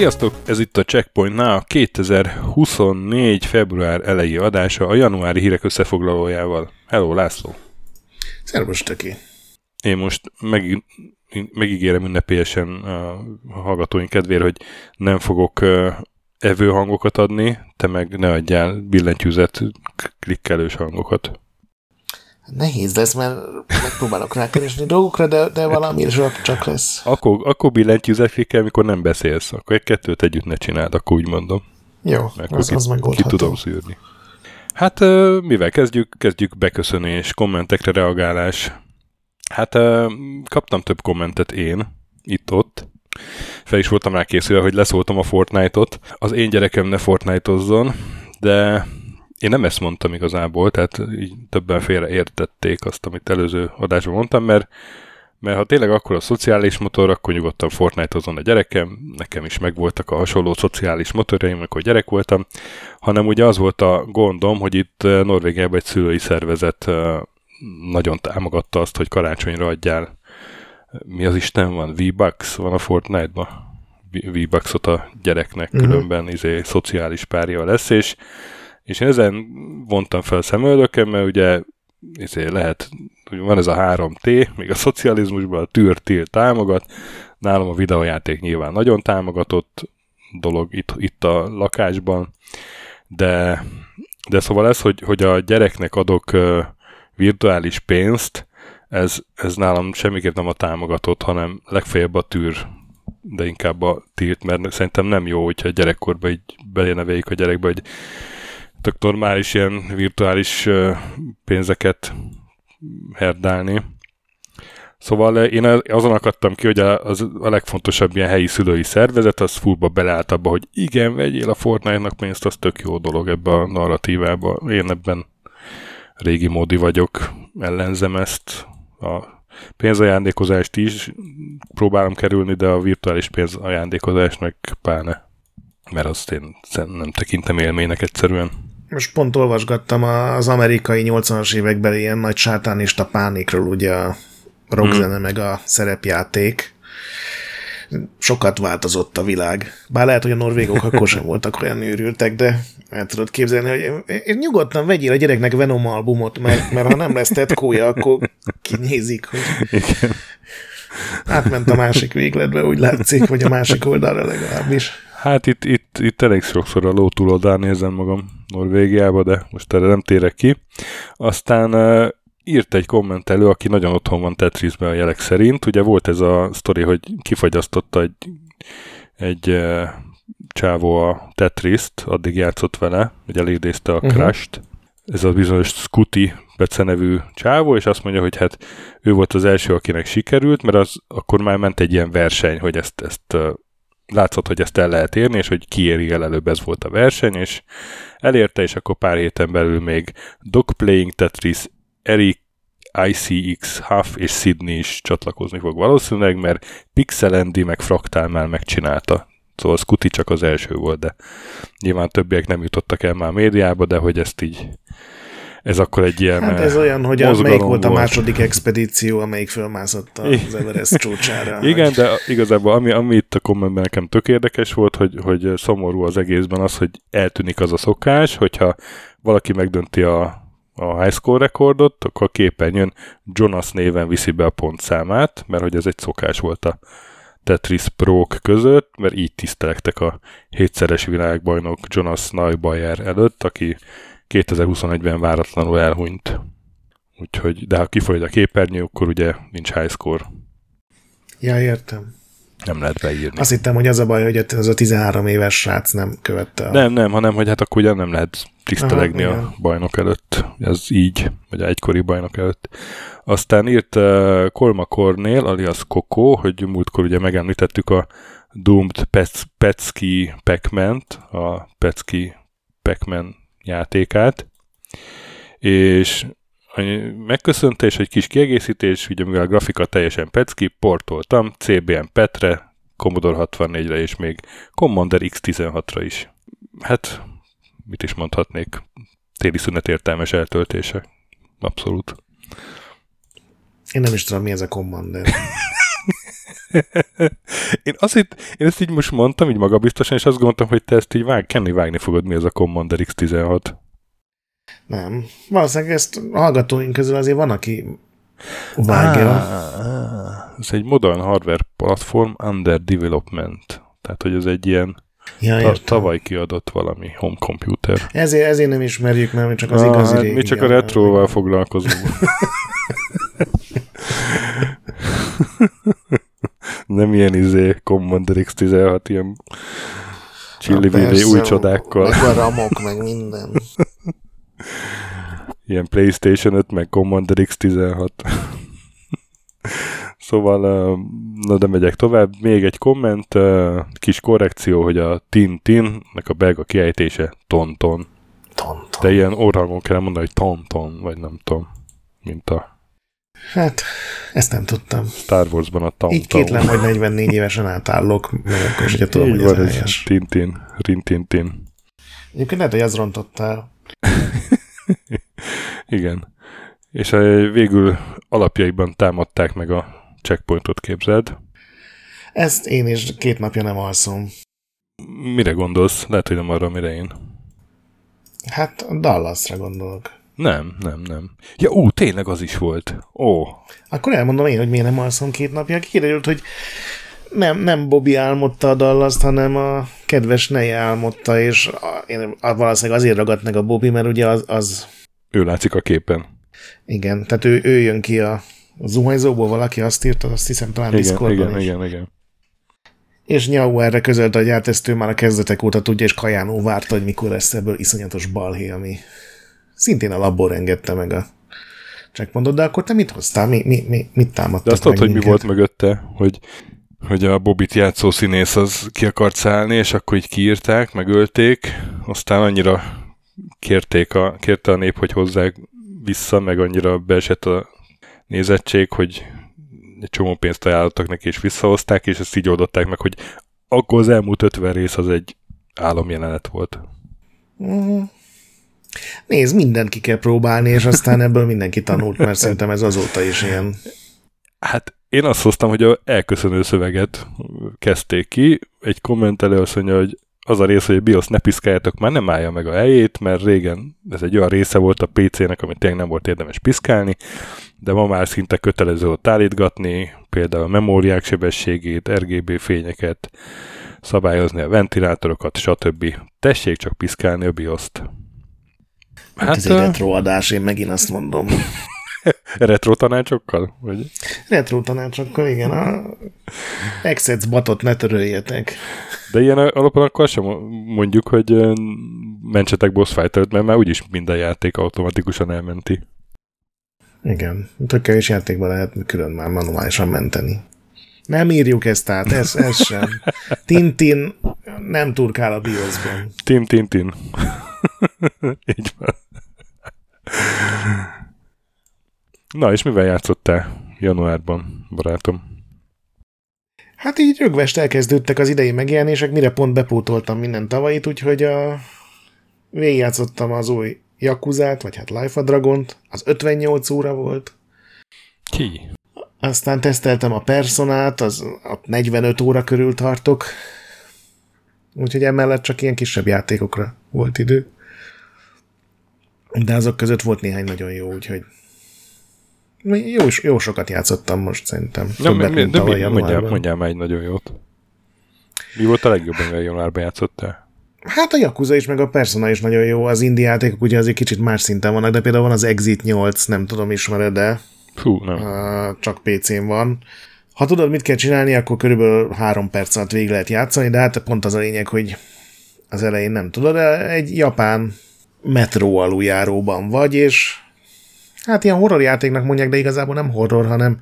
Sziasztok! Ez itt a Checkpointnál a 2024. február elejé adása a januári hírek összefoglalójával. Hello, László! Szervus, Töki! Én most meg, megígérem ünnepélyesen a hallgatóink kedvére, hogy nem fogok evő hangokat adni, te meg ne adjál billentyűzet klikkelős hangokat. Nehéz lesz, mert megpróbálok rákeresni dolgokra, de, de valami csak lesz. Akkor, akkor billentyűzefikkel, amikor nem beszélsz. Akkor egy kettőt együtt ne csináld, akkor úgy mondom. Jó, Mert az, ki, az megoldható. Ki tudom szűrni. Hát mivel kezdjük? Kezdjük beköszönés, kommentekre reagálás. Hát kaptam több kommentet én, itt-ott. Fel is voltam rá készülve, hogy leszóltam a Fortnite-ot. Az én gyerekem ne Fortnite-ozzon, de én nem ezt mondtam igazából, tehát így többen félre értették azt, amit előző adásban mondtam, mert, mert ha tényleg akkor a szociális motor, akkor nyugodtan Fortnite-ozon a gyerekem, nekem is megvoltak a hasonló szociális motorjaim, amikor gyerek voltam, hanem ugye az volt a gondom, hogy itt Norvégiában egy szülői szervezet nagyon támogatta azt, hogy karácsonyra adjál mi az Isten van? V-Bucks van a Fortnite-ban? V-Bucksot a gyereknek, mm-hmm. különben izé, szociális párja lesz, és és én ezen vontam fel szemöldökem, mert ugye ezért lehet, hogy van ez a 3T, még a szocializmusban a tűr támogat, nálam a videójáték nyilván nagyon támogatott dolog itt, itt a lakásban, de, de szóval ez, hogy, hogy a gyereknek adok uh, virtuális pénzt, ez, ez nálam semmiképp nem a támogatott, hanem legfeljebb a tűr, de inkább a tilt, mert szerintem nem jó, hogyha gyerekkorban így beléneveljük a gyerekbe, hogy tök normális ilyen virtuális pénzeket herdálni. Szóval én azon akadtam ki, hogy az a legfontosabb ilyen helyi szülői szervezet, az fullba beleállt abba, hogy igen, vegyél a Fortnite-nak pénzt, az tök jó dolog ebbe a narratívába. Én ebben régi módi vagyok, ellenzem ezt. A pénzajándékozást is próbálom kerülni, de a virtuális pénzajándékozást meg pláne. Mert azt én nem tekintem élménynek egyszerűen most pont olvasgattam az amerikai 80-as évekbeli ilyen nagy sátánista pánikról, ugye a rockzene mm. meg a szerepjáték. Sokat változott a világ. Bár lehet, hogy a norvégok akkor sem voltak olyan őrültek, de el tudod képzelni, hogy én nyugodtan vegyél a gyereknek Venom albumot, mert, mert ha nem lesz tetkója, akkor kinézik, hogy Igen. átment a másik végletbe, úgy látszik, vagy a másik oldalra legalábbis. Hát itt, itt, itt elég sokszor a ló túloldán nézem magam Norvégiába, de most erre nem térek ki. Aztán írt egy kommentelő, aki nagyon otthon van Tetrisben a jelek szerint. Ugye volt ez a sztori, hogy kifagyasztotta egy, egy uh, csávó a Tetriszt, addig játszott vele, hogy elidézte a uh-huh. Crash-t. Ez a bizonyos Scooty becenevű csávó, és azt mondja, hogy hát ő volt az első, akinek sikerült, mert az akkor már ment egy ilyen verseny, hogy ezt, ezt látszott, hogy ezt el lehet érni, és hogy ki éri el előbb, ez volt a verseny, és elérte, és akkor pár héten belül még Dog Playing Tetris, Eric ICX, Huff és Sydney is csatlakozni fog valószínűleg, mert Pixel Andy meg Fractal már megcsinálta. Szóval Scooty csak az első volt, de nyilván többiek nem jutottak el már médiába, de hogy ezt így ez akkor egy ilyen Hát ez olyan, hogy melyik volt a második expedíció, amelyik fölmászott az Everest csúcsára. Igen, vagy... de igazából ami, ami itt a kommentben nekem tök érdekes volt, hogy, hogy szomorú az egészben az, hogy eltűnik az a szokás, hogyha valaki megdönti a, a high score rekordot, akkor a képen jön Jonas néven viszi be a pontszámát, mert hogy ez egy szokás volt a Tetris pro között, mert így tisztelektek a hétszeres világbajnok Jonas Neubayer előtt, aki 2021-ben váratlanul elhunyt. Úgyhogy, de ha kifolyt a képernyő, akkor ugye nincs high score. Ja, értem. Nem lehet beírni. Azt hittem, hogy az a baj, hogy az a 13 éves srác nem követte a... Nem, nem, hanem, hogy hát akkor ugye nem lehet tisztelegni Aha, a bajnok előtt. Ez így, vagy egykori bajnok előtt. Aztán írt uh, Kolma Kornél, alias Koko, hogy múltkor ugye megemlítettük a Doomed Petsky pac a Petsky pac játékát, és megköszöntés, egy kis kiegészítés, ugye mivel a grafika teljesen pecki, portoltam CBM Petre, Commodore 64-re és még Commander X16-ra is. Hát, mit is mondhatnék, téli szünet értelmes eltöltése. Abszolút. Én nem is tudom, mi ez a Commander. én, azt itt, én ezt így most mondtam, így magabiztosan, és azt gondoltam, hogy te ezt így vág, kenni vágni fogod, mi ez a Commander X16. Nem. Valószínűleg ezt a hallgatóink közül azért van, aki vágja. Ah, ez egy modern hardware platform under development. Tehát, hogy ez egy ilyen ja, ta- tavaly kiadott valami home computer. Ezért, ezért nem ismerjük, mert mi csak az ah, igazi hát Mi csak a retroval foglalkozunk. nem ilyen izé Commander X16, ilyen csillivilli új csodákkal. Meg a ramok, meg minden. Ilyen PlayStation 5, meg Commander X16. szóval, na de megyek tovább. Még egy komment, kis korrekció, hogy a Tintin-nek a belga kiejtése Tonton. Tonton. De ilyen orrangon kell mondani, hogy Tonton, vagy nem tudom, mint a Hát, ezt nem tudtam. Star Wars-ban a Tom Így kétlem, hogy 44 évesen átállok, meg akkor is, tudom, Így hogy van, ez helyes. Tintin, Rintintin. Egyébként lehet, hogy ez rontottál. Igen. És végül alapjaiban támadták meg a checkpointot, képzeld. Ezt én is két napja nem alszom. Mire gondolsz? Lehet, hogy nem arra, mire én. Hát Dallasra gondolok. Nem, nem, nem. Ja, ú, tényleg az is volt. Ó. Akkor elmondom én, hogy miért nem alszom két napja. Kiderült, hogy nem, nem Bobby álmodta a dallas hanem a kedves neje álmodta, és a, én valószínűleg azért ragadt meg a Bobby, mert ugye az, az... Ő látszik a képen. Igen, tehát ő, ő jön ki a, a zuhanyzóból, valaki azt írta, azt hiszem talán igen, igen, is. igen, igen. És Nyau erre közölte, hogy hát ezt ő már a kezdetek óta tudja, és Kajánó várta, hogy mikor lesz ebből iszonyatos balhé, ami szintén a labor engedte meg a checkpointot, de akkor te mit hoztál? Mi, mi, mi, mit támadtad De azt tudod, hogy mi volt mögötte? Hogy, hogy a Bobit játszó színész az ki akart szállni, és akkor így kiírták, megölték, aztán annyira kérték a, kérte a nép, hogy hozzák vissza, meg annyira beesett a nézettség, hogy egy csomó pénzt ajánlottak neki, és visszahozták, és ezt így oldották meg, hogy akkor az elmúlt 50 rész az egy álomjelenet volt. Mm. Nézd, mindent ki kell próbálni, és aztán ebből mindenki tanult, mert szerintem ez azóta is ilyen. Hát én azt hoztam, hogy a elköszönő szöveget kezdték ki. Egy kommentelő azt mondja, hogy az a rész, hogy a BIOS ne piszkáljátok, már nem állja meg a helyét, mert régen ez egy olyan része volt a PC-nek, amit tényleg nem volt érdemes piszkálni, de ma már szinte kötelező ott állítgatni, például a memóriák sebességét, RGB fényeket, szabályozni a ventilátorokat, stb. Tessék csak piszkálni a BIOS-t. Hát, ez egy retro adás, én megint azt mondom. retro tanácsokkal? Vagy? Retro tanácsokkal, igen. A Exets batot ne töröljetek. De ilyen alapon akkor sem mondjuk, hogy mentsetek boss fighter mert már úgyis minden játék automatikusan elmenti. Igen. Tök kevés játékban lehet külön már manuálisan menteni. Nem írjuk ezt át, ez, ez sem. Tintin nem turkál a BIOS-ban. Tim Tintin. Így van. Na, és mivel játszottál januárban, barátom? Hát így rögvest elkezdődtek az idei megjelenések, mire pont bepótoltam minden tavalyit, úgyhogy a... végigjátszottam az új Yakuzát, vagy hát Life a Dragont, az 58 óra volt. Ki? Aztán teszteltem a Personát, az a 45 óra körül tartok, úgyhogy emellett csak ilyen kisebb játékokra volt idő. De azok között volt néhány nagyon jó, úgyhogy jó, jó sokat játszottam most szerintem. Ja, Többet, mi, de mi, mondjál, mondjál már egy nagyon jót. Mi volt a legjobb, amivel januárban játszottál? Hát a Yakuza is, meg a Persona is nagyon jó. Az indie játékok ugye azért kicsit más szinten vannak, de például van az Exit 8, nem tudom, ismered de Fú, nem. Uh, csak PC-n van. Ha tudod, mit kell csinálni, akkor körülbelül három perc alatt végig lehet játszani, de hát pont az a lényeg, hogy az elején nem tudod, egy japán metró aluljáróban vagy, és hát ilyen horror játéknak mondják, de igazából nem horror, hanem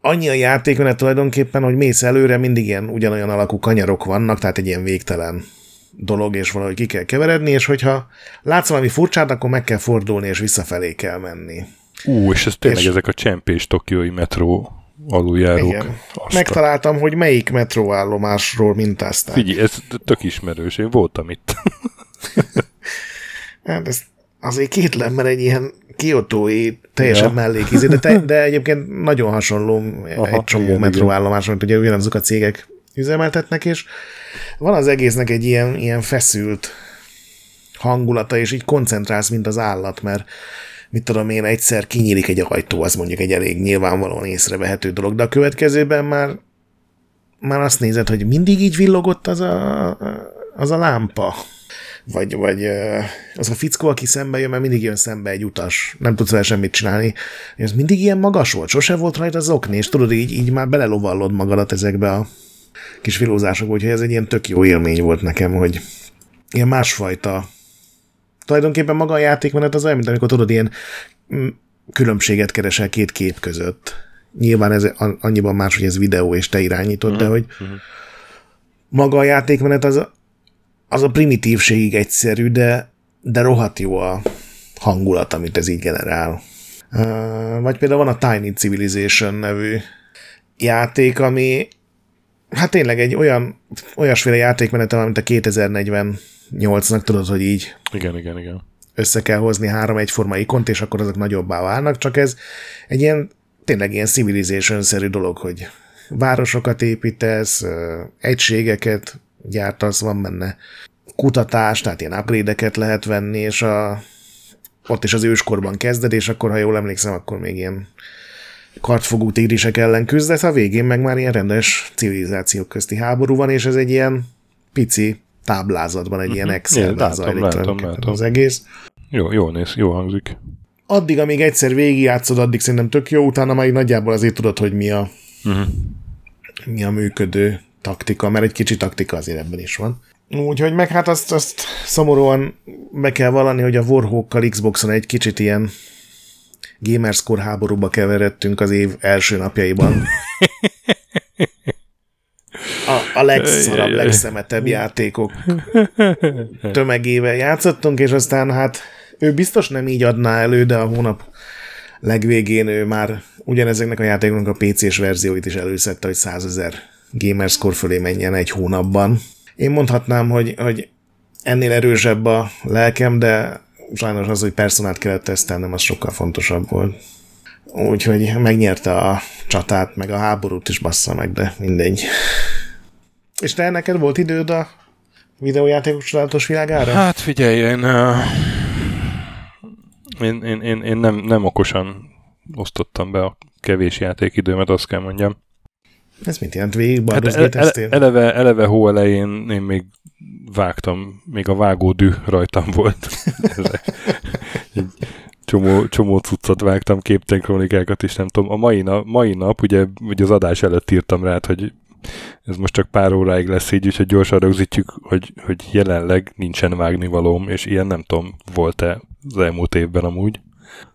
annyi a játék mert tulajdonképpen, hogy mész előre, mindig ilyen ugyanolyan alakú kanyarok vannak, tehát egy ilyen végtelen dolog, és valahogy ki kell keveredni, és hogyha látsz valami furcsát, akkor meg kell fordulni, és visszafelé kell menni. Ú, és ez tényleg és... ezek a csempés tokiói metró aluljárók. Igen. Megtaláltam, hogy melyik metróállomásról mintázták. Figyelj, ez tök ismerős, én voltam itt. hát ez azért kétlem, mert egy ilyen kiotói teljesen ja. mellékízé, de, te, de egyébként nagyon hasonló Aha, egy csomó igen, metróállomás, mint ugye ugyanazok a cégek üzemeltetnek, és van az egésznek egy ilyen, ilyen feszült hangulata, és így koncentrálsz, mint az állat, mert mit tudom én, egyszer kinyílik egy ajtó, az mondjuk egy elég nyilvánvalóan észrevehető dolog, de a következőben már, már azt nézed, hogy mindig így villogott az a, az a lámpa. Vagy, vagy az a fickó, aki szembe jön, mert mindig jön szembe egy utas, nem tudsz vele semmit csinálni, és ez mindig ilyen magas volt, sose volt rajta az okni, és tudod, így, így már belelovallod magadat ezekbe a kis filózásokba, úgyhogy ez egy ilyen tök jó élmény volt nekem, hogy ilyen másfajta tulajdonképpen maga a játékmenet az olyan, mint amikor tudod, ilyen mm, különbséget keresel két kép között. Nyilván ez annyiban más, hogy ez videó és te irányítod, uh-huh. de mhm, hogy uh-huh. maga a játékmenet az, az a primitívségig egyszerű, de, de rohadt jó a hangulat, amit ez így generál. Vagy például van a Tiny Civilization nevű játék, ami hát tényleg egy olyan olyasféle játékmenet, mint a 2040 nyolcnak tudod, hogy így igen, igen, igen. össze kell hozni három egyforma ikont, és akkor azok nagyobbá válnak, csak ez egy ilyen tényleg ilyen civilization-szerű dolog, hogy városokat építesz, egységeket gyártasz, van benne kutatás, tehát ilyen upgrade lehet venni, és a, ott is az őskorban kezded, és akkor, ha jól emlékszem, akkor még ilyen kartfogú tigrisek ellen küzdesz, a végén meg már ilyen rendes civilizációk közti háború van, és ez egy ilyen pici táblázatban egy ilyen mhm. Excelben zajlik látom, látom. az egész. Jó, jó néz, jó hangzik. Addig, amíg egyszer végigjátszod, addig szerintem tök jó, utána már nagyjából azért tudod, hogy mi a, uh-huh. mi a működő taktika, mert egy kicsi taktika azért ebben is van. Úgyhogy meg hát azt, azt szomorúan be kell vallani, hogy a Warhawkkal Xboxon egy kicsit ilyen gamerscore háborúba keveredtünk az év első napjaiban. a, a legszarabb, legszemetebb játékok tömegével játszottunk, és aztán hát ő biztos nem így adná elő, de a hónap legvégén ő már ugyanezeknek a játékoknak a PC-s verzióit is előszedte, hogy 100 ezer gamerscore fölé menjen egy hónapban. Én mondhatnám, hogy, hogy ennél erősebb a lelkem, de sajnos az, hogy personát kellett tesztelnem, az sokkal fontosabb volt. Úgyhogy megnyerte a csatát, meg a háborút is bassza meg, de mindegy. És te neked volt időd a videójátékos csodálatos világára? Hát figyelj, én, uh, én, én, én, én nem, nem okosan osztottam be a kevés játékidőmet, azt kell mondjam. Ez mit jelent? Végig hát ele, ele, eleve, eleve hó elején én még vágtam, még a vágódű rajtam volt. egy csomó, csomó cuccot vágtam, képtenkronikákat is, nem tudom. A mai nap, mai nap ugye, ugye az adás előtt írtam rá, hogy ez most csak pár óráig lesz így, úgyhogy gyorsan rögzítjük, hogy, hogy jelenleg nincsen vágnivalóm, és ilyen nem tudom, volt-e az elmúlt évben amúgy.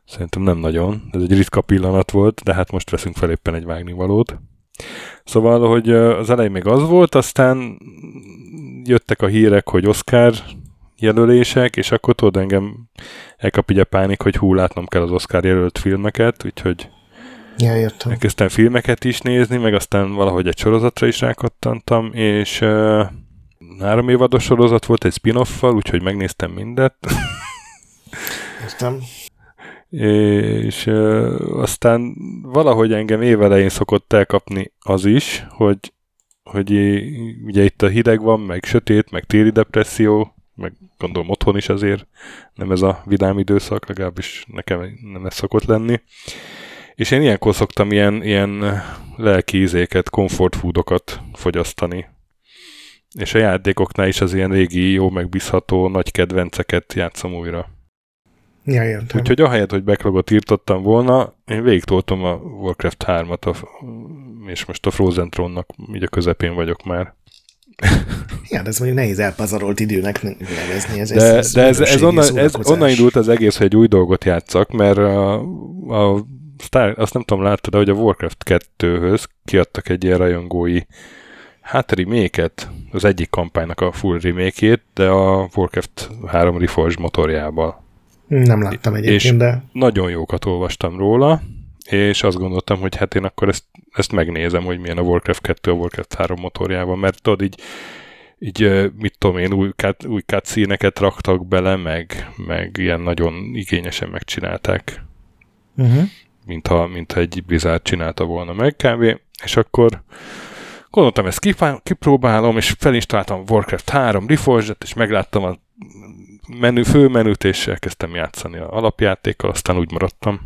Szerintem nem nagyon. Ez egy ritka pillanat volt, de hát most veszünk fel éppen egy vágnivalót. Szóval, hogy az elején még az volt, aztán jöttek a hírek, hogy Oscar jelölések, és akkor tudod, engem elkap így a pánik, hogy hú, látnom kell az Oscar jelölt filmeket, úgyhogy Ja, értem. Elkezdtem filmeket is nézni, meg aztán valahogy egy sorozatra is rákattantam, és uh, három évados sorozat volt egy spin-offal, úgyhogy megnéztem mindet. Értem. És aztán valahogy engem évelején szokott elkapni az is, hogy, hogy ugye itt a hideg van, meg sötét, meg téli depresszió, meg gondolom otthon is azért nem ez a vidám időszak, legalábbis nekem nem ez szokott lenni. És én ilyenkor szoktam ilyen, ilyen lelki ízéket, comfort foodokat fogyasztani. És a játékoknál is az ilyen régi, jó megbízható, nagy kedvenceket játszom újra. Ja, értem. Úgyhogy ahelyett, hogy backlogot írtottam volna, én végigtoltam a Warcraft 3-at, a, és most a Frozen Throne-nak így a közepén vagyok már. Ja, de ez mondjuk nehéz elpazarolt időnek nevezni. Ez, de ez, de ez, ez, onnan, ez onnan indult az egész, hogy egy új dolgot játszak, mert a, a Star, azt nem tudom, láttad, de hogy a Warcraft 2-höz kiadtak egy ilyen rajongói hát remake az egyik kampánynak a full remake de a Warcraft 3 Reforged motorjával. Nem láttam egyébként, és de... nagyon jókat olvastam róla, és azt gondoltam, hogy hát én akkor ezt, ezt megnézem, hogy milyen a Warcraft 2 a Warcraft 3 motorjával, mert tudod, így, így mit tudom én, új, cut, új cutscene raktak bele, meg, meg ilyen nagyon igényesen megcsinálták. Uh-huh. Mintha, mintha egy Blizzard csinálta volna meg kb. És akkor gondoltam, ezt kipróbálom, és felinstaláltam Warcraft 3 Reforged-et, és megláttam a menü, főmenüt, és elkezdtem játszani a alapjátékkal, aztán úgy maradtam.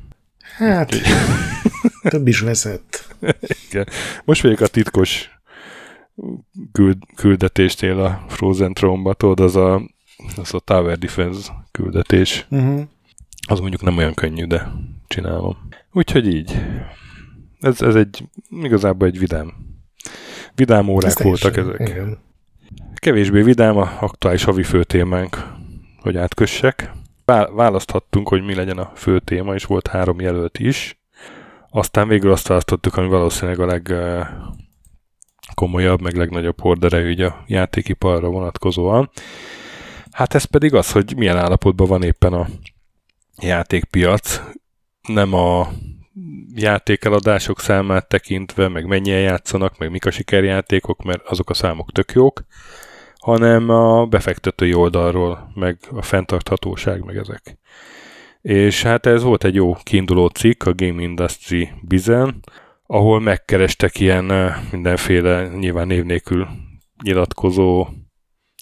Hát, több is veszett. Igen. Most vagyok a titkos küld, küldetésnél a Frozen Throne-ba, tudod, az a, az a Tower Defense küldetés. Uh-huh. Az mondjuk nem olyan könnyű, de csinálom. Úgyhogy így. Ez, ez egy igazából egy vidám. Vidám órák ez voltak ezek. Igen. Kevésbé vidám a aktuális havi főtémánk, hogy átkössek. Választhattunk, hogy mi legyen a fő téma, és volt három jelölt is. Aztán végül azt választottuk, ami valószínűleg a leg komolyabb, meg legnagyobb horderejű a játékiparra vonatkozóan. Hát ez pedig az, hogy milyen állapotban van éppen a játékpiac. Nem a játékeladások számát tekintve, meg mennyien játszanak, meg mik a sikerjátékok, mert azok a számok tök jók, hanem a befektetői oldalról, meg a fenntarthatóság, meg ezek. És hát ez volt egy jó kiinduló cikk a Game Industry Bizen, ahol megkerestek ilyen mindenféle nyilván név nélkül nyilatkozó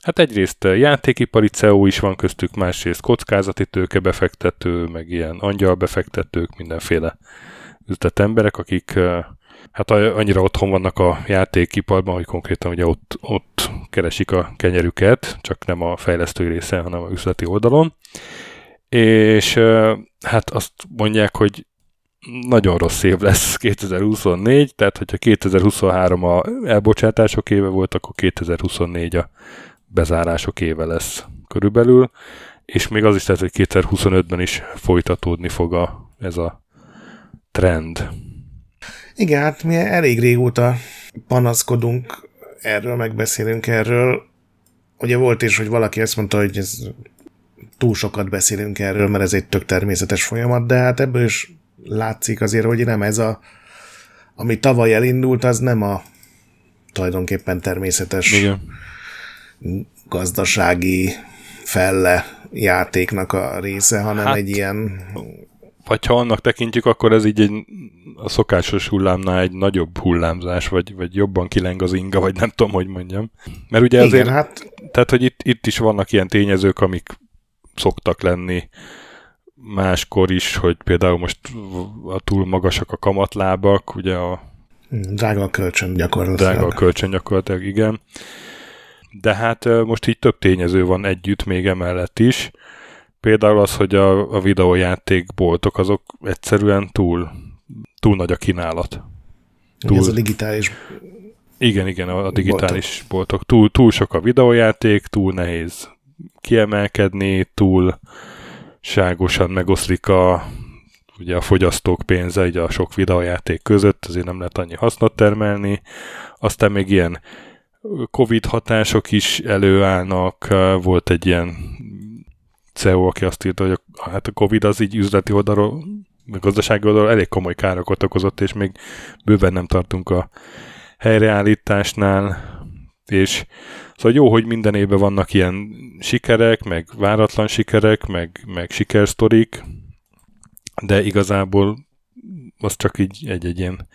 Hát egyrészt játékipari CEO is van köztük, másrészt kockázati tőkebefektető, meg ilyen angyalbefektetők, mindenféle üzletemberek, akik hát annyira otthon vannak a játékiparban, hogy konkrétan ugye ott, ott keresik a kenyerüket, csak nem a fejlesztői részen, hanem a üzleti oldalon. És hát azt mondják, hogy nagyon rossz év lesz 2024, tehát hogyha 2023 a elbocsátások éve volt, akkor 2024 a bezárások éve lesz körülbelül, és még az is lehet, hogy 2025-ben is folytatódni fog a, ez a trend. Igen, hát mi elég régóta panaszkodunk erről, megbeszélünk erről. Ugye volt is, hogy valaki azt mondta, hogy ez túl sokat beszélünk erről, mert ez egy tök természetes folyamat, de hát ebből is látszik azért, hogy nem ez a, ami tavaly elindult, az nem a tulajdonképpen természetes Igen. gazdasági felle játéknak a része, hanem hát, egy ilyen vagy ha annak tekintjük, akkor ez így egy, a szokásos hullámnál egy nagyobb hullámzás, vagy, vagy jobban kileng az inga, vagy nem tudom, hogy mondjam. Mert ugye azért, Igen, hát... tehát, hogy itt, itt is vannak ilyen tényezők, amik szoktak lenni máskor is, hogy például most a túl magasak a kamatlábak, ugye a Drága a kölcsön gyakorlatilag. Drága a kölcsön gyakorlatilag, igen. De hát most így több tényező van együtt még emellett is, Például az, hogy a, a videójátékboltok azok egyszerűen túl, túl nagy a kínálat. Túl, Ez a digitális igen, igen, a digitális boltok. boltok. Túl, túl sok a videójáték, túl nehéz kiemelkedni, túl ságosan megoszlik a, ugye a fogyasztók pénze ugye a sok videójáték között, azért nem lehet annyi hasznot termelni. Aztán még ilyen Covid hatások is előállnak, volt egy ilyen CEO, aki azt írta, hogy a, hát a Covid az így üzleti oldalról, a gazdasági oldalról elég komoly károkat okozott, és még bőven nem tartunk a helyreállításnál, és szóval jó, hogy minden évben vannak ilyen sikerek, meg váratlan sikerek, meg, meg sikersztorik, de igazából az csak így egy-egy ilyen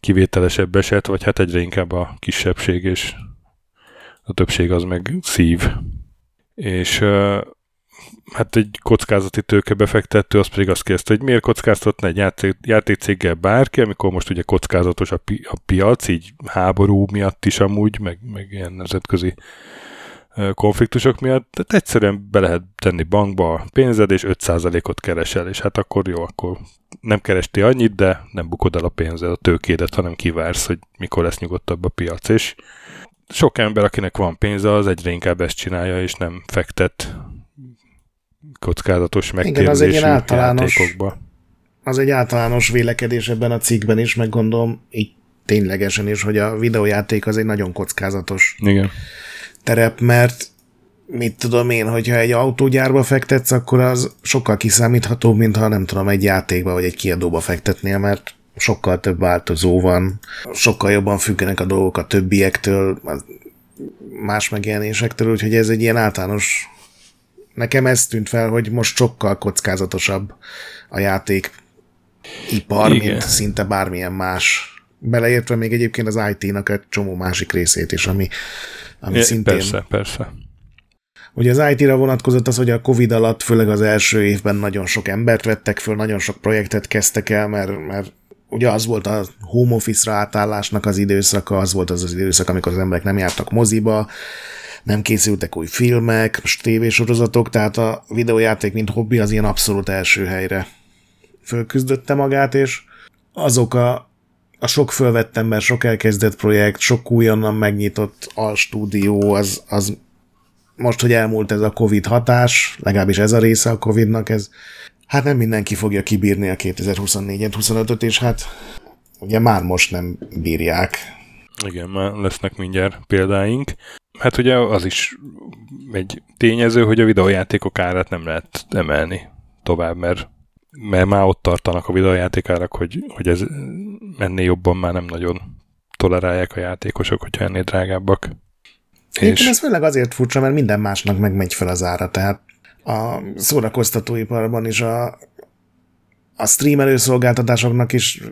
kivételesebb eset, vagy hát egyre inkább a kisebbség, és a többség az meg szív. És hát egy kockázati tőkebefektető, az pedig azt kérdezte, hogy miért kockáztatna egy játék, játékcéggel bárki, amikor most ugye kockázatos a, pi, a piac, így háború miatt is amúgy, meg, meg ilyen nemzetközi konfliktusok miatt, tehát egyszerűen be lehet tenni bankba a pénzed, és 5%-ot keresel, és hát akkor jó, akkor nem keresti annyit, de nem bukod el a pénzed, a tőkédet, hanem kivársz, hogy mikor lesz nyugodtabb a piac, és sok ember, akinek van pénze, az egyre inkább ezt csinálja, és nem fektet kockázatos megtérülésű Igen, az egy általános, játékokba. Az egy általános vélekedés ebben a cikkben is, meg gondolom így ténylegesen is, hogy a videójáték az egy nagyon kockázatos Igen. terep, mert mit tudom én, hogyha egy autógyárba fektetsz, akkor az sokkal kiszámíthatóbb, mint ha nem tudom, egy játékba vagy egy kiadóba fektetnél, mert sokkal több változó van, sokkal jobban függenek a dolgok a többiektől, más megjelenésektől, úgyhogy ez egy ilyen általános nekem ez tűnt fel, hogy most sokkal kockázatosabb a játék ipar, Igen. mint szinte bármilyen más. Beleértve még egyébként az IT-nak egy csomó másik részét is, ami, ami é, szintén... Persze, persze. Ugye az IT-ra vonatkozott az, hogy a Covid alatt, főleg az első évben nagyon sok embert vettek föl, nagyon sok projektet kezdtek el, mert, mert ugye az volt a home office-ra átállásnak az időszaka, az volt az az időszak, amikor az emberek nem jártak moziba, nem készültek új filmek, tévésorozatok, tehát a videójáték, mint hobbi, az ilyen abszolút első helyre fölküzdötte magát, és azok a, a sok fölvett ember, sok elkezdett projekt, sok újonnan megnyitott alstúdió, az, az most, hogy elmúlt ez a Covid hatás, legalábbis ez a része a Covidnak, ez hát nem mindenki fogja kibírni a 2024-et, 25-öt, és hát ugye már most nem bírják. Igen, már lesznek mindjárt példáink. Hát ugye az is egy tényező, hogy a videójátékok árát nem lehet emelni tovább, mert, mert már ott tartanak a videójátékárak, hogy, hogy ez ennél jobban már nem nagyon tolerálják a játékosok, hogyha ennél drágábbak. És... ez főleg azért furcsa, mert minden másnak megmegy fel az ára, tehát a szórakoztatóiparban is a, a streamelő szolgáltatásoknak is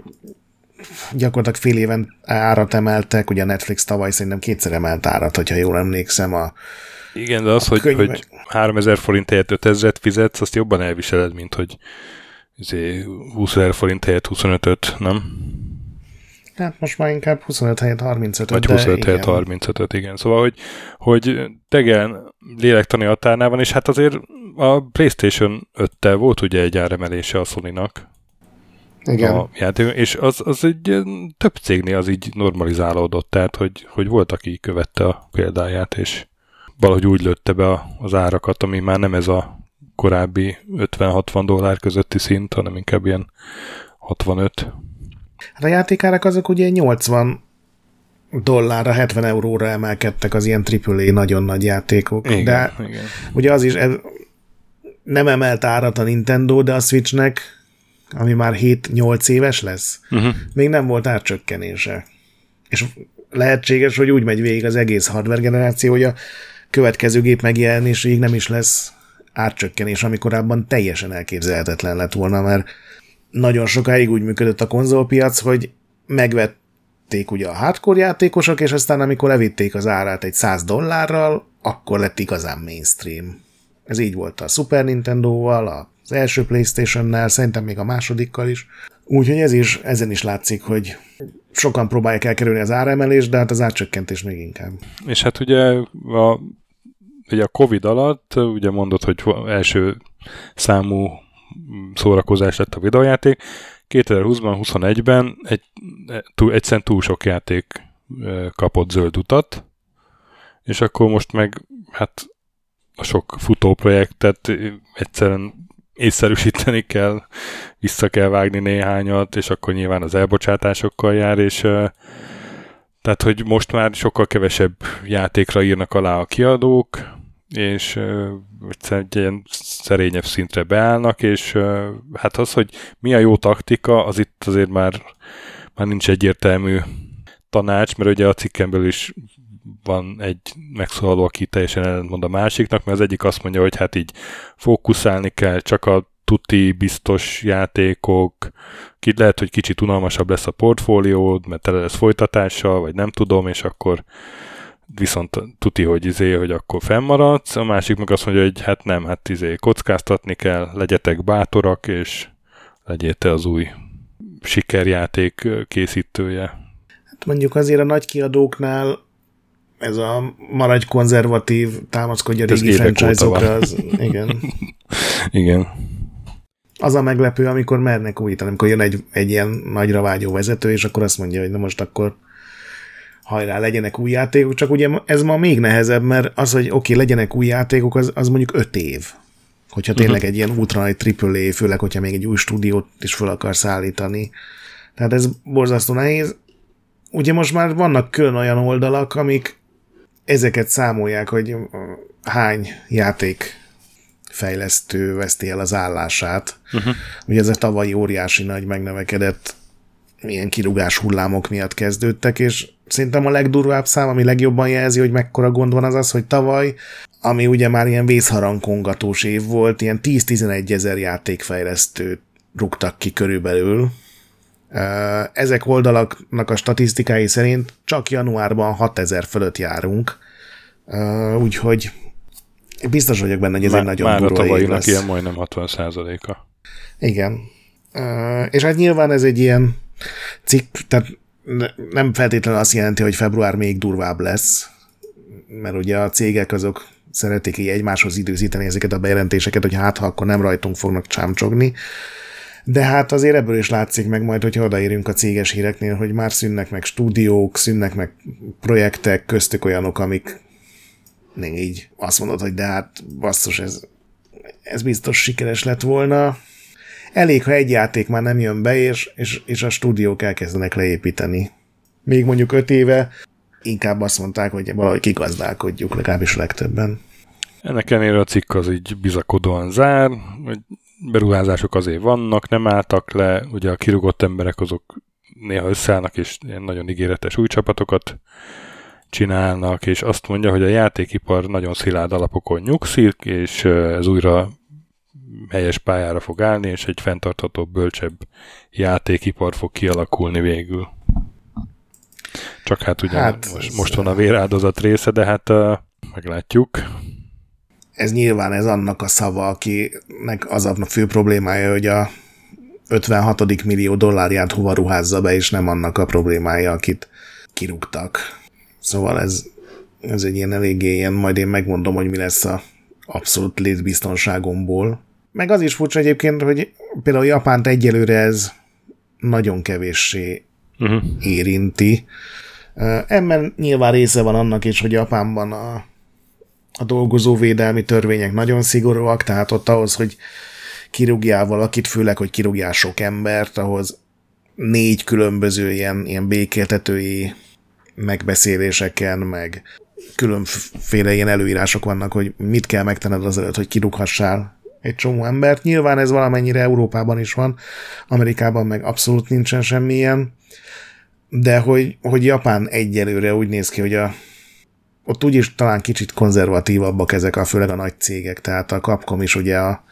gyakorlatilag fél éven árat emeltek, ugye a Netflix tavaly szerintem kétszer emelt árat, hogyha jól emlékszem a Igen, de az, hogy, hogy 3000 forint helyett 5000 fizetsz, azt jobban elviseled, mint hogy 20 izé, ezer forint helyett 25-öt, nem? Hát most már inkább 25 helyett 35 Vagy 25 helyett 35 igen. Szóval, hogy, hogy tegen lélektani határnál van, és hát azért a PlayStation 5-tel volt ugye egy áremelése a Sony-nak, igen. a játék, és az, az egy több cégnél az így normalizálódott, tehát hogy, hogy volt, aki követte a példáját, és valahogy úgy lőtte be az árakat, ami már nem ez a korábbi 50-60 dollár közötti szint, hanem inkább ilyen 65. Hát a játékárak azok ugye 80 dollárra, 70 euróra emelkedtek az ilyen AAA nagyon nagy játékok. Igen, de igen. ugye az is, nem emelt árat a Nintendo, de a Switchnek ami már 7-8 éves lesz, uh-huh. még nem volt árcsökkenése. És lehetséges, hogy úgy megy végig az egész hardware generáció, hogy a következő gép megjelenéséig nem is lesz árcsökkenés, ami korábban teljesen elképzelhetetlen lett volna, mert nagyon sokáig úgy működött a konzolpiac, hogy megvették ugye a hardcore játékosok, és aztán amikor levitték az árát egy 100 dollárral, akkor lett igazán mainstream. Ez így volt a Super Nintendo-val, a az első Playstation-nel, szerintem még a másodikkal is. Úgyhogy ez is, ezen is látszik, hogy sokan próbálják elkerülni az áremelést, de hát az árcsökkentés még inkább. És hát ugye a, ugye a Covid alatt, ugye mondod, hogy első számú szórakozás lett a videójáték, 2020-ban, 21-ben egy, egyszerűen túl sok játék kapott zöld utat, és akkor most meg hát a sok futóprojektet egyszerűen észszerűsíteni kell, vissza kell vágni néhányat, és akkor nyilván az elbocsátásokkal jár, és tehát, hogy most már sokkal kevesebb játékra írnak alá a kiadók, és egy ilyen szerényebb szintre beállnak, és hát az, hogy mi a jó taktika, az itt azért már, már nincs egyértelmű tanács, mert ugye a cikkemből is van egy megszólaló, aki teljesen ellentmond a másiknak, mert az egyik azt mondja, hogy hát így fókuszálni kell, csak a tuti biztos játékok, ki lehet, hogy kicsit unalmasabb lesz a portfóliód, mert tele lesz folytatással, vagy nem tudom, és akkor viszont tuti, hogy izé, hogy akkor fennmaradsz, a másik meg azt mondja, hogy hát nem, hát izé, kockáztatni kell, legyetek bátorak, és legyél te az új sikerjáték készítője. Hát mondjuk azért a nagy kiadóknál ez a maradj konzervatív, támaszkodj a régi franchise-okra, az, igen. igen. Az a meglepő, amikor mernek újítani, amikor jön egy, egy ilyen nagyra vágyó vezető, és akkor azt mondja, hogy na most akkor hajrá, legyenek új játékok, csak ugye ez ma még nehezebb, mert az, hogy oké, okay, legyenek új játékok, az, az mondjuk öt év. Hogyha tényleg uh-huh. egy ilyen ultra nagy AAA, főleg, hogyha még egy új stúdiót is fel akarsz állítani. Tehát ez borzasztó nehéz. Ugye most már vannak külön olyan oldalak, amik ezeket számolják, hogy hány játék fejlesztő veszti el az állását. Uh-huh. Ugye ez a tavalyi óriási nagy megnövekedett ilyen kirugás hullámok miatt kezdődtek, és szerintem a legdurvább szám, ami legjobban jelzi, hogy mekkora gond van az az, hogy tavaly, ami ugye már ilyen vészharankongatós év volt, ilyen 10-11 ezer játékfejlesztőt rúgtak ki körülbelül. Ezek oldalaknak a statisztikái szerint csak januárban 6000 fölött járunk, úgyhogy biztos vagyok benne, hogy ez Már, egy nagyon már durva a lesz. ilyen majdnem 60 a Igen. És hát nyilván ez egy ilyen cikk, tehát nem feltétlenül azt jelenti, hogy február még durvább lesz, mert ugye a cégek azok szeretik így egymáshoz időzíteni ezeket a bejelentéseket, hogy hát ha akkor nem rajtunk fognak csámcsogni. De hát azért ebből is látszik meg majd, hogyha odaérünk a céges híreknél, hogy már szűnnek meg stúdiók, szűnnek meg projektek, köztük olyanok, amik így azt mondod, hogy de hát basszus, ez, ez biztos sikeres lett volna. Elég, ha egy játék már nem jön be, és, és, és a stúdiók elkezdenek leépíteni. Még mondjuk öt éve inkább azt mondták, hogy valahogy kigazdálkodjuk, legalábbis legtöbben. Ennek ellenére a cikk az így bizakodóan zár, hogy beruházások azért vannak, nem álltak le, ugye a kirugott emberek azok néha összeállnak, és nagyon ígéretes új csapatokat csinálnak, és azt mondja, hogy a játékipar nagyon szilárd alapokon nyugszik, és ez újra helyes pályára fog állni, és egy fenntartható, bölcsebb játékipar fog kialakulni végül. Csak hát ugye hát, most, most van a véráldozat része, de hát uh, meglátjuk. Ez nyilván ez annak a szava, akinek az a fő problémája, hogy a 56. millió dollárját hova ruházza be, és nem annak a problémája, akit kirúgtak. Szóval ez, ez egy ilyen eléggé ilyen, majd én megmondom, hogy mi lesz a abszolút létbiztonságomból. Meg az is furcsa egyébként, hogy például Japánt egyelőre ez nagyon kevéssé uh-huh. érinti. Emmen nyilván része van annak is, hogy Japánban a, a dolgozóvédelmi törvények nagyon szigorúak, tehát ott ahhoz, hogy kirúgjál valakit, főleg, hogy kirúgjál sok embert, ahhoz négy különböző ilyen, ilyen békéltetői megbeszéléseken, meg különféle ilyen előírások vannak, hogy mit kell megtenned azelőtt, hogy kirúghassál egy csomó embert. Nyilván ez valamennyire Európában is van, Amerikában meg abszolút nincsen semmilyen, de hogy, hogy Japán egyelőre úgy néz ki, hogy a, ott úgyis talán kicsit konzervatívabbak ezek a főleg a nagy cégek, tehát a Capcom is ugye a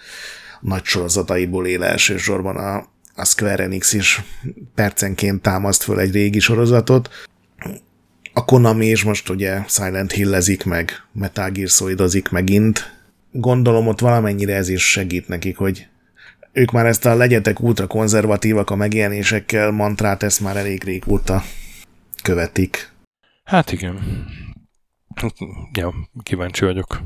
nagy sorozataiból él elsősorban a, a Square Enix is percenként támaszt föl egy régi sorozatot, a Konami is most ugye Silent Hill-ezik meg, Metal Gear Solid megint. Gondolom ott valamennyire ez is segít nekik, hogy ők már ezt a legyetek ultra konzervatívak a megjelenésekkel, mantrát ezt már elég régóta követik. Hát igen. Ja, kíváncsi vagyok.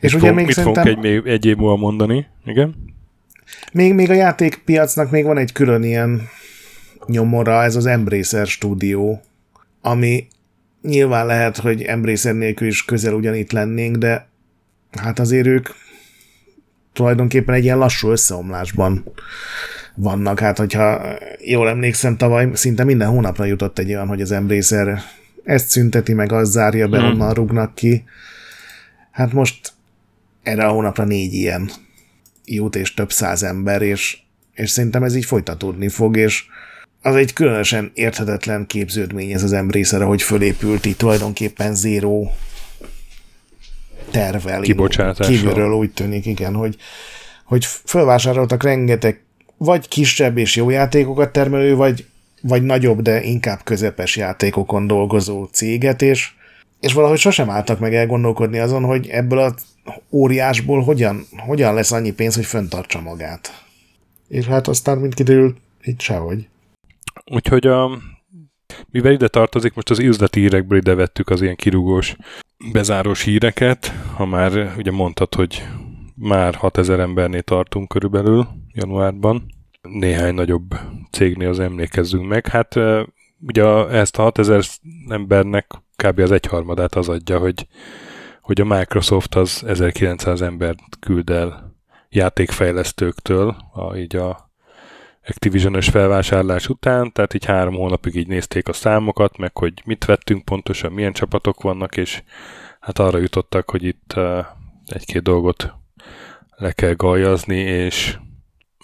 És mit ugye fog, még mit szerintem... fogunk egy, egy év múlva mondani? Igen? Még, még a játékpiacnak még van egy külön ilyen nyomora, ez az Embracer stúdió, ami nyilván lehet, hogy Embracer nélkül is közel ugyanitt lennénk, de hát azért ők tulajdonképpen egy ilyen lassú összeomlásban vannak. Hát, hogyha jól emlékszem, tavaly szinte minden hónapra jutott egy olyan, hogy az Embracer ezt szünteti, meg az zárja be, hmm. onnan rúgnak ki. Hát most erre a hónapra négy ilyen jut, és több száz ember, és, és szerintem ez így folytatódni fog, és az egy különösen érthetetlen képződmény ez az Embracer, hogy fölépült itt tulajdonképpen zéró tervel. Kibocsátással. Kívülről úgy tűnik, igen, hogy, hogy felvásároltak rengeteg vagy kisebb és jó játékokat termelő, vagy, vagy nagyobb, de inkább közepes játékokon dolgozó céget, és, és valahogy sosem álltak meg elgondolkodni azon, hogy ebből a óriásból hogyan, hogyan lesz annyi pénz, hogy föntartsa magát. És hát aztán, mint kiderült, így sehogy. Úgyhogy a, mivel ide tartozik, most az üzleti hírekből ide vettük az ilyen kirúgós, bezárós híreket, ha már ugye mondtad, hogy már 6000 embernél tartunk körülbelül januárban. Néhány nagyobb cégnél az emlékezzünk meg. Hát ugye ezt a 6000 embernek kb. az egyharmadát az adja, hogy, hogy a Microsoft az 1900 embert küld el játékfejlesztőktől, a, így a Activision-ös felvásárlás után, tehát így három hónapig így nézték a számokat, meg hogy mit vettünk pontosan, milyen csapatok vannak, és hát arra jutottak, hogy itt egy-két dolgot le kell galjazni, és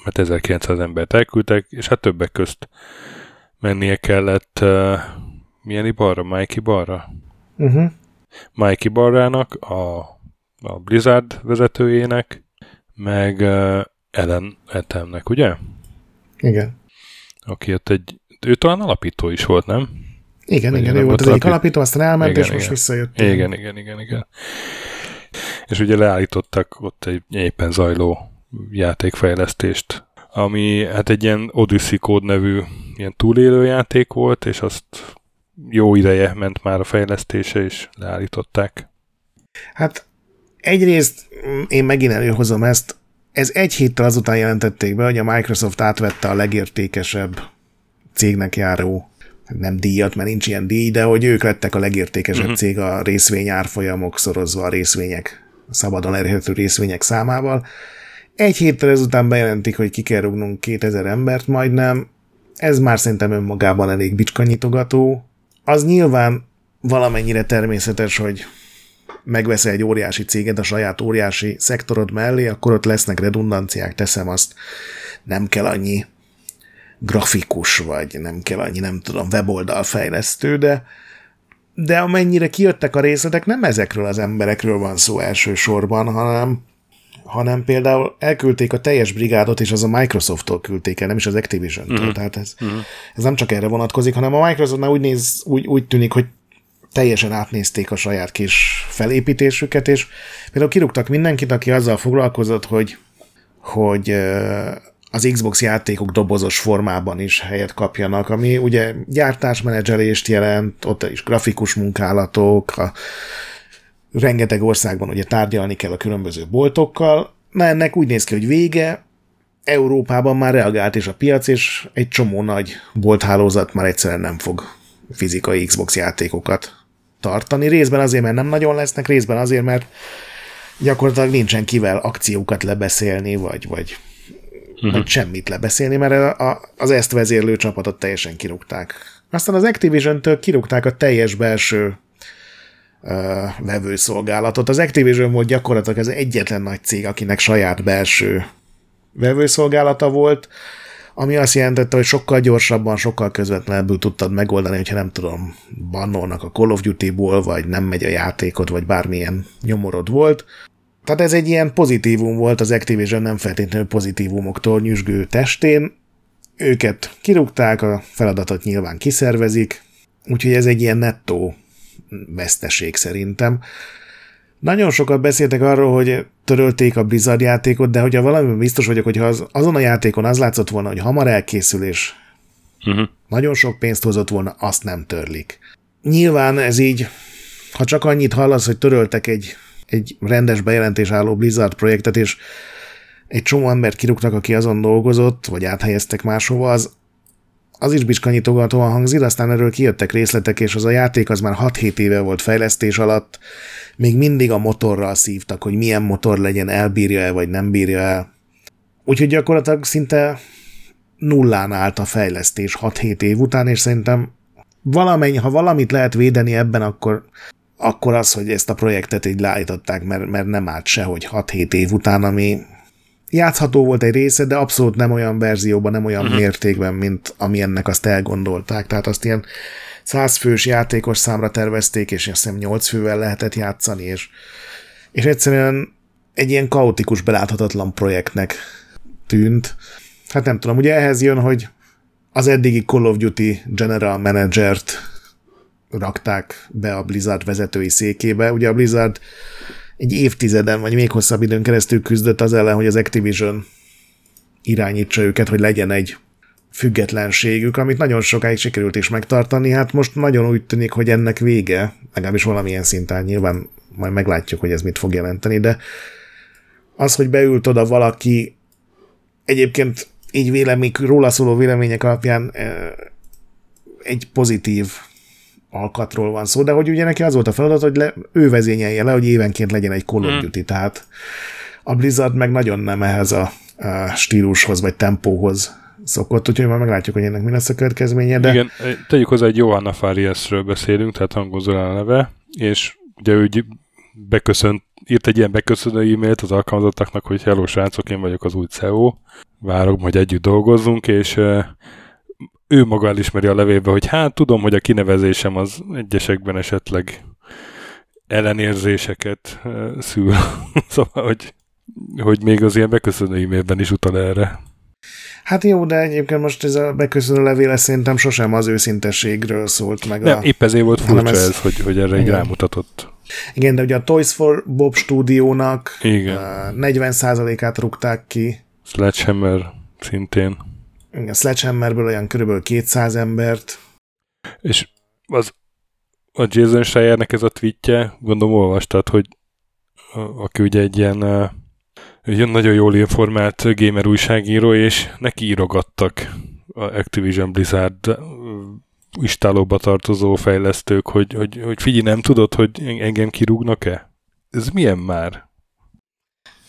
mert 1900 embert elküldtek, és hát többek közt mennie kellett uh, milyen ibarra? Mikey barra? Uh-huh. Mikey barrának, a, a Blizzard vezetőjének, meg uh, Ellen Etemnek, ugye? Igen. Aki ott egy, ő talán alapító is volt, nem? Igen, Vagy igen, ő volt az egyik alapító, aztán elment, igen, és igen. most visszajött. Igen, igen, igen, igen. És ugye leállítottak ott egy éppen zajló játékfejlesztést, ami hát egy ilyen Odyssey kód nevű ilyen túlélő játék volt, és azt jó ideje ment már a fejlesztése, és leállították. Hát egyrészt én megint előhozom ezt, ez egy héttel azután jelentették be, hogy a Microsoft átvette a legértékesebb cégnek járó nem díjat, mert nincs ilyen díj, de hogy ők lettek a legértékesebb uh-huh. cég a részvény árfolyamok szorozva a részvények, a szabadon elérhető részvények számával. Egy héttel ezután bejelentik, hogy ki kell rúgnunk 2000 embert majdnem, ez már szerintem önmagában elég bicskanyitogató. Az nyilván valamennyire természetes, hogy megveszel egy óriási céget a saját óriási szektorod mellé, akkor ott lesznek redundanciák, teszem azt, nem kell annyi grafikus, vagy nem kell annyi, nem tudom, weboldal fejlesztő, de, de amennyire kijöttek a részletek, nem ezekről az emberekről van szó elsősorban, hanem hanem például elküldték a teljes brigádot, és az a Microsoft-tól küldték el, nem is az Activision-től. Uh-huh. Tehát ez, uh-huh. ez nem csak erre vonatkozik, hanem a Microsoftnál úgy, néz, úgy, úgy tűnik, hogy teljesen átnézték a saját kis felépítésüket, és például kirúgtak mindenkit, aki azzal foglalkozott, hogy, hogy az Xbox játékok dobozos formában is helyet kapjanak, ami ugye gyártásmenedzselést jelent, ott is grafikus munkálatok, a rengeteg országban ugye tárgyalni kell a különböző boltokkal, na ennek úgy néz ki, hogy vége, Európában már reagált is a piac, és egy csomó nagy bolthálózat már egyszerűen nem fog fizikai Xbox játékokat tartani. Részben azért, mert nem nagyon lesznek, részben azért, mert gyakorlatilag nincsen kivel akciókat lebeszélni, vagy, vagy, uh-huh. vagy semmit lebeszélni, mert a, a, az ezt vezérlő csapatot teljesen kirúgták. Aztán az Activision-től kirúgták a teljes belső vevőszolgálatot. Az Activision volt gyakorlatilag az egyetlen nagy cég, akinek saját belső vevőszolgálata volt, ami azt jelentette, hogy sokkal gyorsabban, sokkal közvetlenebbül tudtad megoldani, hogyha nem tudom, bannolnak a Call of Duty-ból, vagy nem megy a játékod, vagy bármilyen nyomorod volt. Tehát ez egy ilyen pozitívum volt az Activision nem feltétlenül pozitívumoktól nyüzsgő testén. Őket kirúgták, a feladatot nyilván kiszervezik, úgyhogy ez egy ilyen nettó veszteség szerintem. Nagyon sokat beszéltek arról, hogy törölték a Blizzard játékot, de hogyha valami biztos vagyok, hogy az, azon a játékon az látszott volna, hogy hamar elkészül, és uh-huh. nagyon sok pénzt hozott volna, azt nem törlik. Nyilván ez így, ha csak annyit hallasz, hogy töröltek egy, egy rendes bejelentés álló Blizzard projektet, és egy csomó embert kirúgtak, aki azon dolgozott, vagy áthelyeztek máshova, az az is bicskanyitogatóan hangzik, aztán erről kijöttek részletek, és az a játék az már 6-7 éve volt fejlesztés alatt, még mindig a motorral szívtak, hogy milyen motor legyen, elbírja-e, vagy nem bírja el. Úgyhogy gyakorlatilag szinte nullán állt a fejlesztés 6-7 év után, és szerintem valamennyi, ha valamit lehet védeni ebben, akkor, akkor az, hogy ezt a projektet így leállították, mert, mert nem állt sehogy 6-7 év után, ami játszható volt egy része, de abszolút nem olyan verzióban, nem olyan uh-huh. mértékben, mint ami ennek azt elgondolták. Tehát azt ilyen százfős játékos számra tervezték, és azt hiszem nyolc fővel lehetett játszani, és, és egyszerűen egy ilyen kaotikus, beláthatatlan projektnek tűnt. Hát nem tudom, ugye ehhez jön, hogy az eddigi Call of Duty General Manager-t rakták be a Blizzard vezetői székébe. Ugye a Blizzard egy évtizeden, vagy még hosszabb időn keresztül küzdött az ellen, hogy az Activision irányítsa őket, hogy legyen egy függetlenségük, amit nagyon sokáig sikerült is megtartani. Hát most nagyon úgy tűnik, hogy ennek vége, legalábbis valamilyen szinten nyilván majd meglátjuk, hogy ez mit fog jelenteni, de az, hogy beült oda valaki, egyébként így vélemény, róla szóló vélemények alapján eh, egy pozitív alkatról van szó, de hogy ugye neki az volt a feladat, hogy le, ő vezényelje le, hogy évenként legyen egy Call of hmm. Duty, hmm. tehát a Blizzard meg nagyon nem ehhez a, a stílushoz vagy tempóhoz szokott, úgyhogy már meglátjuk, hogy ennek mi lesz a következménye. De... Igen, tegyük hozzá, egy Johanna Fariasről beszélünk, tehát hangozol a neve, és ugye ő beköszönt, írt egy ilyen beköszönő e-mailt az alkalmazottaknak, hogy hello srácok, én vagyok az új CEO, várok, hogy együtt dolgozzunk, és ő maga elismeri a levélbe, hogy hát tudom, hogy a kinevezésem az egyesekben esetleg ellenérzéseket szül. szóval, hogy, hogy még az ilyen beköszönő e-mailben is utal erre. Hát jó, de egyébként most ez a beköszönő levéle szerintem sosem az őszintességről szólt meg. Nem, a, épp ezért volt furcsa ez, ez, hogy, hogy erre igen. rámutatott. Igen, de ugye a Toys for Bob stúdiónak igen. 40%-át rúgták ki. Sledgehammer szintén. Igen, Sledgehammerből olyan körülbelül 200 embert. És az a Jason Schreiernek ez a tweetje, gondolom olvastad, hogy aki ugye egy ilyen egy nagyon jól informált gamer újságíró, és neki írogattak a Activision Blizzard istálóba tartozó fejlesztők, hogy, hogy, hogy figyelj, nem tudod, hogy engem kirúgnak-e? Ez milyen már?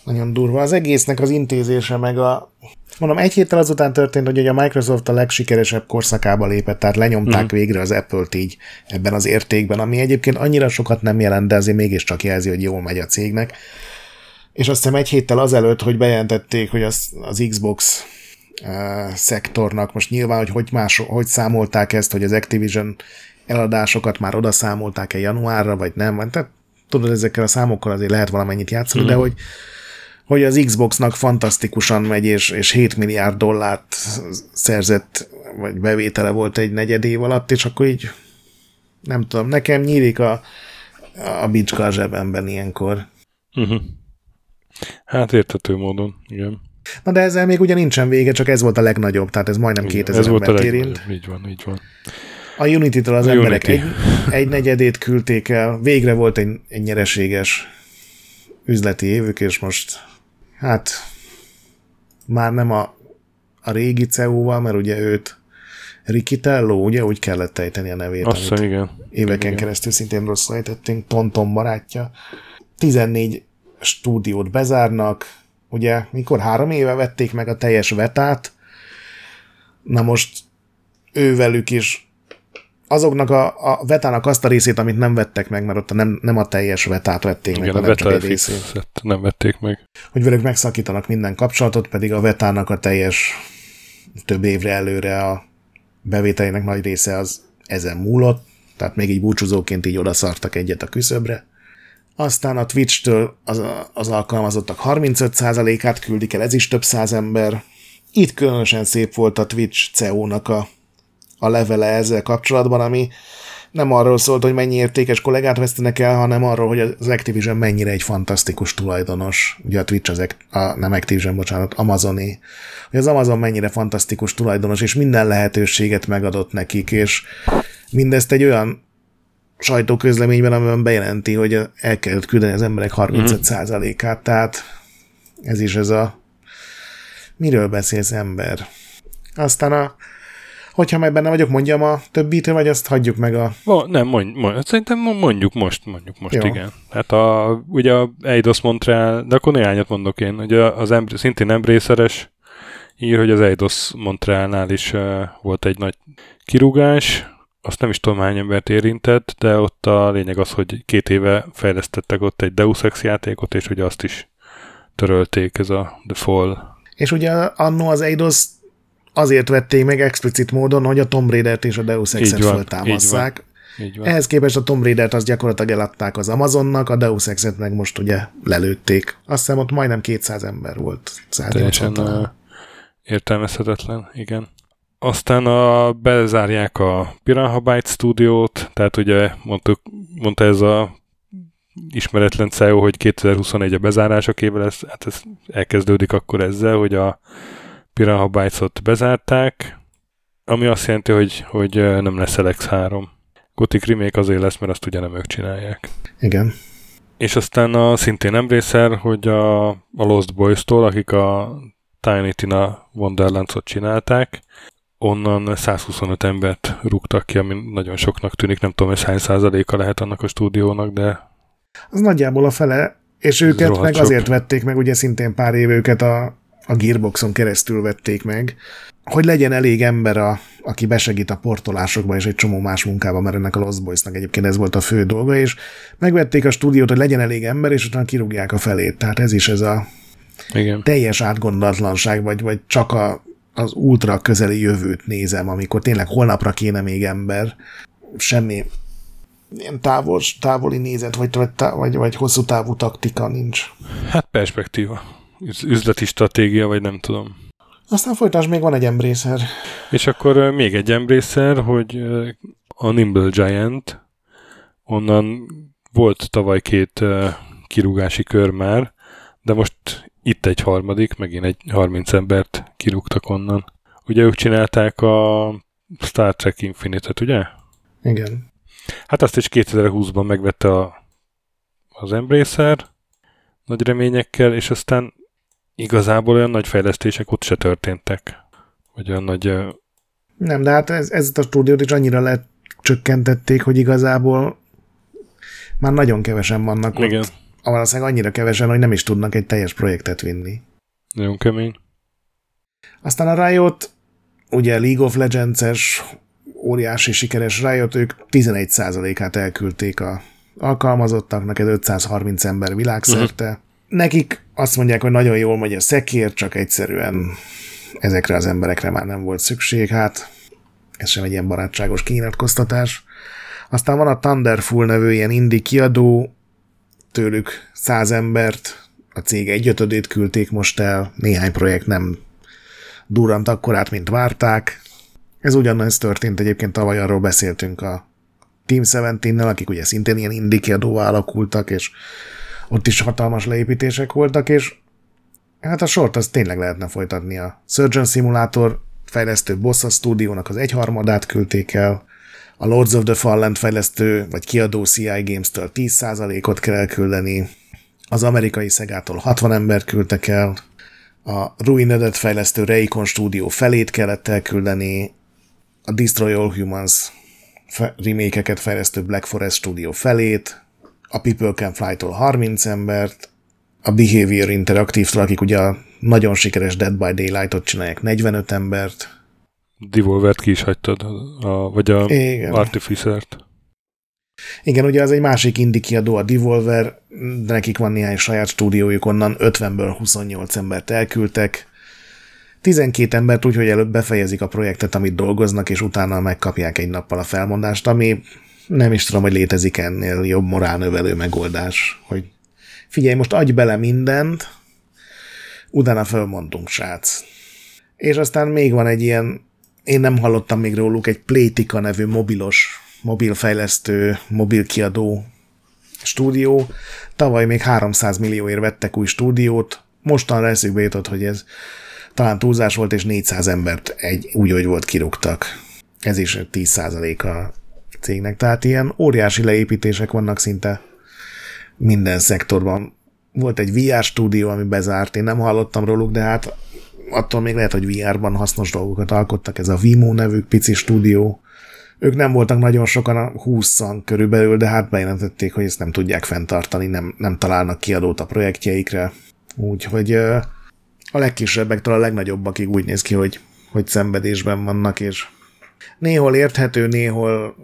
Nagyon durva. Az egésznek az intézése meg a... Mondom, egy héttel azután történt, hogy a Microsoft a legsikeresebb korszakába lépett, tehát lenyomták mm. végre az Apple-t így ebben az értékben, ami egyébként annyira sokat nem jelent, de azért mégiscsak jelzi, hogy jól megy a cégnek. És azt hiszem egy héttel azelőtt, hogy bejelentették, hogy az, az Xbox uh, szektornak, most nyilván, hogy hogy, más, hogy számolták ezt, hogy az Activision eladásokat már oda számolták-e januárra, vagy nem, tehát tudod, ezekkel a számokkal azért lehet valamennyit játszani, mm. de hogy hogy az Xboxnak fantasztikusan megy, és, és 7 milliárd dollárt szerzett, vagy bevétele volt egy negyed év alatt, és akkor így nem tudom, nekem nyílik a, a bicska a zsebemben ilyenkor. Uh-huh. Hát értető módon, igen. Na de ezzel még ugye nincsen vége, csak ez volt a legnagyobb, tehát ez majdnem igen, 2000 ez volt a érint. Így van, így van. A Unity-től az a emberek Unity. egy, egy negyedét küldték el, végre volt egy, egy nyereséges üzleti évük, és most hát már nem a, a régi CEO-val, mert ugye őt Rikitello, ugye úgy kellett ejteni a nevét, Azt amit igen. éveken igen. keresztül szintén rosszul ejtettünk, Tonton barátja. 14 stúdiót bezárnak, ugye mikor három éve vették meg a teljes vetát, na most ővelük is azoknak a, a vetának azt a részét, amit nem vettek meg, mert ott nem, nem a teljes vetát vették Igen, meg, a csak egy részét. Nem vették meg. Hogy velük megszakítanak minden kapcsolatot, pedig a vetának a teljes több évre előre a bevételének nagy része az ezen múlott, tehát még így búcsúzóként így odaszartak egyet a küszöbre. Aztán a Twitch-től az, az alkalmazottak 35%-át küldik el, ez is több száz ember. Itt különösen szép volt a Twitch CEO-nak a a levele ezzel kapcsolatban, ami nem arról szólt, hogy mennyi értékes kollégát vesztenek el, hanem arról, hogy az Activision mennyire egy fantasztikus tulajdonos. Ugye a Twitch az, a, nem Activision, bocsánat, Amazoni. Hogy az Amazon mennyire fantasztikus tulajdonos, és minden lehetőséget megadott nekik, és mindezt egy olyan sajtóközleményben, amiben bejelenti, hogy el kell küldeni az emberek 35%-át, tehát ez is ez a miről beszélsz ember. Aztán a Hogyha meg benne vagyok, mondjam a többit, vagy azt hagyjuk meg a... Ma, nem, mondj, mondj, szerintem mondjuk most, mondjuk most, Jó. igen. Hát a, ugye a Eidos Montreal, de akkor néhányat mondok én, ugye az embr, szintén embrészeres ír, hogy az Eidos Montrealnál is uh, volt egy nagy kirúgás, azt nem is tudom hány embert érintett, de ott a lényeg az, hogy két éve fejlesztettek ott egy Deus Ex játékot, és ugye azt is törölték, ez a The Fall. És ugye annó az Eidos azért vették meg explicit módon, hogy a Tomb Raider-t és a Deus Ex-et föltámasszák. Ehhez képest a Tomb Raider-t azt gyakorlatilag eladták az Amazonnak, a Deus Ex-et meg most ugye lelőtték. Azt hiszem ott majdnem 200 ember volt. Teljesen uh, értelmezhetetlen, igen. Aztán a, bezárják a Piranha Byte stúdiót, tehát ugye mondtuk, mondta ez a ismeretlen CEO, hogy 2021 a bezárások éve lesz, hát ez elkezdődik akkor ezzel, hogy a Piranha Bytes-ot bezárták, ami azt jelenti, hogy, hogy nem lesz Alex 3. Gothic Remake azért lesz, mert azt ugye nem ők csinálják. Igen. És aztán a szintén embrészer, hogy a, a Lost Boys-tól, akik a Tiny Tina Wonderlands-ot csinálták, onnan 125 embert rúgtak ki, ami nagyon soknak tűnik, nem tudom, hogy hány százaléka lehet annak a stúdiónak, de... Az nagyjából a fele, és őket meg sok. azért vették meg, ugye szintén pár év őket a a Gearboxon keresztül vették meg, hogy legyen elég ember, a, aki besegít a portolásokba és egy csomó más munkába, mert ennek a Lost Boys-nak egyébként ez volt a fő dolga, és megvették a stúdiót, hogy legyen elég ember, és utána kirúgják a felét. Tehát ez is ez a Igen. teljes átgondolatlanság, vagy, vagy csak a, az ultra közeli jövőt nézem, amikor tényleg holnapra kéne még ember, semmi ilyen távol, távoli nézet, vagy, vagy, vagy, vagy hosszú távú taktika nincs. Hát perspektíva. Üz- üzleti stratégia, vagy nem tudom. Aztán folytás még van egy Embracer. És akkor még egy embrészer, hogy a Nimble Giant, onnan volt tavaly két kirúgási kör már, de most itt egy harmadik, megint egy 30 embert kirúgtak onnan. Ugye ők csinálták a Star Trek Infinite-et, ugye? Igen. Hát azt is 2020-ban megvette a, az Embracer nagy reményekkel, és aztán igazából olyan nagy fejlesztések ott se történtek. Vagy olyan nagy... Nem, de hát ez, ez a stúdiót is annyira lecsökkentették, hogy igazából már nagyon kevesen vannak Igen, ott. Valószínűleg annyira kevesen, hogy nem is tudnak egy teljes projektet vinni. nagyon kemény. Aztán a Riot, ugye League of Legends-es óriási sikeres Riot, ők 11%-át elküldték a alkalmazottaknak, ez 530 ember világszerte. Uh-huh. Nekik azt mondják, hogy nagyon jól megy a szekér, csak egyszerűen ezekre az emberekre már nem volt szükség, hát ez sem egy ilyen barátságos kinyilatkoztatás. Aztán van a Thunderful nevű ilyen indie kiadó, tőlük száz embert, a cég egyötödét küldték most el, néhány projekt nem durrant akkorát, mint várták. Ez ugyanaz történt egyébként tavaly, arról beszéltünk a Team 17-nel, akik ugye szintén ilyen indie kiadóvá alakultak, és ott is hatalmas leépítések voltak, és hát a sort az tényleg lehetne folytatni. A Surgeon Simulator fejlesztő Bossa stúdiónak az egyharmadát küldték el, a Lords of the Fallen fejlesztő vagy kiadó CI Games-től 10%-ot kell elküldeni, az amerikai Szegától 60 ember küldtek el, a Ruined fejlesztő Raycon stúdió felét kellett elküldeni, a Destroy All Humans remékeket fejlesztő Black Forest stúdió felét, a People Can Fly-tól 30 embert, a Behavior Interactive-től, akik ugye a nagyon sikeres Dead by Daylight-ot csinálják 45 embert, Devolvert ki is hagytad, a, vagy a Igen. Artificer-t. Igen, ugye az egy másik indie kiadó, a Devolver, de nekik van néhány saját stúdiójuk, onnan 50-ből 28 embert elküldtek. 12 embert úgy, hogy előbb befejezik a projektet, amit dolgoznak, és utána megkapják egy nappal a felmondást, ami nem is tudom, hogy létezik ennél jobb morálnövelő megoldás, hogy figyelj, most adj bele mindent, utána fölmondunk, srác. És aztán még van egy ilyen, én nem hallottam még róluk, egy Playtika nevű mobilos, mobilfejlesztő, mobilkiadó stúdió. Tavaly még 300 millióért vettek új stúdiót, mostanra eszükbe jutott, hogy ez talán túlzás volt, és 400 embert egy, úgy, hogy volt kirúgtak. Ez is 10% a cégnek. Tehát ilyen óriási leépítések vannak szinte minden szektorban. Volt egy VR stúdió, ami bezárt, én nem hallottam róluk, de hát attól még lehet, hogy VR-ban hasznos dolgokat alkottak. Ez a Vimo nevű pici stúdió. Ők nem voltak nagyon sokan, 20 körülbelül, de hát bejelentették, hogy ezt nem tudják fenntartani, nem, nem találnak kiadót a projektjeikre. Úgyhogy a legkisebbektől a legnagyobbakig úgy néz ki, hogy, hogy szenvedésben vannak, és néhol érthető, néhol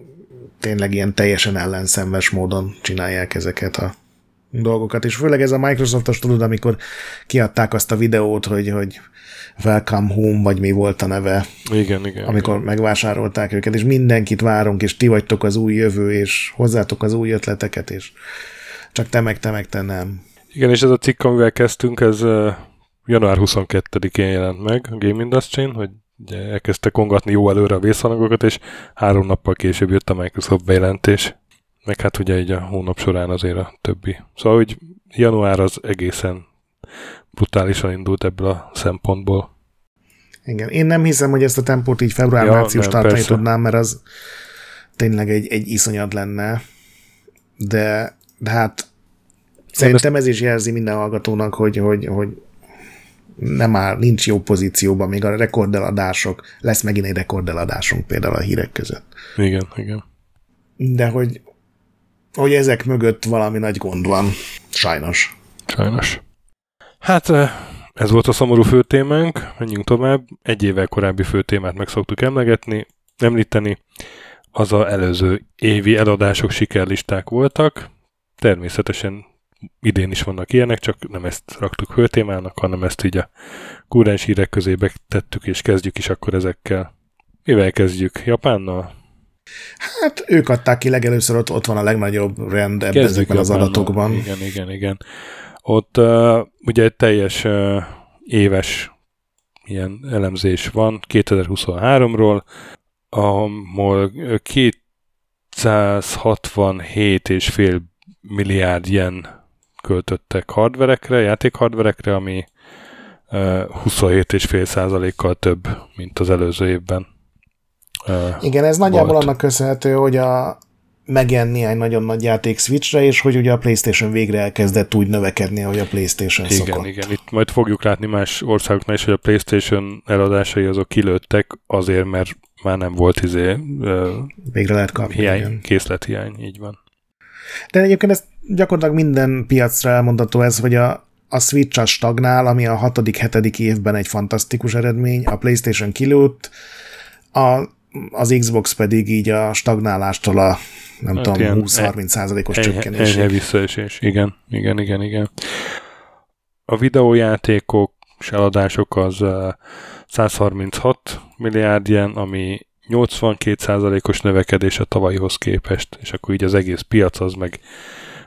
tényleg ilyen teljesen ellenszenves módon csinálják ezeket a dolgokat, és főleg ez a Microsoftos tudod, amikor kiadták azt a videót, hogy, hogy Welcome Home, vagy mi volt a neve, Igen, igen. amikor megvásárolták őket, és mindenkit várunk, és ti vagytok az új jövő, és hozzátok az új ötleteket, és csak te meg, te meg, te nem. Igen, és ez a cikk, amivel kezdtünk, ez január 22-én jelent meg a Game industry hogy ugye elkezdte kongatni jó előre a vészhalangokat, és három nappal később jött a Microsoft bejelentés. Meg hát ugye így a hónap során azért a többi. Szóval, hogy január az egészen brutálisan indult ebből a szempontból. Igen, én nem hiszem, hogy ezt a tempót így február-március nem, tartani tudnám, mert az tényleg egy, egy iszonyat lenne, de, de hát szerintem ez is jelzi minden hallgatónak, hogy, hogy, hogy nem áll, nincs jó pozícióban, még a rekordeladások, lesz megint egy rekordeladásunk például a hírek között. Igen, igen. De hogy, hogy ezek mögött valami nagy gond van, sajnos. Sajnos. Hát eh, ez volt a szomorú főtémánk, menjünk tovább. Egy évvel korábbi főtémát meg szoktuk emlegetni, említeni. Az a előző évi eladások sikerlisták voltak. Természetesen idén is vannak ilyenek, csak nem ezt raktuk főtémának, hanem ezt így a kúrens hírek közébe tettük, és kezdjük is akkor ezekkel. Mivel kezdjük? Japánnal? Hát ők adták ki legelőször, ott, ott van a legnagyobb rend ebben ezekben az adatokban. Igen, igen, igen. Ott uh, ugye egy teljes uh, éves ilyen elemzés van 2023-ról, ahol 267,5 milliárd yen költöttek hardverekre, játékhardverekre, ami uh, 27,5 százalékkal több, mint az előző évben. Igen, ez nagyjából volt. annak köszönhető, hogy a megjelent néhány nagyon nagy játék Switchre, és hogy ugye a PlayStation végre elkezdett úgy növekedni, ahogy a PlayStation igen, szokott. Igen, itt majd fogjuk látni más országoknál is, hogy a PlayStation eladásai azok kilőttek azért, mert már nem volt izé végre lehet kapni. Hiány, készlethiány, így van. De egyébként ez gyakorlatilag minden piacra elmondható ez, hogy a, a Switch a stagnál, ami a hatodik, hetedik évben egy fantasztikus eredmény, a PlayStation kilőtt, a, az Xbox pedig így a stagnálástól a nem hát tudom, 20-30 százalékos csökkenés. Enyhe visszaesés, igen, igen, igen, igen. A videójátékok és eladások az 136 milliárd yen, ami 82%-os növekedés a tavalyhoz képest, és akkor így az egész piac az meg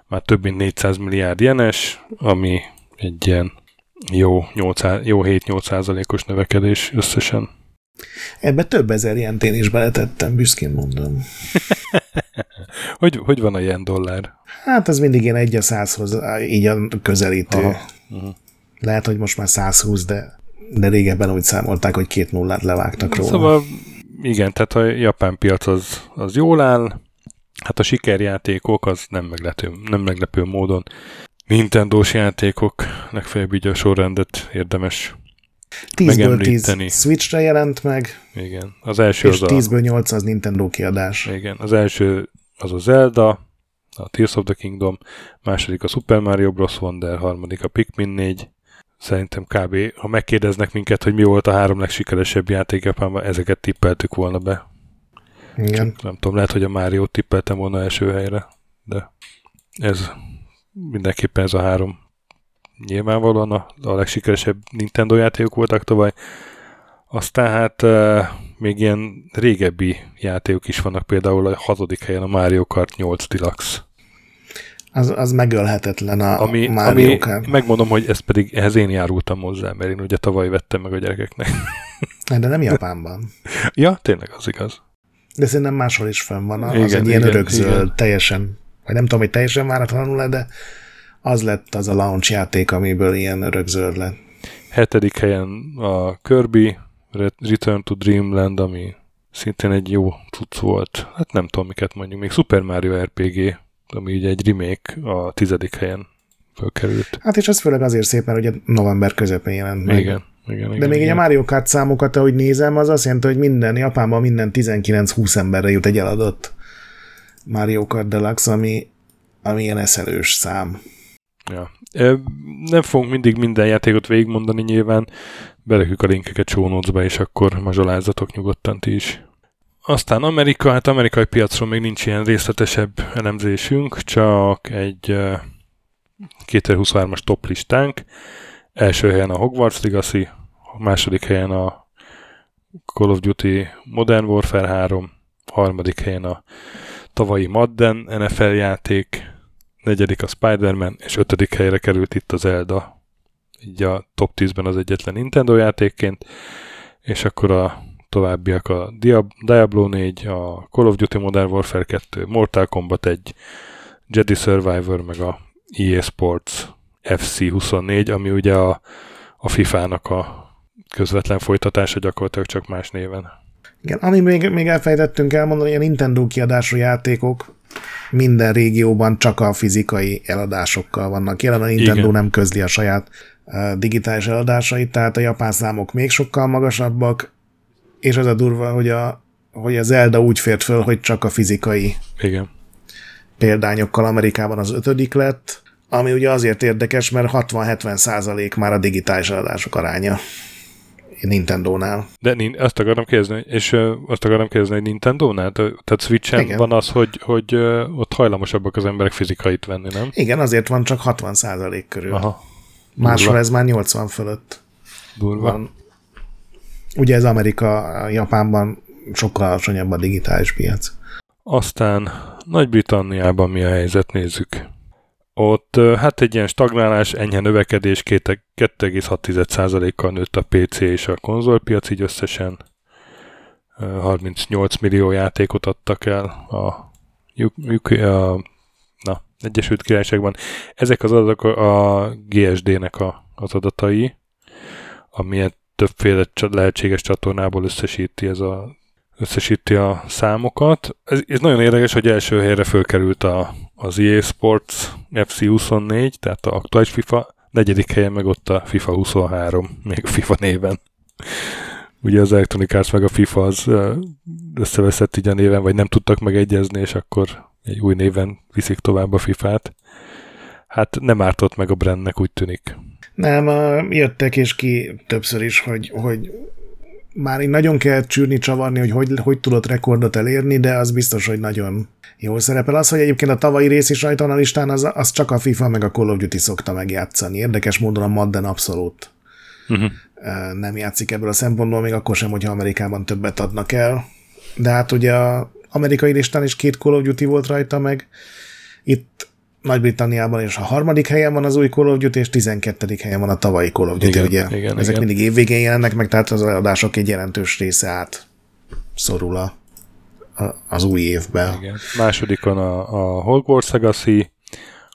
már több mint 400 milliárd jenes, ami egy ilyen jó, 8, jó 7-8%-os növekedés összesen. Ebbe több ezer jentén is beletettem, büszkén mondom. hogy, hogy van a jen dollár? Hát ez mindig ilyen egy a százhoz így a közelítő. Aha. Uh-huh. Lehet, hogy most már 120, de, de régebben úgy számolták, hogy két nullát levágtak róla. Szóval igen, tehát a japán piac az, az jól áll, hát a sikerjátékok az nem meglepő, nem meglepő módon Nintendo-s játékok, legfeljebb így a sorrendet érdemes 10-ből 10 Switch-re jelent meg. Igen. Az első és az 10-ből 8 az Nintendo kiadás. Igen. Az első az a Zelda, a Tears of the Kingdom, második a Super Mario Bros. Wonder, harmadik a Pikmin 4. Szerintem kb. ha megkérdeznek minket, hogy mi volt a három legsikeresebb játék Japánban, ezeket tippeltük volna be. Igen. Csak nem tudom, lehet, hogy a Mario tippeltem volna első helyre, de ez mindenképpen ez a három nyilvánvalóan a, a legsikeresebb Nintendo játékok voltak tavaly. Aztán hát uh, még ilyen régebbi játékok is vannak, például a hatodik helyen a Mario Kart 8 Deluxe. Az, az megölhetetlen a ami, Mario ami, Kart. Megmondom, hogy ez pedig ehhez én járultam hozzá, mert én ugye tavaly vettem meg a gyerekeknek. De nem Japánban. ja, tényleg az igaz. De szerintem máshol is fenn van. Az igen, egy ilyen örökzöld, teljesen, vagy nem tudom, hogy teljesen váratlanul de az lett az a launch játék, amiből ilyen örökzöld lett. Hetedik helyen a Kirby Return to Dreamland, ami szintén egy jó cucc volt. Hát nem tudom, miket mondjuk. Még Super Mario RPG, ami így egy remake a tizedik helyen fölkerült. Hát és ez főleg azért szép, mert ugye november közepén jelent meg. Igen. Igen, De igen, még igen. egy a Mario Kart számokat, ahogy nézem, az azt jelenti, hogy minden Japánban minden 19-20 emberre jut egy eladott Mario Kart Deluxe, ami, ami ilyen eszelős szám. Ja. Nem fogunk mindig minden játékot végigmondani nyilván, belekük a linkeket show és akkor mazsolázzatok nyugodtan ti is. Aztán Amerika, hát amerikai piacról még nincs ilyen részletesebb elemzésünk, csak egy 2023-as top listánk. Első helyen a Hogwarts Legacy, a második helyen a Call of Duty Modern Warfare 3, harmadik helyen a tavalyi Madden NFL játék, negyedik a Spider-Man, és ötödik helyre került itt az Zelda. Így a top 10-ben az egyetlen Nintendo játékként, és akkor a továbbiak a Diablo 4, a Call of Duty Modern Warfare 2, Mortal Kombat 1, Jedi Survivor, meg a EA Sports FC24, ami ugye a, a FIFA-nak a közvetlen folytatása gyakorlatilag csak más néven. Igen, ami még, még elfejtettünk elmondani, hogy a Nintendo kiadású játékok minden régióban csak a fizikai eladásokkal vannak jelen. A Nintendo Igen. nem közli a saját uh, digitális eladásait, tehát a japán számok még sokkal magasabbak, és az a durva, hogy a, hogy a Zelda úgy fért föl, hogy csak a fizikai Igen. példányokkal Amerikában az ötödik lett, ami ugye azért érdekes, mert 60-70 százalék már a digitális eladások aránya. Nintendo-nál. De azt akarom kérdezni, és azt akarom kérdezni, hogy Nintendo-nál? Tehát Switch-en van az, hogy, hogy ott hajlamosabbak az emberek fizikait venni, nem? Igen, azért van csak 60 százalék körül. Aha. Máshol ez már 80 fölött. Durva. Van. Ugye ez Amerika, Japánban sokkal alacsonyabb a digitális piac. Aztán Nagy-Britanniában mi a helyzet, nézzük. Ott hát egy ilyen stagnálás, enyhe növekedés, 2,6%-kal nőtt a PC és a konzolpiac, így összesen 38 millió játékot adtak el a, a na, Egyesült Királyságban. Ezek az adatok a GSD-nek a, az adatai, amilyen többféle lehetséges csatornából összesíti ez a összesíti a számokat. Ez, ez nagyon érdekes, hogy első helyre fölkerült a, az EA Sports FC24, tehát a aktuális FIFA, negyedik helyen meg ott a FIFA 23, még a FIFA néven. Ugye az Electronic Arts meg a FIFA az összeveszett így a néven, vagy nem tudtak megegyezni, és akkor egy új néven viszik tovább a FIFA-t. Hát nem ártott meg a brandnek, úgy tűnik. Nem, jöttek és ki többször is, hogy, hogy már így nagyon kell csűrni, csavarni, hogy, hogy hogy tudott rekordot elérni, de az biztos, hogy nagyon jól szerepel. Az, hogy egyébként a tavalyi rész is rajta a listán, az, az csak a FIFA meg a Call of Duty szokta megjátszani. Érdekes módon a Madden abszolút uh-huh. nem játszik ebből a szempontból, még akkor sem, hogyha Amerikában többet adnak el. De hát ugye a amerikai listán is két Call of Duty volt rajta, meg itt nagy-Britanniában is a harmadik helyen van az új Call of Duty, és 12. helyen van a tavalyi Call of Duty, igen, ugye? Igen, Ezek igen. mindig évvégén jelennek meg, tehát az adások egy jelentős része át szorul a, a, az új évben. Igen. Másodikon a, a Hogwarts Legacy,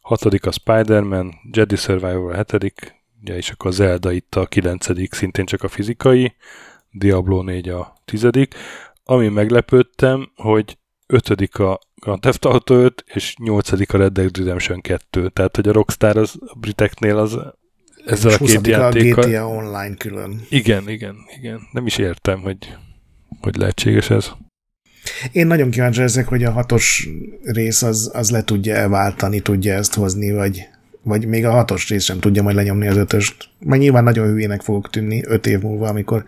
hatodik a Spider-Man, Jedi Survivor a hetedik, ugye, és akkor Zelda itt a kilencedik, szintén csak a fizikai, Diablo 4 a tizedik. Ami meglepődtem, hogy ötödik a Grand Theft Auto 5, és nyolcadik a Red Dead Redemption 2. Tehát, hogy a Rockstar az a briteknél az ezzel a két játékkal... a GTA Online külön. Igen, igen, igen. Nem is értem, hogy, hogy lehetséges ez. Én nagyon kíváncsi ezek, hogy a hatos rész az, az le tudja elváltani, tudja ezt hozni, vagy, vagy még a hatos rész sem tudja majd lenyomni az ötöst. Majd nyilván nagyon hülyének fogok tűnni öt év múlva, amikor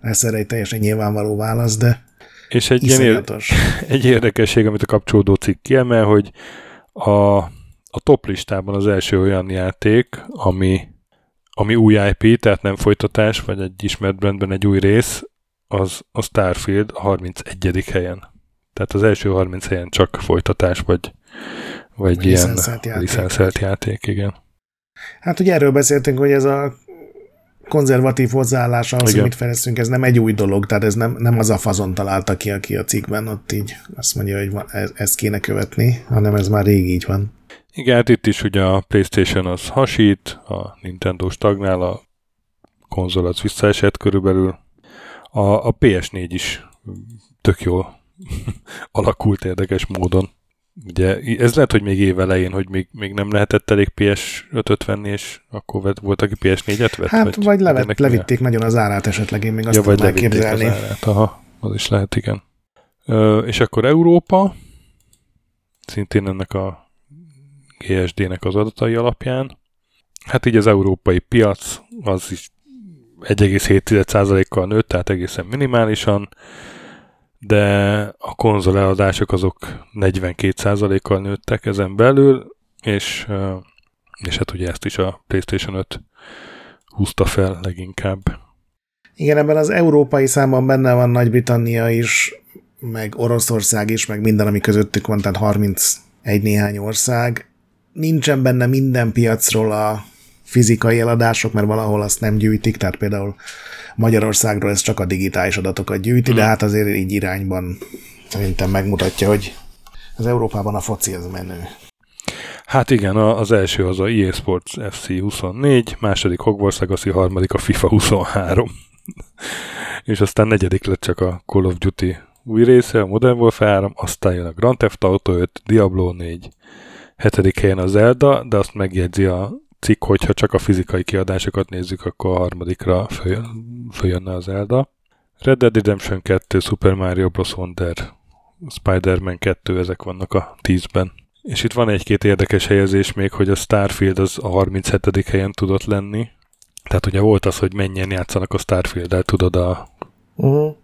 lesz erre egy teljesen nyilvánvaló válasz, de és egy, ilyen, egy érdekesség, amit a kapcsolódó cikk kiemel, hogy a, a top listában az első olyan játék, ami, ami új IP, tehát nem folytatás, vagy egy ismert brandben egy új rész, az a Starfield a 31. helyen. Tehát az első 30 helyen csak folytatás, vagy, vagy, vagy ilyen licenszelt játék. játék, igen. Hát ugye erről beszéltünk, hogy ez a konzervatív hozzáállás ahhoz, hogy mit fejlesztünk, ez nem egy új dolog, tehát ez nem, nem az a fazon találta ki, aki a cikkben ott így azt mondja, hogy ez, ezt kéne követni, hanem ez már rég így van. Igen, hát itt is ugye a Playstation az hasít, a Nintendo stagnál, a konzol az visszaesett körülbelül. A, a PS4 is tök jól alakult érdekes módon. Ugye ez lehet, hogy még évelején, hogy még, még nem lehetett elég PS5-öt venni, és akkor vett, volt, aki PS4-et vett? Hát, vagy, vagy levitték mi? nagyon az árát esetleg, én még azt ja, vagy elképzelni. Az árát, aha, az is lehet, igen. Ö, és akkor Európa, szintén ennek a GSD-nek az adatai alapján, hát így az európai piac az is 1,7%-kal nőtt, tehát egészen minimálisan, de a konzol eladások azok 42%-kal nőttek ezen belül, és, és hát ugye ezt is a PlayStation 5 húzta fel leginkább. Igen, ebben az európai számban benne van Nagy-Britannia is, meg Oroszország is, meg minden, ami közöttük van, tehát 31 néhány ország. Nincsen benne minden piacról a fizikai eladások, mert valahol azt nem gyűjtik, tehát például Magyarországról ez csak a digitális adatokat gyűjti, de hmm. hát azért így irányban szerintem megmutatja, hogy az Európában a foci az menő. Hát igen, az első az a EA Sports FC 24, második Hogwarts Legacy, harmadik a FIFA 23. és aztán negyedik lett csak a Call of Duty új része, a Modern Warfare 3, aztán jön a Grand Theft Auto 5, Diablo 4, hetedik helyen a Zelda, de azt megjegyzi a cikk, hogyha csak a fizikai kiadásokat nézzük, akkor a harmadikra föl, följönne az Zelda. Red Dead Redemption 2, Super Mario Bros. Wonder, Spider-Man 2, ezek vannak a 10-ben. És itt van egy-két érdekes helyezés még, hogy a Starfield az a 37. helyen tudott lenni. Tehát ugye volt az, hogy mennyien játszanak a Starfield-el, tudod, a, Uh-huh.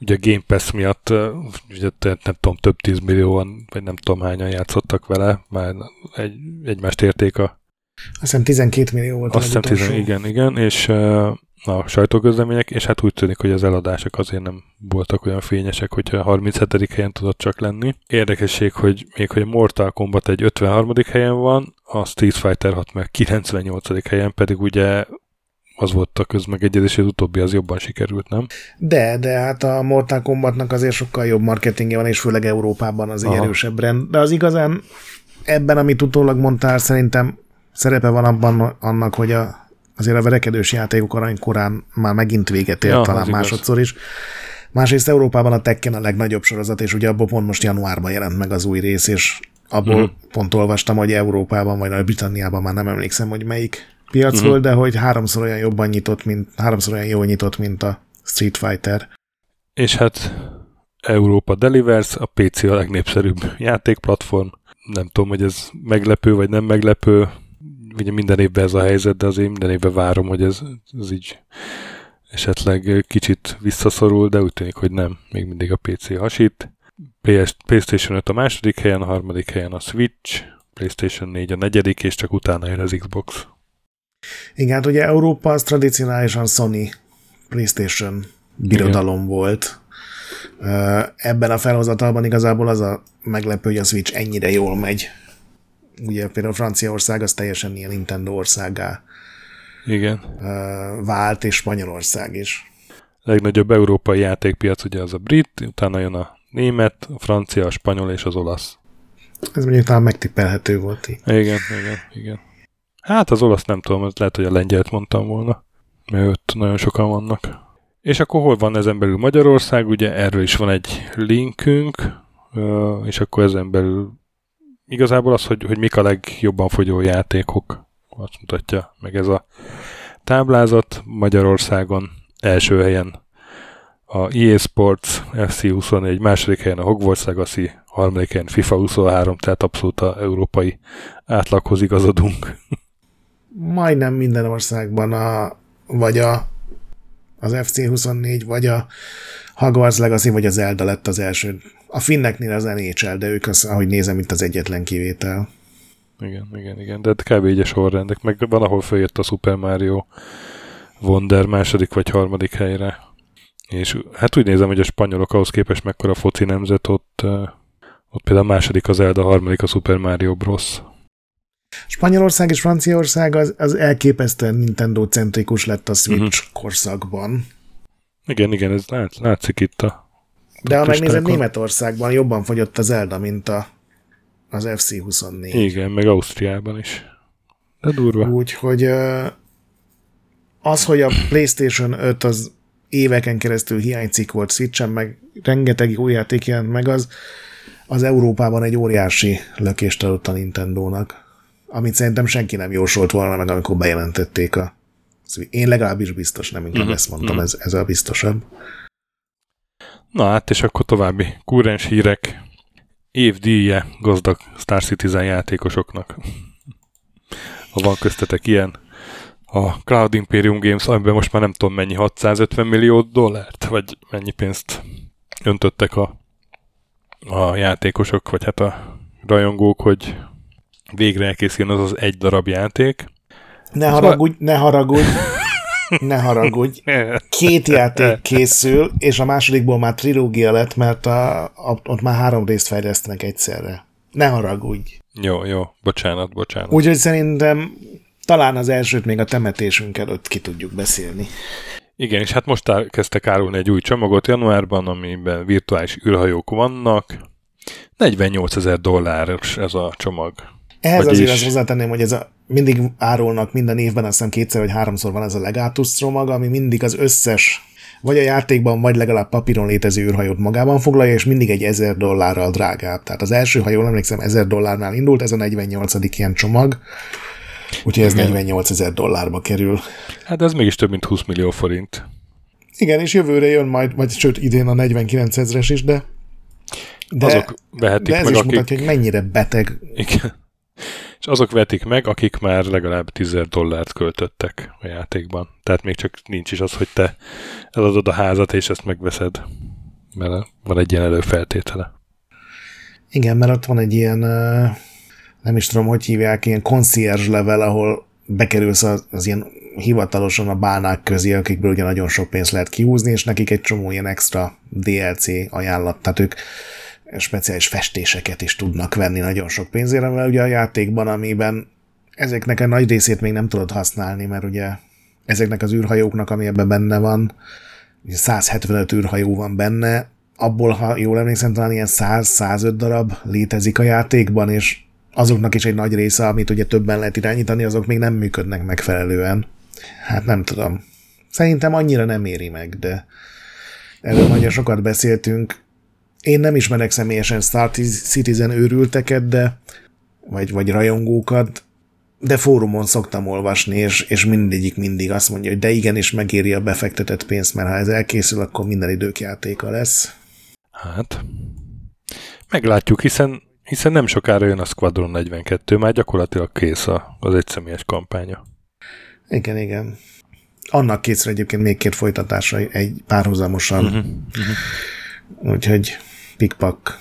ugye a Game Pass miatt, ugye nem tudom, több tízmillióan, vagy nem tudom hányan játszottak vele, már egy, egymást érték a Azt hiszem 12 millió volt Azt hiszem, 10, igen, igen, és a sajtóközlemények, és hát úgy tűnik, hogy az eladások azért nem voltak olyan fényesek, hogyha a 37. helyen tudott csak lenni. Érdekesség, hogy még hogy a Mortal Kombat egy 53. helyen van, a Street Fighter 6 meg 98. helyen, pedig ugye az volt a közmegegyezés, az utóbbi az jobban sikerült, nem? De, de hát a Mortal Kombatnak azért sokkal jobb marketingje van, és főleg Európában az egy erősebb rend. De az igazán ebben, amit utólag mondtál, szerintem szerepe van abban annak, hogy a, azért a verekedős játékok aranykorán már megint véget ér, Ja, talán igaz. másodszor is. Másrészt Európában a Tekken a legnagyobb sorozat, és ugye abból pont most januárban jelent meg az új rész, és abból Mhm. uh-huh. pont olvastam, hogy Európában, vagy a Britanniában már nem emlékszem, hogy melyik piac Mhm. uh-huh. volt, de hogy háromszor olyan jobban nyitott, mint, háromszor olyan jól nyitott, mint a Street Fighter. És hát Európa Delivers, a PC a legnépszerűbb játékplatform. Nem tudom, hogy ez meglepő vagy nem meglepő. Ugye minden évben ez a helyzet, de azért minden évben várom, hogy ez, ez így esetleg kicsit visszaszorul, de úgy tűnik, hogy nem. Még mindig a PC hasít. PS, PlayStation 5 a második helyen, a harmadik helyen a Switch, PlayStation 4 a negyedik, és csak utána jön az Xbox. Igen, hát ugye Európa az tradicionálisan Sony PlayStation birodalom volt. Ö, Ebben a felhozatalban igazából az a meglepő, hogy a Switch ennyire jól megy. Ugye például Franciaország az teljesen ilyen Nintendo országá Igen. vált, és Spanyolország is. legnagyobb európai játékpiac ugye az a brit, utána jön a német, a francia, a spanyol és az olasz. Ez mondjuk talán megtippelhető volt így. Igen, igen, igen. Hát az olasz nem tudom, ez lehet, hogy a lengyelt mondtam volna, mert ott nagyon sokan vannak. És akkor hol van ezen belül Magyarország? Ugye erről is van egy linkünk, és akkor ezen belül igazából az, hogy, hogy mik a legjobban fogyó játékok, azt mutatja meg ez a táblázat Magyarországon első helyen a EA Sports FC24, második helyen a Hogwarts Legacy, harmadik helyen FIFA 23, tehát abszolút a európai átlaghoz igazodunk. Majdnem minden országban a, vagy a, az FC24, vagy a Hogwarts Legacy, vagy az Zelda lett az első. A finneknél az NHL, de ők, az, ahogy nézem, itt az egyetlen kivétel. Igen, igen, igen, de hát kb. így a sorrendek, meg van, ahol följött a Super Mario Wonder második vagy harmadik helyre. És hát úgy nézem, hogy a spanyolok ahhoz képest mekkora foci nemzet, ott, ott például a második az Zelda, a harmadik a Super Mario Bros. Spanyolország és Franciaország az, az elképesztően Nintendo-centrikus lett a Switch uh-huh. korszakban. Igen, igen, ez lát, látszik itt a... De ha megnézed. Németországban jobban fogyott a Zelda, mint a, az FC24. Igen, meg Ausztriában is. De durva. Úgyhogy az, hogy a PlayStation 5 az éveken keresztül hiányzik volt Switchen, meg rengeteg új játék jelent meg, az, az Európában egy óriási lökést adott a Nintendónak, amit szerintem senki nem jósolt volna meg, amikor bejelentették a én legalábbis biztos, nem inkább Mhm, ezt mondtam, mhm. ez, ez a biztosabb. Na hát, és akkor további kúrens hírek. Évdíje gazdag Star Citizen játékosoknak. Ha van köztetek ilyen, a Cloud Imperium Games, amiben most már nem tudom mennyi, 650 millió dollárt, vagy mennyi pénzt öntöttek a, a játékosok, vagy hát a rajongók, hogy végre elkészüljön az az egy darab játék. Ne haragudj, ne haragudj, ne haragudj. Két játék készül, és a másodikból már trilógia lett, mert a, a, ott már három részt fejlesztenek egyszerre. Ne haragudj. Jó, jó, bocsánat, bocsánat. Úgyhogy szerintem talán az elsőt még a temetésünk előtt ki tudjuk beszélni. Igen, és hát most kezdtek árulni egy új csomagot januárban, amiben virtuális űrhajók vannak. 48 ezer dolláros ez a csomag. Ehhez Vagyis- azért azt hozzátenném, hogy ez a, mindig árulnak minden évben, azt hiszem kétszer vagy háromszor van ez a Legatus csomag, ami mindig az összes vagy a játékban, vagy legalább papíron létező űrhajót magában foglalja, és mindig egy ezer dollárral drágább. Tehát az első, ha jól emlékszem, ezer dollárnál indult, ez a 48. ilyen csomag, úgyhogy ez Igen. 48 ezer dollárba kerül. Hát ez mégis több mint 20 millió forint. Igen, és jövőre jön majd, vagy sőt idén a 49 ezres is, de de, azok vehetik de ez meg, is akik... mutatja, hogy mennyire beteg. Igen. És azok vetik meg, akik már legalább 10 dollárt költöttek a játékban. Tehát még csak nincs is az, hogy te eladod a házat, és ezt megveszed. Mert van egy ilyen előfeltétele. Igen, mert ott van egy ilyen, nem is tudom, hogy hívják, ilyen concierge level, ahol bekerülsz az, az ilyen hivatalosan a bánák közé, akikből ugye nagyon sok pénzt lehet kihúzni, és nekik egy csomó ilyen extra DLC ajánlat, tehát ők speciális festéseket is tudnak venni nagyon sok pénzére, mert ugye a játékban, amiben ezeknek a nagy részét még nem tudod használni, mert ugye ezeknek az űrhajóknak, ami ebben benne van, 175 űrhajó van benne, abból, ha jól emlékszem, talán ilyen 100-105 darab létezik a játékban, és azoknak is egy nagy része, amit ugye többen lehet irányítani, azok még nem működnek megfelelően. Hát nem tudom. Szerintem annyira nem éri meg, de erről nagyon sokat beszéltünk. Én nem ismerek személyesen Star Citizen őrülteket, de vagy, vagy rajongókat, de fórumon szoktam olvasni, és, és mindegyik mindig azt mondja, hogy de igenis megéri a befektetett pénzt, mert ha ez elkészül, akkor minden idők játéka lesz. Hát, meglátjuk, hiszen, hiszen nem sokára jön a Squadron 42, már gyakorlatilag kész az egyszemélyes kampánya. Igen, igen. Annak készül egyébként még két folytatása egy párhuzamosan. Uh-huh, uh-huh. Úgyhogy pikpak.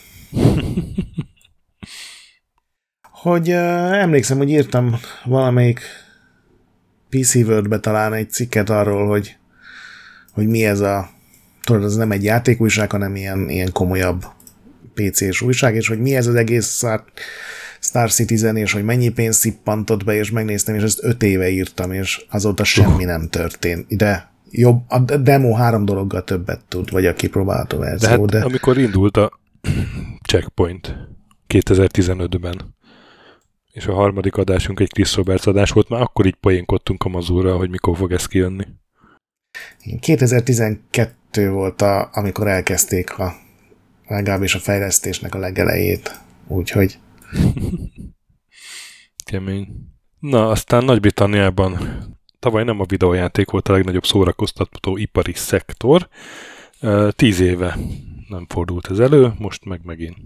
hogy uh, emlékszem, hogy írtam valamelyik PC Word-be talán egy cikket arról, hogy, hogy mi ez a tudod, ez nem egy játékújság, hanem ilyen, ilyen komolyabb PC-s újság, és hogy mi ez az egész Star, Star Citizen, és hogy mennyi pénzt szippantott be, és megnéztem, és ezt öt éve írtam, és azóta semmi nem történt. De jobb, a demo három dologgal többet tud, vagy a kipróbálható verzió. De, hát, de... amikor indult a Checkpoint 2015-ben, és a harmadik adásunk egy Chris Roberts adás volt, már akkor így poénkodtunk a mazúra, hogy mikor fog ez kijönni. 2012 volt, a, amikor elkezdték a legalábbis a fejlesztésnek a legelejét, úgyhogy Kemény. Na, aztán Nagy-Britanniában tavaly nem a videójáték volt a legnagyobb szórakoztató ipari szektor. Tíz éve nem fordult ez elő, most meg megint.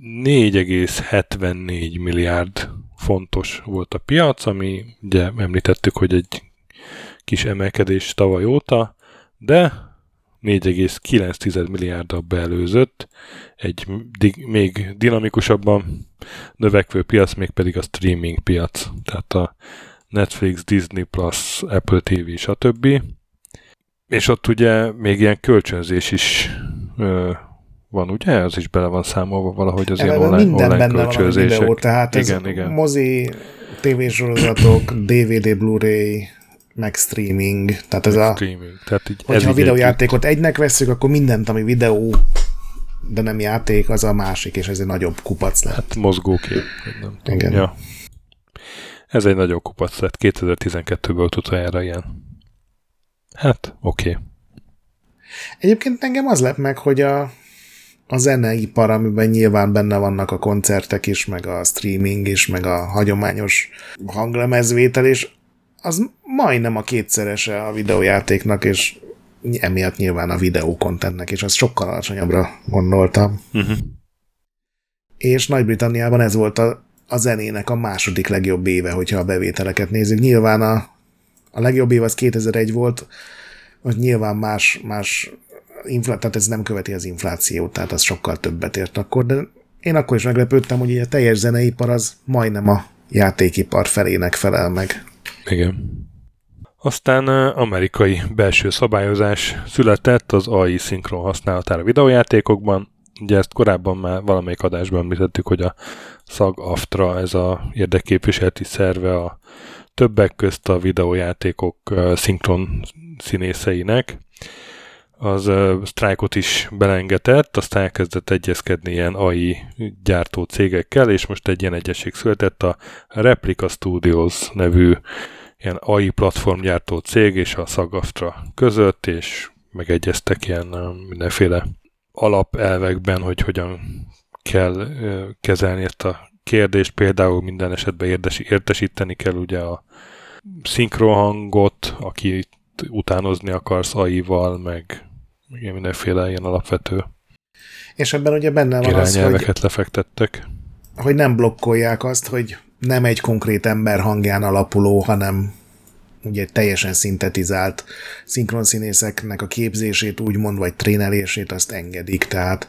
4,74 milliárd fontos volt a piac, ami ugye említettük, hogy egy kis emelkedés tavaly óta, de 4,9 milliárddal beelőzött egy di- még dinamikusabban növekvő piac, még pedig a streaming piac. Tehát a Netflix, Disney+, Plus, Apple TV, stb. És ott ugye még ilyen kölcsönzés is ö, van, ugye? Az is bele van számolva valahogy az ilyen online, minden online benne kölcsönzések. Van videó, tehát igen, ez igen. mozi, tévésorozatok, DVD, Blu-ray, meg streaming. Tehát ez a, streaming. Tehát így hogyha a videójátékot egynek veszük, akkor mindent, ami videó, de nem játék, az a másik, és ez egy nagyobb kupac lett. Hát mozgókép, nem tudom. Igen. Ja. Ez egy nagyobb kupac lett. 2012-ből volt utoljára ilyen. Hát, oké. Okay. Egyébként engem az lep meg, hogy a, a zeneipar, amiben nyilván benne vannak a koncertek is, meg a streaming is, meg a hagyományos hanglemezvétel is, az majdnem a kétszerese a videójátéknak, és emiatt nyilván a videókontentnek, és az sokkal alacsonyabbra gondoltam. Uh-huh. És Nagy-Britanniában ez volt a, a zenének a második legjobb éve, hogyha a bevételeket nézzük. Nyilván a, a legjobb év az 2001 volt, hogy nyilván más, más infla, tehát ez nem követi az inflációt, tehát az sokkal többet ért akkor, de én akkor is meglepődtem, hogy a teljes zeneipar az majdnem a játékipar felének felel meg. Igen. Aztán amerikai belső szabályozás született az AI szinkron használatára videójátékokban. Ugye ezt korábban már valamelyik adásban említettük, hogy a SAG-AFTRA, ez a érdekképviseleti szerve a többek közt a videójátékok szinkron színészeinek, az sztrájkot is belengetett, aztán elkezdett egyezkedni ilyen AI gyártó cégekkel, és most egy ilyen egyesség született a Replica Studios nevű ilyen AI platformgyártó cég és a Sagaftra között, és megegyeztek ilyen mindenféle alapelvekben, hogy hogyan kell kezelni ezt a kérdést. Például minden esetben érdesi, értesíteni kell ugye a szinkrohangot, aki utánozni akarsz AI-val, meg igen, mindenféle ilyen alapvető És ebben ugye benne van az, hogy, lefektettek. hogy nem blokkolják azt, hogy nem egy konkrét ember hangján alapuló, hanem ugye teljesen szintetizált szinkronszínészeknek a képzését, úgymond, vagy trénelését azt engedik, tehát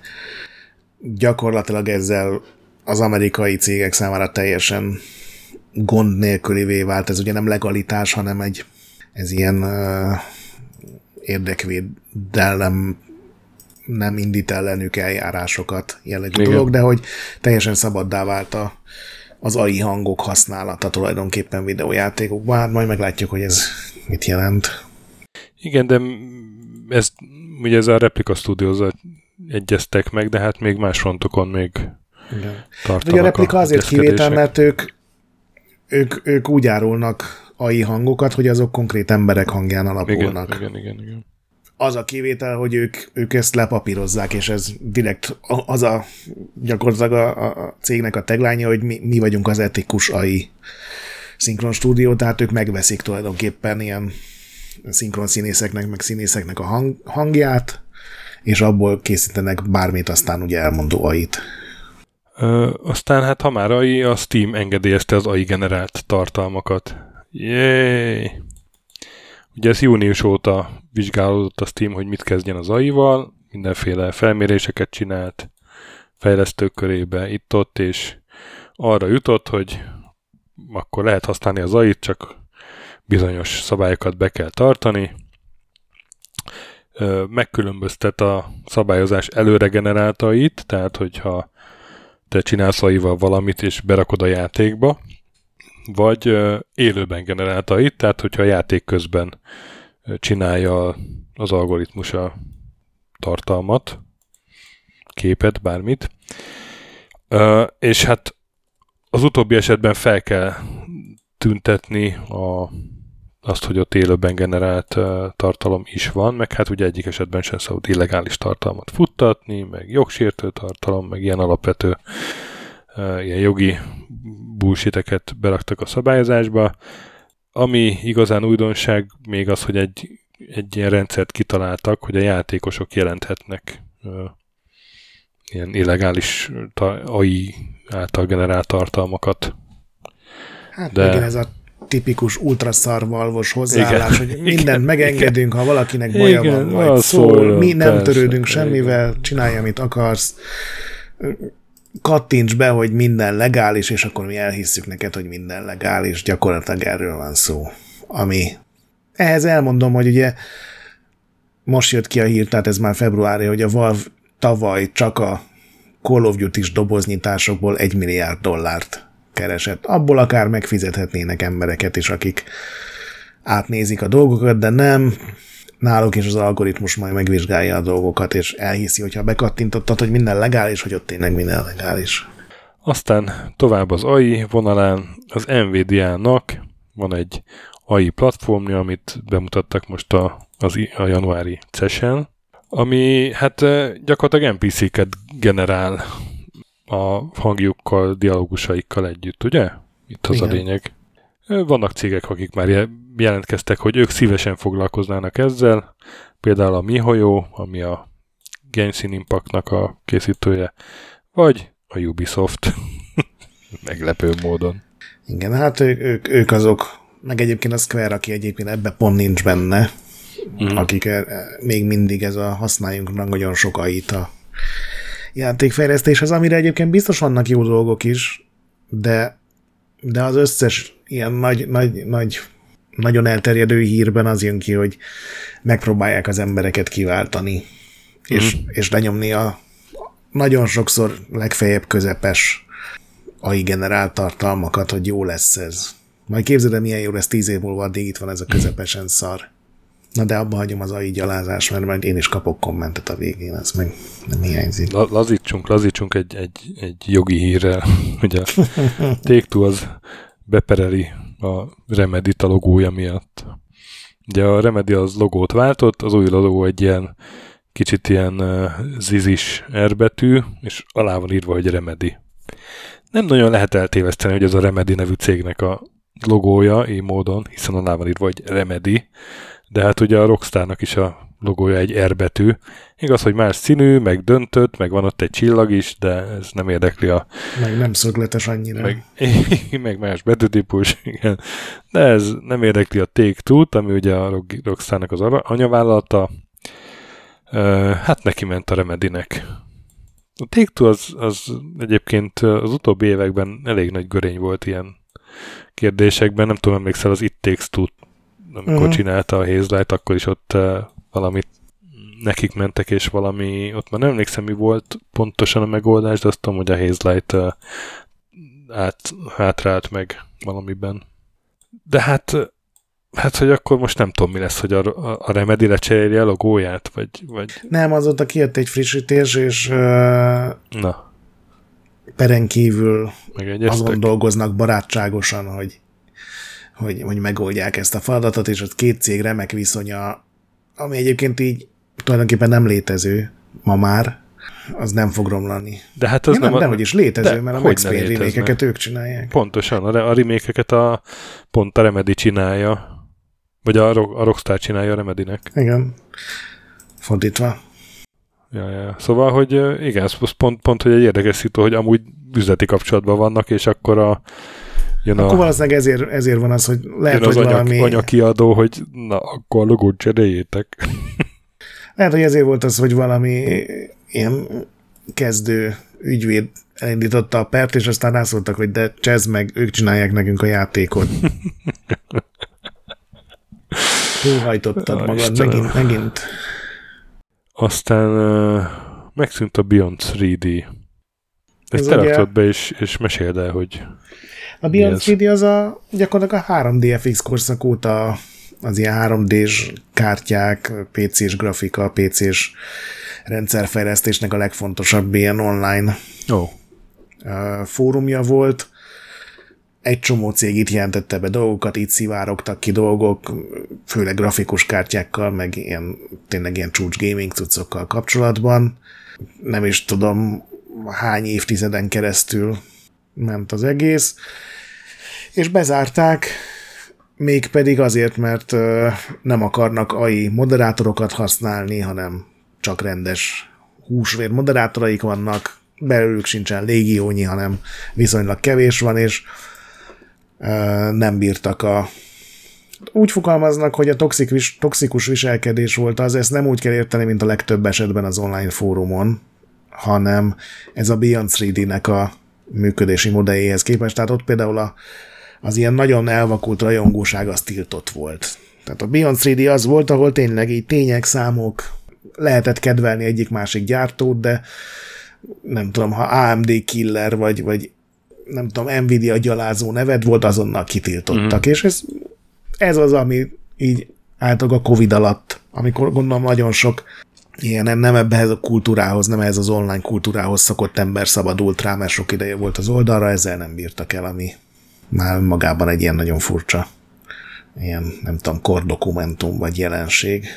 gyakorlatilag ezzel az amerikai cégek számára teljesen gond nélkülivé vált. Ez ugye nem legalitás, hanem egy ez ilyen uh, érdekvédelem nem indít ellenük eljárásokat jellegű Igen. dolog, de hogy teljesen szabaddá vált a, az AI hangok használata tulajdonképpen videójátékokban. Hát majd meglátjuk, hogy ez mit jelent. Igen, de ez, ugye ez a Replica studios egyeztek meg, de hát még más frontokon még Igen. tartanak Ugye a Replika azért kivétel, mert ők, ők, ők úgy árulnak AI hangokat, hogy azok konkrét emberek hangján alapulnak. Igen, igen, igen. igen. Az a kivétel, hogy ők, ők ezt lepapírozzák, és ez direkt az a gyakorlatilag a, a cégnek a teglánya, hogy mi, mi vagyunk az etikus AI szinkron stúdió, tehát ők megveszik tulajdonképpen ilyen szinkron színészeknek, meg színészeknek a hang, hangját, és abból készítenek bármit, aztán ugye elmondó AI-t. Ö, aztán hát ha már AI, a Steam engedélyezte az AI generált tartalmakat. Jéj! Ugye ez június óta vizsgálódott a Steam, hogy mit kezdjen az AI-val, mindenféle felméréseket csinált fejlesztők körébe itt-ott, és arra jutott, hogy akkor lehet használni az AI-t, csak bizonyos szabályokat be kell tartani. Megkülönböztet a szabályozás előre generáltait, tehát hogyha te csinálsz AI-val valamit, és berakod a játékba, vagy élőben generálta itt, tehát hogyha a játék közben csinálja az algoritmus a tartalmat, képet, bármit. És hát az utóbbi esetben fel kell tüntetni a, azt, hogy ott élőben generált tartalom is van, meg hát ugye egyik esetben sem szabad illegális tartalmat futtatni, meg jogsértő tartalom, meg ilyen alapvető ilyen jogi bullshiteket beraktak a szabályozásba. Ami igazán újdonság még az, hogy egy, egy ilyen rendszert kitaláltak, hogy a játékosok jelenthetnek ilyen illegális AI által generált tartalmakat. Hát De... igen, ez a tipikus ultraszarvalvos hozzáállás, igen, hogy mindent igen, megengedünk, igen. ha valakinek baja igen, van, majd szól, szól, mi nem persze, törődünk semmivel, igen. csinálj, amit akarsz kattints be, hogy minden legális, és akkor mi elhisszük neked, hogy minden legális. Gyakorlatilag erről van szó. Ami ehhez elmondom, hogy ugye most jött ki a hír, tehát ez már februári, hogy a Valve tavaly csak a Call of Duty-s doboznyitásokból egy milliárd dollárt keresett. Abból akár megfizethetnének embereket is, akik átnézik a dolgokat, de nem, náluk is az algoritmus majd megvizsgálja a dolgokat, és elhiszi, hogyha bekattintottad, hogy minden legális, hogy ott tényleg minden legális. Aztán tovább az AI vonalán az NVIDIA-nak van egy AI platformja, amit bemutattak most a, az, a januári CES-en, ami hát gyakorlatilag NPC-ket generál a hangjukkal, dialógusaikkal együtt, ugye? Itt az Igen. a lényeg. Vannak cégek, akik már jelentkeztek, hogy ők szívesen foglalkoznának ezzel. Például a MiHoYo, ami a Genshin Impactnak a készítője, vagy a Ubisoft. Meglepő módon. Igen, hát ők, ők, ők azok, meg egyébként a Square, aki egyébként ebbe pont nincs benne, mm. akik eh, még mindig ez a használjunk nagyon sokait a játékfejlesztéshez, amire egyébként biztos vannak jó dolgok is, de de az összes ilyen nagy, nagy, nagy, nagyon elterjedő hírben az jön ki, hogy megpróbálják az embereket kiváltani, mm. és, mhm. és lenyomni a nagyon sokszor legfeljebb közepes AI generált tartalmakat, hogy jó lesz ez. Majd képzeld el, milyen jó lesz tíz év múlva, addig itt van ez a közepesen szar. Na de abba hagyom az AI gyalázást, mert majd én is kapok kommentet a végén, ez meg nem hiányzik. La- lazítsunk, lazítsunk egy, egy, egy jogi hírrel. Ugye take az bepereli a Remedy a logója miatt. Ugye a Remedy az logót váltott, az új logó egy ilyen kicsit ilyen uh, zizis R betű, és alá van írva, hogy Remedy. Nem nagyon lehet eltéveszteni, hogy ez a Remedy nevű cégnek a logója, így módon, hiszen alá van írva, hogy Remedy, de hát ugye a Rockstarnak is a logója egy R betű. Igaz, hogy más színű, meg döntött, meg van ott egy csillag is, de ez nem érdekli a... Meg nem szögletes annyira. Meg, meg más betűtípus, igen. De ez nem érdekli a take two ami ugye a Rockstarnak az anyavállalata. Hát neki ment a Remedynek. A take az, az egyébként az utóbbi években elég nagy görény volt ilyen kérdésekben. Nem tudom, emlékszel az It Takes Two amikor uh-huh. csinálta a Hazelight, akkor is ott valamit nekik mentek, és valami, ott már nem emlékszem, mi volt pontosan a megoldás, de azt tudom, hogy a Hazelight át, hátrált meg valamiben. De hát, hát, hogy akkor most nem tudom, mi lesz, hogy a, a, a Remedy lecserélje a logóját, vagy, vagy... Nem, azóta kijött egy frissítés, és uh, Na. peren kívül azon dolgoznak barátságosan, hogy, hogy, hogy megoldják ezt a feladatot, és ott két cég remek viszonya ami egyébként így tulajdonképpen nem létező ma már, az nem fog romlani. De hát az ja, nem, nem, a... hogy is létező, de, mert a Max Payne remékeket ők csinálják. Pontosan, a, a remékeket a, pont a Remedy csinálja, vagy a, a Rockstar csinálja a Remedynek. Igen, fordítva. Ja, ja. Szóval, hogy igen, ez pont, pont, hogy egy érdekes szitu, hogy amúgy üzleti kapcsolatban vannak, és akkor a Jön akkor a, valószínűleg ezért, ezért van az, hogy lehet, jön az hogy anya, valami... anyakiadó, hogy na, akkor a logót cseréljétek. lehet, hogy ezért volt az, hogy valami ilyen kezdő ügyvéd elindította a pert, és aztán rászóltak, hogy de csezd meg, ők csinálják nekünk a játékot. Húhajtottad magad, megint, megint. Aztán uh, megszűnt a Beyond 3D. Ezt te ugye... be, és, és meséld el, hogy a Beyond 3D az a gyakorlatilag a 3DFX korszak óta az ilyen 3D-s kártyák, PC-s grafika, PC-s rendszerfejlesztésnek a legfontosabb ilyen online oh. fórumja volt. Egy csomó cég itt jelentette be dolgokat, itt szivárogtak ki dolgok, főleg grafikus kártyákkal, meg ilyen, tényleg ilyen csúcs gaming cuccokkal kapcsolatban. Nem is tudom, hány évtizeden keresztül ment az egész, és bezárták, mégpedig azért, mert nem akarnak AI moderátorokat használni, hanem csak rendes húsvér moderátoraik vannak, belőlük sincsen légiónyi, hanem viszonylag kevés van, és nem bírtak a úgy fogalmaznak, hogy a toxik, toxikus viselkedés volt az, ezt nem úgy kell érteni, mint a legtöbb esetben az online fórumon, hanem ez a Beyond 3D-nek a működési modelljéhez képest. Tehát ott például a, az ilyen nagyon elvakult rajongóság az tiltott volt. Tehát a Beyond 3D az volt, ahol tényleg így tények, számok, lehetett kedvelni egyik-másik gyártót, de nem tudom, ha AMD killer, vagy, vagy nem tudom, Nvidia gyalázó neved volt, azonnal kitiltottak, mm. és ez, ez az, ami így általában a Covid alatt, amikor gondolom nagyon sok ilyen nem ebbe a kultúrához, nem ez az online kultúrához szokott ember szabadult rá, mert sok ideje volt az oldalra, ezzel nem bírtak el, ami már magában egy ilyen nagyon furcsa ilyen, nem tudom, kordokumentum vagy jelenség.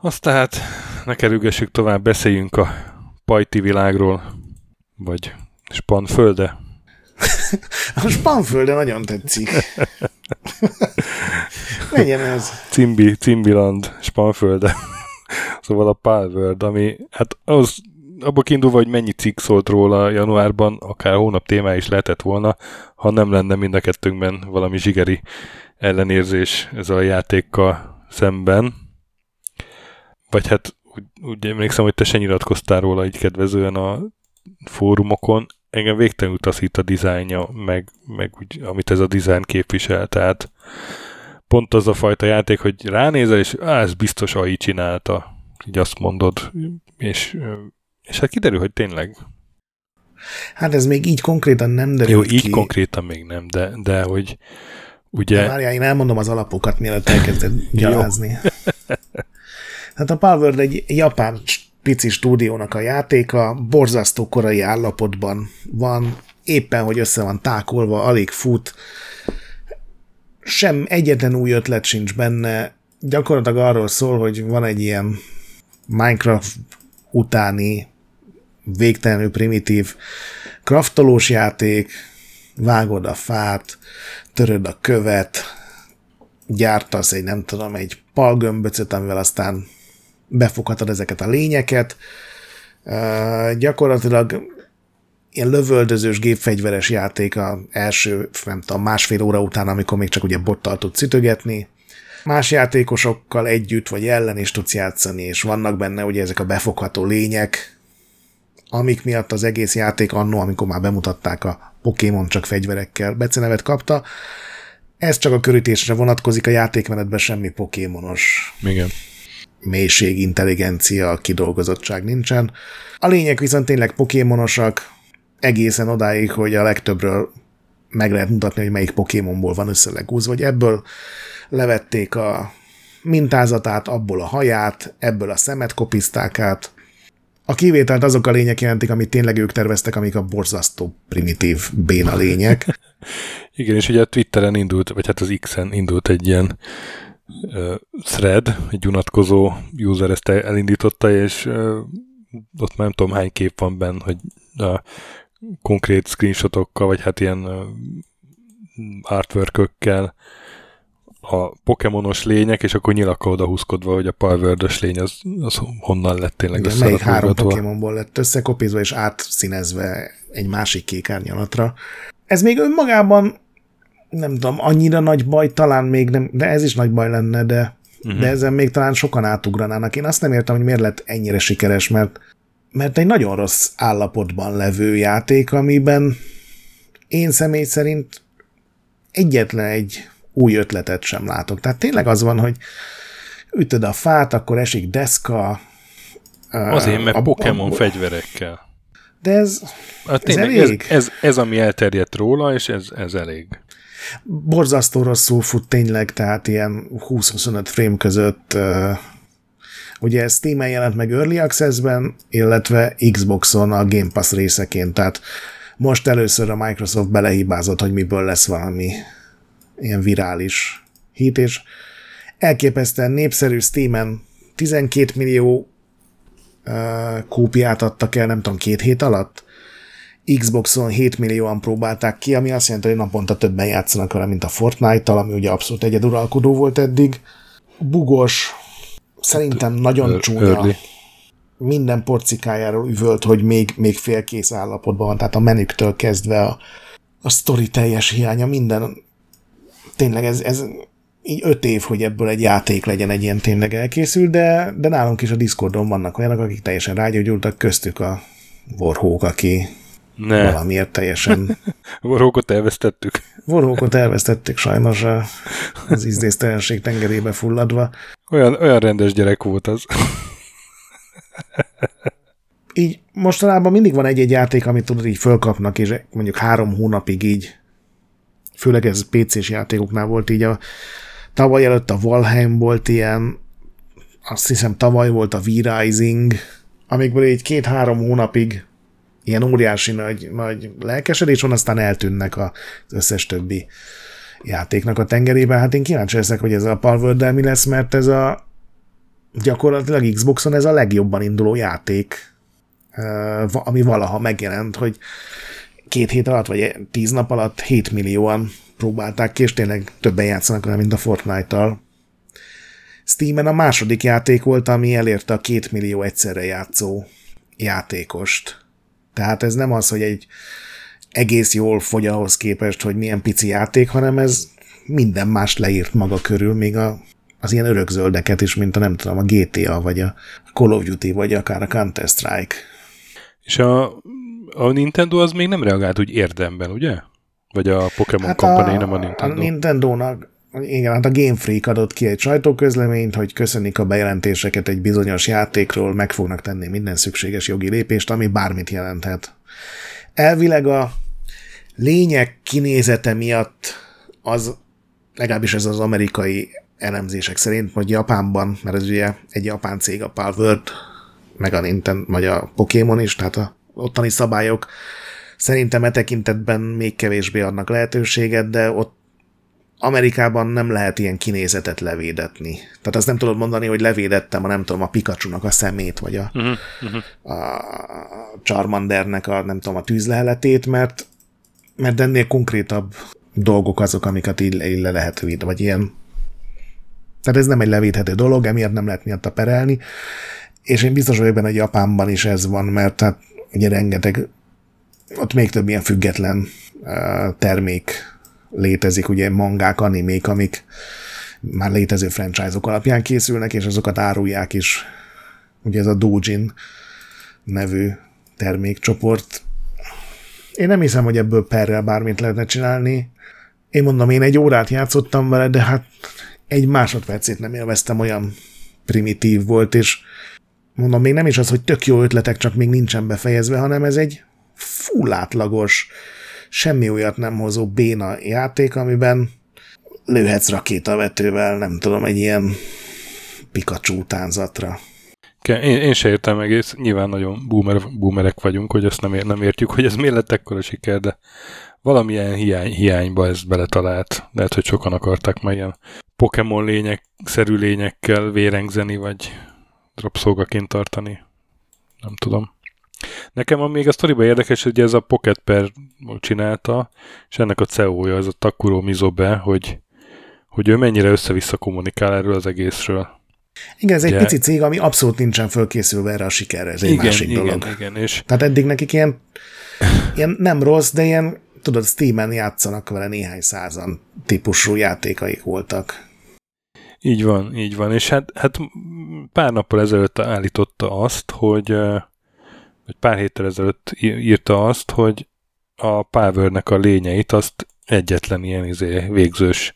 Azt tehát ne kerülgessük tovább, beszéljünk a pajti világról, vagy Spanfölde. a Spanfölde nagyon tetszik. Legyen ez. Cimbi, Cimbiland, Spanfölde. Szóval a Palworld, ami hát az abból kiindulva, hogy mennyi cikk szólt róla januárban, akár hónap témája is lehetett volna, ha nem lenne mind a kettőnkben valami zsigeri ellenérzés ezzel a játékkal szemben. Vagy hát úgy, úgy emlékszem, hogy te se nyilatkoztál róla így kedvezően a fórumokon. Engem végtelenül taszít a dizájnja, meg, meg úgy, amit ez a dizájn képvisel. Tehát pont az a fajta játék, hogy ránézel, és á, ez biztos AI csinálta, így azt mondod, és, és hát kiderül, hogy tényleg. Hát ez még így konkrétan nem derül Jó, így ki. konkrétan még nem, de, de hogy ugye... várjál, én elmondom az alapokat, mielőtt elkezded gyalázni. hát a Palworld egy japán pici stúdiónak a játéka, borzasztó korai állapotban van, éppen, hogy össze van tákolva, alig fut, sem egyetlen új ötlet sincs benne, gyakorlatilag arról szól, hogy van egy ilyen Minecraft utáni végtelenül primitív kraftolós játék, vágod a fát, töröd a követ, gyártasz egy, nem tudom, egy palgömböcöt, amivel aztán befoghatod ezeket a lényeket. Uh, gyakorlatilag ilyen lövöldözős gépfegyveres játék a első, nem tudom, másfél óra után, amikor még csak ugye bottal tudsz ütögetni. Más játékosokkal együtt vagy ellen is tudsz játszani, és vannak benne ugye ezek a befogható lények, amik miatt az egész játék annó, amikor már bemutatták a Pokémon csak fegyverekkel becenevet kapta. Ez csak a körítésre vonatkozik, a játékmenetben semmi pokémonos Igen. mélység, intelligencia, kidolgozottság nincsen. A lények viszont tényleg pokémonosak, egészen odáig, hogy a legtöbbről meg lehet mutatni, hogy melyik Pokémonból van összelegúzva, vagy ebből levették a mintázatát, abból a haját, ebből a szemet kopizták át. A kivételt azok a lények jelentik, amit tényleg ők terveztek, amik a borzasztó primitív béna lények. Igen, és ugye a Twitteren indult, vagy hát az X-en indult egy ilyen uh, thread, egy unatkozó user ezt elindította, és uh, ott már nem tudom hány kép van benne, hogy a konkrét screenshotokkal, vagy hát ilyen artworkökkel a pokémonos lények, és akkor nyilakkal odahúzkodva, hogy a palvördös lény az, az honnan lett tényleg Igen, melyik három Pokémonból lett összekopizva és átszínezve egy másik kék árnyalatra. Ez még önmagában nem tudom, annyira nagy baj, talán még nem, de ez is nagy baj lenne, de, uh-huh. de ezen még talán sokan átugranának. Én azt nem értem, hogy miért lett ennyire sikeres, mert, mert egy nagyon rossz állapotban levő játék, amiben én személy szerint egyetlen egy új ötletet sem látok. Tehát tényleg az van, hogy ütöd a fát, akkor esik deszka. Azért, mert a, Pokémon a, fegyverekkel. De ez, hát ez elég? Ez, ez, ez, ami elterjedt róla, és ez, ez elég. Borzasztó rosszul fut tényleg, tehát ilyen 20-25 frame között ugye Steam-en jelent meg Early Access-ben, illetve Xboxon a Game Pass részeként, tehát most először a Microsoft belehibázott, hogy miből lesz valami ilyen virális hit, és elképesztően népszerű Steam-en 12 millió uh, kópiát adtak el, nem tudom, két hét alatt. Xboxon 7 millióan próbálták ki, ami azt jelenti, hogy naponta többen játszanak vele, mint a Fortnite-tal, ami ugye abszolút egyeduralkodó volt eddig. Bugos, szerintem nagyon csúnya. Early. Minden porcikájáról üvölt, hogy még, még félkész állapotban van, tehát a menüktől kezdve a, a sztori teljes hiánya, minden tényleg ez, ez így öt év, hogy ebből egy játék legyen egy ilyen tényleg elkészül, de, de nálunk is a Discordon vannak olyanok, akik teljesen rágyógyultak, köztük a Warhawk, aki ne. valamiért teljesen... Warhawkot elvesztettük. Warhawkot elvesztettük sajnos az ízdésztelenség tengerébe fulladva. Olyan, olyan rendes gyerek volt az. így mostanában mindig van egy-egy játék, amit tudod így fölkapnak, és mondjuk három hónapig így főleg ez PC-s játékoknál volt így a tavaly előtt a Valheim volt ilyen, azt hiszem tavaly volt a V-Rising, amikből így két-három hónapig ilyen óriási nagy, nagy lelkesedés van, aztán eltűnnek az összes többi játéknak a tengerében. Hát én kíváncsi leszek, hogy ez a palworld mi lesz, mert ez a gyakorlatilag Xboxon ez a legjobban induló játék, ami valaha megjelent, hogy két hét alatt, vagy tíz nap alatt 7 millióan próbálták ki, és tényleg többen játszanak vele, mint a Fortnite-tal. Steam-en a második játék volt, ami elérte a két millió egyszerre játszó játékost. Tehát ez nem az, hogy egy egész jól fogy ahhoz képest, hogy milyen pici játék, hanem ez minden más leírt maga körül, még a, az ilyen örökzöldeket is, mint a nem tudom, a GTA, vagy a Call of Duty, vagy akár a Counter-Strike. És a a Nintendo az még nem reagált úgy érdemben, ugye? Vagy a Pokémon hát Company, a, nem a Nintendo? A Nintendo-nak igen, hát a Game Freak adott ki egy sajtóközleményt, hogy köszönik a bejelentéseket egy bizonyos játékról, meg fognak tenni minden szükséges jogi lépést, ami bármit jelenthet. Elvileg a lények kinézete miatt az, legalábbis ez az amerikai elemzések szerint, hogy Japánban, mert ez ugye egy japán cég, a Palworld, meg a Nintendo, vagy a Pokémon is, tehát a ottani szabályok szerintem e tekintetben még kevésbé adnak lehetőséget, de ott Amerikában nem lehet ilyen kinézetet levédetni. Tehát azt nem tudod mondani, hogy levédettem a nem tudom, a pikachu a szemét, vagy a, uh-huh, a Charmandernek a nem tudom, a tűzleheletét, mert, mert ennél konkrétabb dolgok azok, amiket így, le lehet védeni, vagy ilyen. Tehát ez nem egy levíthető dolog, emiatt nem lehet miatta perelni, és én biztos vagyok benne, hogy Japánban is ez van, mert hát ugye rengeteg, ott még több ilyen független termék létezik, ugye mangák, animék, amik már létező franchise-ok alapján készülnek, és azokat árulják is. Ugye ez a Doujin nevű termékcsoport. Én nem hiszem, hogy ebből perrel bármit lehetne csinálni. Én mondom, én egy órát játszottam vele, de hát egy másodpercét nem élveztem, olyan primitív volt, és mondom, még nem is az, hogy tök jó ötletek, csak még nincsen befejezve, hanem ez egy full átlagos, semmi olyat nem hozó béna játék, amiben lőhetsz rakétavetővel, nem tudom, egy ilyen Pikachu tánzatra. Én, én se értem egész, nyilván nagyon boomer, boomerek vagyunk, hogy ezt nem, ér, nem értjük, hogy ez miért lett ekkora siker, de valamilyen hiány, hiányba ez beletalált. Lehet, hogy sokan akarták már ilyen Pokémon lények, szerű lényekkel vérengzeni, vagy dropszolgaként tartani. Nem tudom. Nekem a még a sztoriban érdekes, hogy ez a Pocket Per csinálta, és ennek a CEO-ja, ez a Takuro Mizobe, hogy, hogy ő mennyire össze-vissza kommunikál erről az egészről. Igen, ez egy pici cég, ami abszolút nincsen fölkészülve erre a sikerre, ez egy igen, másik igen, dolog. Igen, és... Tehát eddig nekik ilyen, ilyen nem rossz, de ilyen, tudod, Steam-en játszanak vele néhány százan típusú játékaik voltak. Így van, így van. És hát, hát pár nappal ezelőtt állította azt, hogy vagy pár héttel ezelőtt írta azt, hogy a Powernek a lényeit azt egyetlen ilyen izé, végzős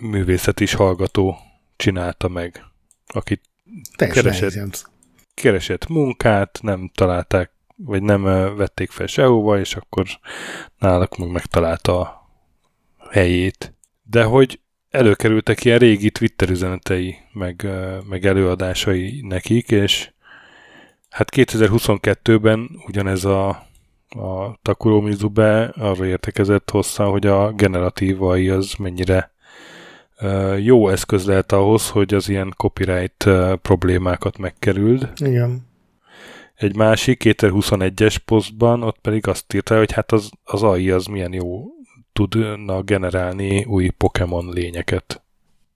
művészet is hallgató csinálta meg, akit keresett, keresett munkát, nem találták, vagy nem vették fel sehova, és akkor náluk meg megtalálta a helyét. De hogy előkerültek ilyen régi Twitter üzenetei, meg, meg előadásai nekik, és hát 2022-ben ugyanez a, a Takuro Mizube arra értekezett hosszá, hogy a generatívai az mennyire jó eszköz lehet ahhoz, hogy az ilyen copyright problémákat megkerüld. Igen. Egy másik 2021-es posztban ott pedig azt írta, hogy hát az, az AI az milyen jó tudna generálni új Pokémon lényeket.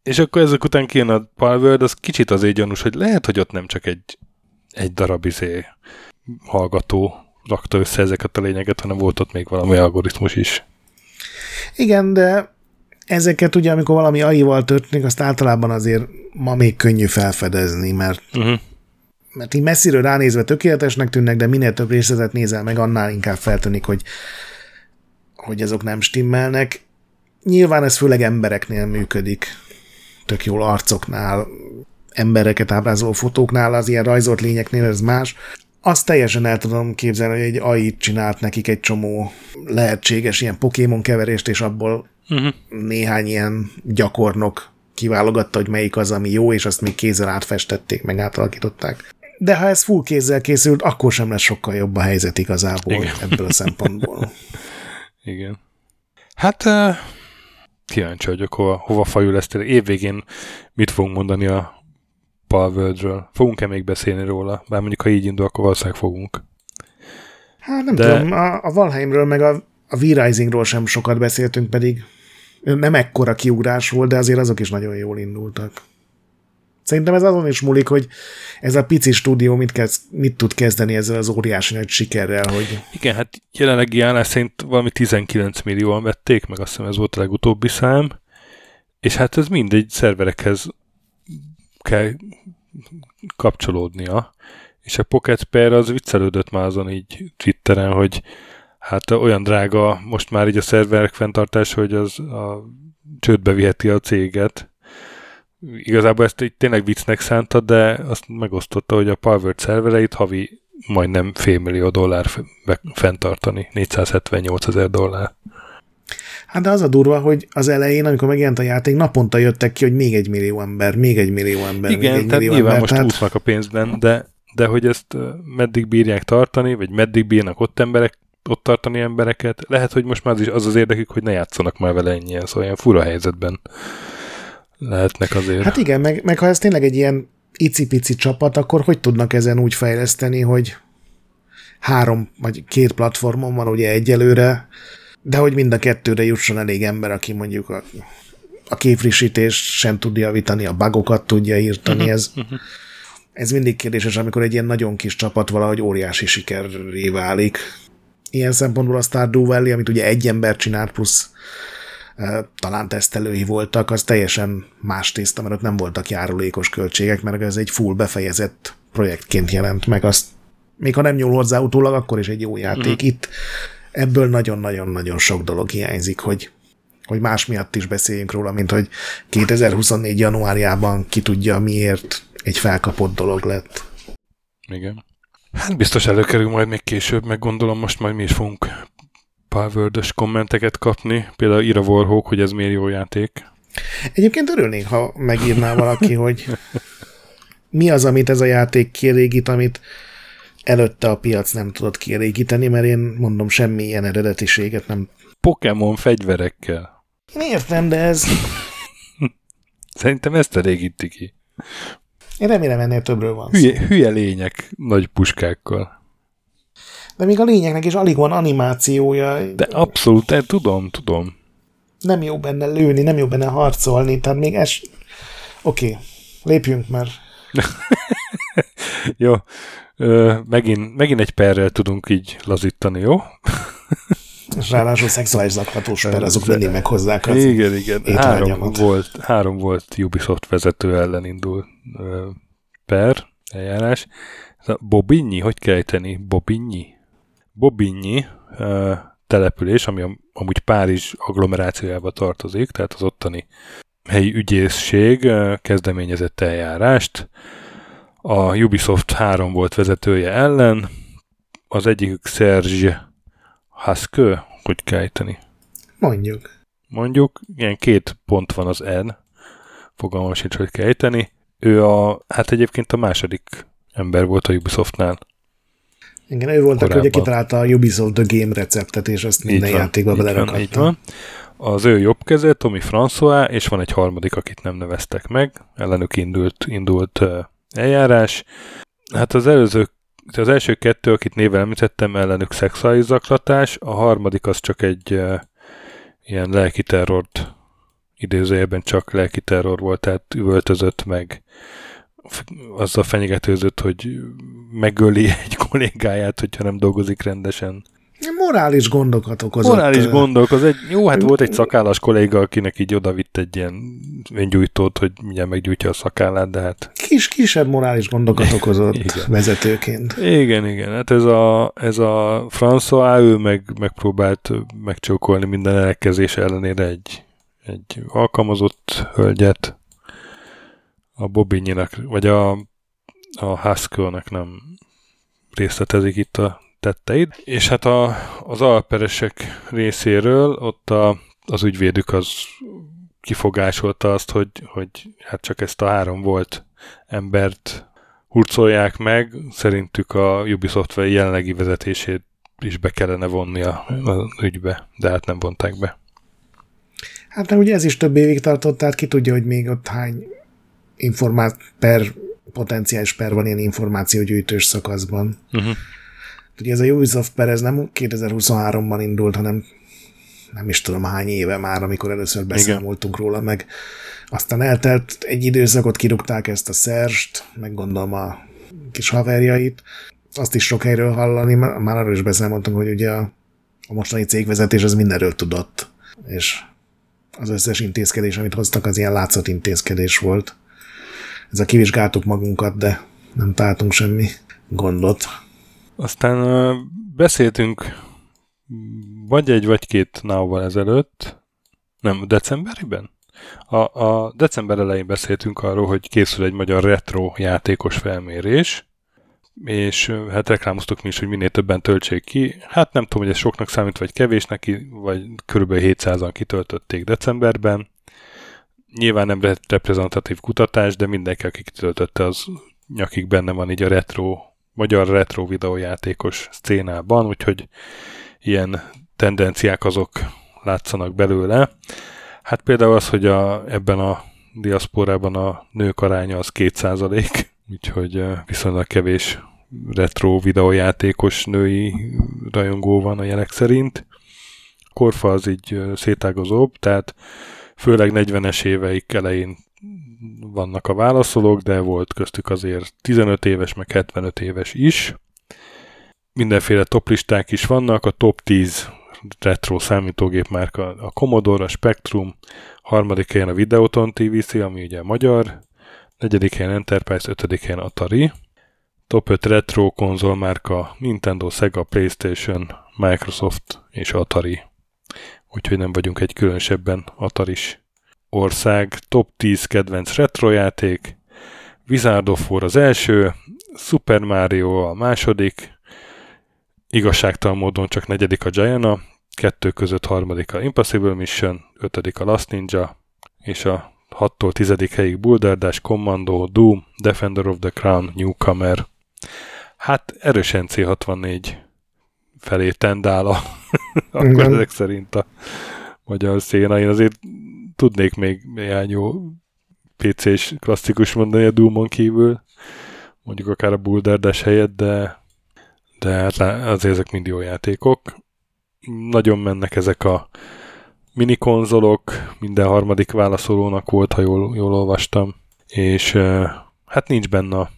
És akkor ezek után kijön a Palworld, az kicsit azért gyanús, hogy lehet, hogy ott nem csak egy, egy darab izé hallgató rakta össze ezeket a lényeket, hanem volt ott még valami algoritmus is. Igen, de ezeket ugye, amikor valami AI-val történik, azt általában azért ma még könnyű felfedezni, mert uh-huh. mert így messziről ránézve tökéletesnek tűnnek, de minél több részletet nézel meg, annál inkább feltűnik, hogy hogy azok nem stimmelnek. Nyilván ez főleg embereknél működik, tök jól arcoknál, embereket ábrázoló fotóknál, az ilyen rajzolt lényeknél ez más. Azt teljesen el tudom képzelni, hogy egy AI csinált nekik egy csomó lehetséges ilyen Pokémon keverést, és abból uh-huh. néhány ilyen gyakornok kiválogatta, hogy melyik az, ami jó, és azt még kézzel átfestették, meg átalakították. De ha ez full kézzel készült, akkor sem lesz sokkal jobb a helyzet igazából Igen. ebből a szempontból. Igen. Hát kíváncsi vagyok, hova, hova fajul ezt. Évvégén mit fogunk mondani a Palworldről? Fogunk-e még beszélni róla? Bár mondjuk, ha így indul, akkor valószínűleg fogunk. Hát nem De... tudom, a, a Valheimről meg a, a V-Risingról sem sokat beszéltünk, pedig nem ekkora kiugrás volt, de azért azok is nagyon jól indultak. Szerintem ez azon is múlik, hogy ez a pici stúdió mit, kezd, mit tud kezdeni ezzel az óriási nagy sikerrel, hogy... Igen, hát jelenlegi állás szerint valami 19 millióan vették, meg azt hiszem ez volt a legutóbbi szám, és hát ez mindegy szerverekhez kell kapcsolódnia, és a Pocket Pair az viccelődött már azon így Twitteren, hogy hát olyan drága most már így a szerverek fenntartás, hogy az a csődbe viheti a céget, igazából ezt így tényleg viccnek szánta, de azt megosztotta, hogy a Palworld szervereit havi majdnem félmillió dollár fenntartani, 478 ezer dollár. Hát de az a durva, hogy az elején, amikor megjelent a játék, naponta jöttek ki, hogy még egy millió ember, még egy millió ember, Igen, még egy tehát millió nyilván ember, most tehát... úsznak a pénzben, de, de hogy ezt meddig bírják tartani, vagy meddig bírnak ott emberek, ott tartani embereket, lehet, hogy most már az, is az az érdekük, hogy ne játszanak már vele ennyien, szóval ilyen fura helyzetben lehetnek azért. Hát igen, meg, meg ha ez tényleg egy ilyen icipici csapat, akkor hogy tudnak ezen úgy fejleszteni, hogy három vagy két platformon van ugye egyelőre, de hogy mind a kettőre jusson elég ember, aki mondjuk a a képfrissítést sem tudja javítani, a bugokat tudja írtani, Mhm. ez, ez mindig kérdéses, amikor egy ilyen nagyon kis csapat valahogy óriási sikerré válik. Ilyen szempontból a Stardew Valley, amit ugye egy ember csinált, plusz talán tesztelői voltak, az teljesen más tészta, mert ott nem voltak járulékos költségek, mert ez egy full befejezett projektként jelent meg, azt még ha nem nyúl hozzá utólag, akkor is egy jó játék. Mm. Itt ebből nagyon-nagyon-nagyon sok dolog hiányzik, hogy hogy más miatt is beszéljünk róla, mint hogy 2024. januárjában ki tudja miért egy felkapott dolog lett. Igen. Hát biztos előkerül majd még később, meg gondolom most majd mi is fogunk palword kommenteket kapni. Például ír a Warhawk, hogy ez miért jó játék. Egyébként örülnék, ha megírná valaki, hogy mi az, amit ez a játék kielégít, amit előtte a piac nem tudott kielégíteni, mert én mondom, semmi ilyen eredetiséget nem... Pokémon fegyverekkel. Én értem, de ez... Szerintem ezt elégíti ki. Én remélem ennél többről van szó. Hülye, hülye lények nagy puskákkal. De még a lényegnek is alig van animációja. De abszolút, eh, tudom, tudom. Nem jó benne lőni, nem jó benne harcolni, tehát még ez... Oké, okay, lépjünk már. Jó, Ö, megint, megint egy perrel tudunk így lazítani, jó? És ráadásul szexuális zaklatós per, azok mindig meghozzák az igen, igen. Három volt, három volt Ubisoft vezető ellen indul ö, per, eljárás. Bobigny, hogy kell ejteni? Bobigny? Bobigny ö, település, ami am- amúgy Párizs agglomerációjába tartozik, tehát az ottani helyi ügyészség ö, kezdeményezett eljárást. A Ubisoft három volt vezetője ellen, az egyikük Serge Haskő, hogy kell ejteni? Mondjuk. mondjuk, ilyen két pont van az N, fogalmam sincs, hogy kell ejteni. Ő a, hát egyébként a második ember volt a Ubisoftnál. Igen, ő volt, aki kitalálta a Ubisoft The Game receptet, és ezt minden játékba van, belerakatta. így van. Az ő jobb keze, Tommy François, és van egy harmadik, akit nem neveztek meg. Ellenük indult, indult eljárás. Hát az előző az első kettő, akit néven említettem, ellenük szexuális zaklatás, a harmadik az csak egy uh, ilyen lelki terrort idézőjelben csak lelki terror volt, tehát üvöltözött meg azzal fenyegetőzött, hogy megöli egy kollégáját, hogyha nem dolgozik rendesen. Morális gondokat okozott. Morális gondok, az egy, jó, hát volt egy szakállas kolléga, akinek így odavitt egy ilyen öngyújtót, hogy mindjárt meggyújtja a szakállát, de hát Kis, kisebb morális gondokat okozott Igen. vezetőként. igen, igen, hát ez a, ez a François, ő meg, megpróbált megcsókolni minden elkezés ellenére egy, egy alkalmazott hölgyet, a Bobinyinak, vagy a, a Haskell-nek nem részletezik itt a tetteid. És hát a, az alperesek részéről ott a, az ügyvédük az kifogásolta azt, hogy, hogy hát csak ezt a három volt embert hurcolják meg, szerintük a Ubisoft jelenlegi vezetését is be kellene vonni a, az ügybe, de hát nem vonták be. Hát nem, ugye ez is több évig tartott, tehát ki tudja, hogy még ott hány informát per, potenciális per van ilyen információgyűjtős szakaszban. Uh-huh. Ugye ez a Ubisoft per, ez nem 2023-ban indult, hanem nem is tudom hány éve már, amikor először beszámoltunk róla, meg aztán eltelt egy időszakot, kirúgták ezt a Szerst, meg gondolom a kis haverjait. Azt is sok helyről hallani, már arról is beszámoltunk, hogy ugye a, a mostani cégvezetés az mindenről tudott, és az összes intézkedés, amit hoztak, az ilyen látszott intézkedés volt. Ez a kivizsgáltuk magunkat, de nem találtunk semmi gondot. Aztán beszéltünk vagy egy, vagy két návval ezelőtt, nem, decemberiben? A, a december elején beszéltünk arról, hogy készül egy magyar retro játékos felmérés, és hát reklámoztuk mi is, hogy minél többen töltsék ki. Hát nem tudom, hogy ez soknak számít, vagy kevésnek, ki- vagy kb. 700-an kitöltötték decemberben. Nyilván nem re- reprezentatív kutatás, de mindenki, aki kitöltötte, az nyakig benne van így a retro, magyar retro videójátékos szcénában, úgyhogy ilyen tendenciák azok látszanak belőle. Hát például az, hogy a, ebben a diaszporában a nők aránya az 2%, úgyhogy viszonylag kevés retro videójátékos női rajongó van a jelek szerint. Korfa az így szétágazóbb, tehát főleg 40-es éveik elején vannak a válaszolók, de volt köztük azért 15 éves, meg 75 éves is. Mindenféle toplisták is vannak, a top 10 retro számítógép márka a Commodore, a Spectrum, harmadik helyen a Videoton TVC, ami ugye magyar, negyedik helyen Enterprise, ötödik helyen Atari, top 5 retro konzol márka Nintendo, Sega, Playstation, Microsoft és Atari. Úgyhogy nem vagyunk egy különösebben Ataris ország. Top 10 kedvenc retro játék, Wizard of War az első, Super Mario a második, igazságtalan módon csak negyedik a Giana, kettő között harmadik a Impossible Mission, ötödik a Last Ninja, és a 6-tól 10. helyig Boulder Dash, Commando, Doom, Defender of the Crown, Newcomer. Hát erősen C64 felé tendál a, akkor ezek szerint a magyar széna. Én azért tudnék még néhány jó PC-s klasszikus mondani a Doomon kívül, mondjuk akár a Boulder helyett, de, de hát azért ezek mind jó játékok. Nagyon mennek ezek a mini konzolok, minden harmadik válaszolónak volt, ha jól, jól olvastam, és hát nincs benne a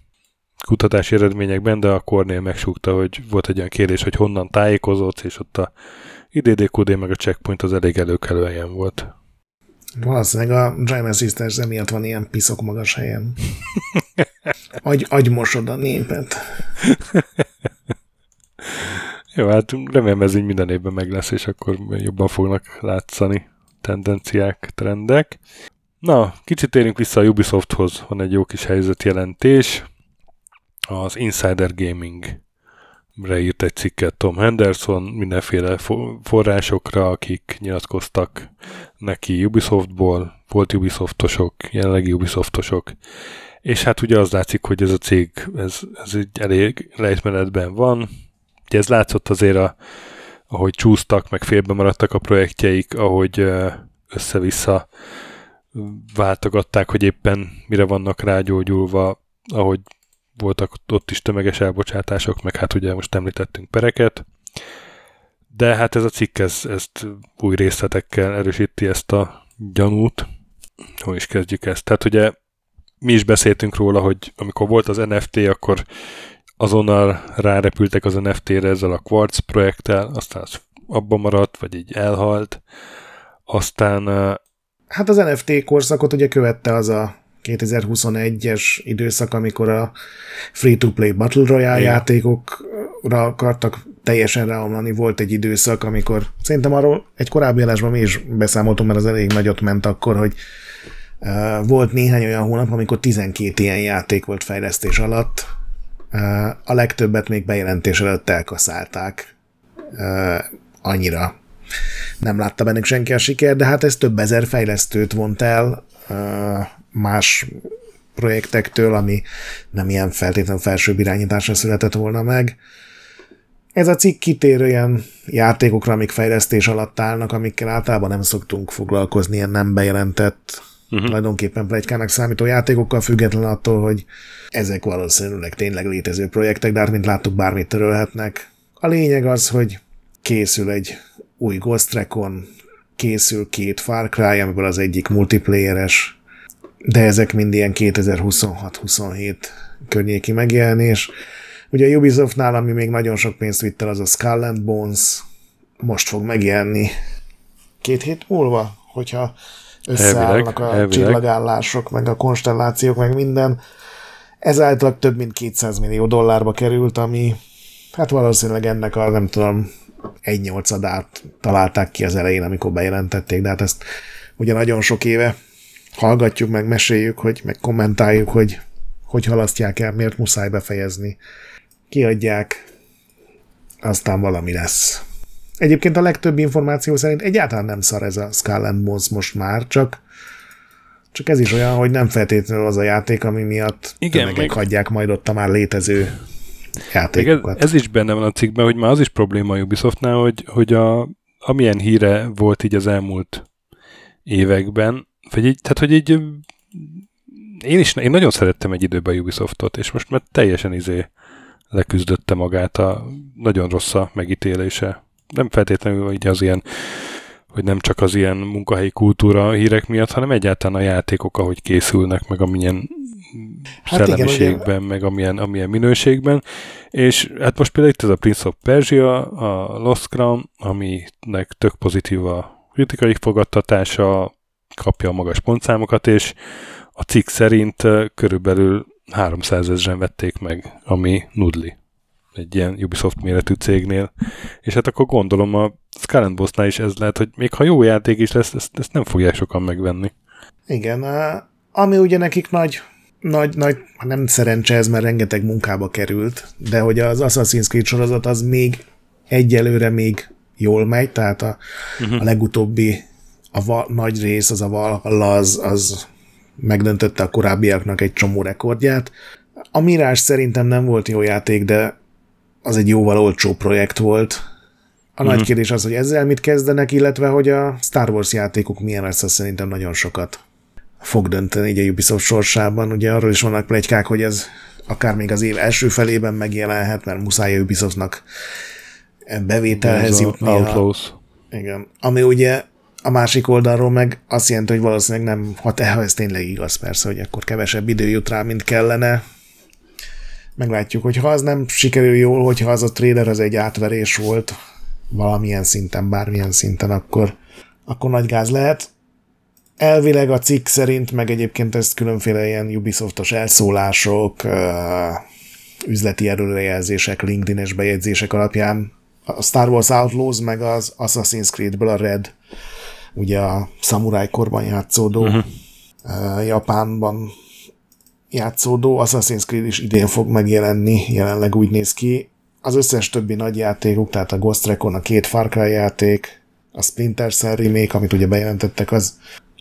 kutatási eredményekben, de a Cornél megsúgta, hogy volt egy olyan kérdés, hogy honnan tájékozott, és ott a IDDQD meg a checkpoint az elég előkelő helyen volt. Valószínűleg a Drive Assistance emiatt van ilyen piszok magas helyen. Agy, agymosod a népet. Jó, hát remélem ez így minden évben meg lesz, és akkor jobban fognak látszani tendenciák, trendek. Na, kicsit térjünk vissza a Ubisofthoz, van egy jó kis helyzetjelentés. Az Insider Gaming írt egy cikket Tom Henderson, mindenféle forrásokra, akik nyilatkoztak neki Ubisoftból, volt Ubisoftosok, jelenlegi Ubisoftosok, és hát ugye az látszik, hogy ez a cég, ez, ez egy elég lejtmenetben van, Ugye ez látszott azért, a, ahogy csúsztak, meg félbe maradtak a projektjeik, ahogy össze-vissza váltogatták, hogy éppen mire vannak rágyógyulva, ahogy voltak ott is tömeges elbocsátások, meg hát ugye most említettünk pereket. De hát ez a cikk ez, ezt új részletekkel erősíti ezt a gyanút. Hogy is kezdjük ezt? Tehát ugye mi is beszéltünk róla, hogy amikor volt az NFT, akkor azonnal rárepültek az NFT-re ezzel a Quartz projekttel, aztán az abban maradt, vagy így elhalt. Aztán... Hát az NFT korszakot ugye követte az a 2021-es időszak, amikor a free-to-play Battle Royale Igen. játékokra akartak teljesen ráomlani. Volt egy időszak, amikor szerintem arról egy korábbi adásban mi is beszámoltunk, mert az elég nagyot ment akkor, hogy uh, volt néhány olyan hónap, amikor 12 ilyen játék volt fejlesztés alatt, a legtöbbet még bejelentés előtt elkaszálták. Annyira nem látta bennük senki a siker, de hát ez több ezer fejlesztőt vont el más projektektől, ami nem ilyen feltétlenül felső irányításra született volna meg. Ez a cikk kitér olyan játékokra, amik fejlesztés alatt állnak, amikkel általában nem szoktunk foglalkozni, ilyen nem bejelentett uh-huh. tulajdonképpen plegykának számító játékokkal, független attól, hogy ezek valószínűleg tényleg létező projektek, de hát mint láttuk, bármit törölhetnek. A lényeg az, hogy készül egy új Ghost Recon, készül két Far Cry, amiből az egyik multiplayeres, de ezek mind ilyen 2026-27 környéki megjelenés. Ugye a Ubisoftnál, ami még nagyon sok pénzt vitt el, az a Skull and Bones, most fog megjelenni két hét múlva, hogyha összeállnak a elvileg. csillagállások, meg a konstellációk, meg minden. Ez általában több mint 200 millió dollárba került, ami hát valószínűleg ennek a nem tudom, egy nyolcadát találták ki az elején, amikor bejelentették, de hát ezt ugye nagyon sok éve hallgatjuk, meg meséljük, hogy meg kommentáljuk, hogy hogy halasztják el, miért muszáj befejezni. Kiadják, aztán valami lesz. Egyébként a legtöbb információ szerint egyáltalán nem szar ez a Skull and Bones most már, csak csak ez is olyan, hogy nem feltétlenül az a játék, ami miatt Igen, meg... hagyják majd ott a már létező játékokat. Ez, ez is benne van a cikkben, hogy már az is probléma a Ubisoftnál, hogy, hogy a, amilyen híre volt így az elmúlt években, vagy így, tehát hogy így én is, én nagyon szerettem egy időben Ubisoftot, és most már teljesen izé leküzdötte magát a nagyon rossz a megítélése nem feltétlenül így az ilyen hogy nem csak az ilyen munkahelyi kultúra hírek miatt, hanem egyáltalán a játékok, ahogy készülnek, meg amilyen hát szellemiségben, igen, meg amilyen, amilyen minőségben. És hát most például itt ez a Prince of Persia, a Lost Crown, aminek tök pozitív a kritikai fogadtatása, kapja a magas pontszámokat, és a cikk szerint körülbelül 300 ezeren vették meg, ami nudli egy ilyen Ubisoft méretű cégnél. És hát akkor gondolom a Skull Bossnál is ez lehet, hogy még ha jó játék is lesz, ezt, ezt nem fogják sokan megvenni. Igen, ami ugye nekik nagy, nagy, nagy, nem szerencse ez, mert rengeteg munkába került, de hogy az Assassin's Creed sorozat az még egyelőre még jól megy, tehát a, uh-huh. a legutóbbi a va, nagy rész, az a Valhalla, az, az megdöntötte a korábbiaknak egy csomó rekordját. A Mirage szerintem nem volt jó játék, de az egy jóval olcsó projekt volt. A mm nagy mhm. kérdés az, hogy ezzel mit kezdenek, illetve hogy a Star Wars játékok milyen lesz, az szerintem nagyon sokat fog dönteni így a Ubisoft sorsában. Ugye arról is vannak plegykák, hogy ez akár még az év első felében megjelenhet, mert muszáj a Ubisoftnak bevételhez jutni. Outlaws. Igen. Ami ugye a másik oldalról meg azt jelenti, hogy valószínűleg nem, ha, te, ha ez tényleg igaz persze, hogy akkor kevesebb idő jut rá, mint kellene, meglátjuk, hogy ha az nem sikerül jól, hogyha az a trailer az egy átverés volt valamilyen szinten, bármilyen szinten, akkor, akkor nagy gáz lehet. Elvileg a cikk szerint, meg egyébként ezt különféle ilyen Ubisoftos elszólások, üzleti erőrejelzések, LinkedIn-es bejegyzések alapján a Star Wars Outlaws meg az Assassin's Creed-ből a Red, ugye a szamuráj korban játszódó uh-huh. Japánban játszódó Assassin's Creed is idén fog megjelenni, jelenleg úgy néz ki. Az összes többi nagy játékuk, tehát a Ghost Recon, a két Far Cry játék, a Splinter Cell remake, amit ugye bejelentettek, az,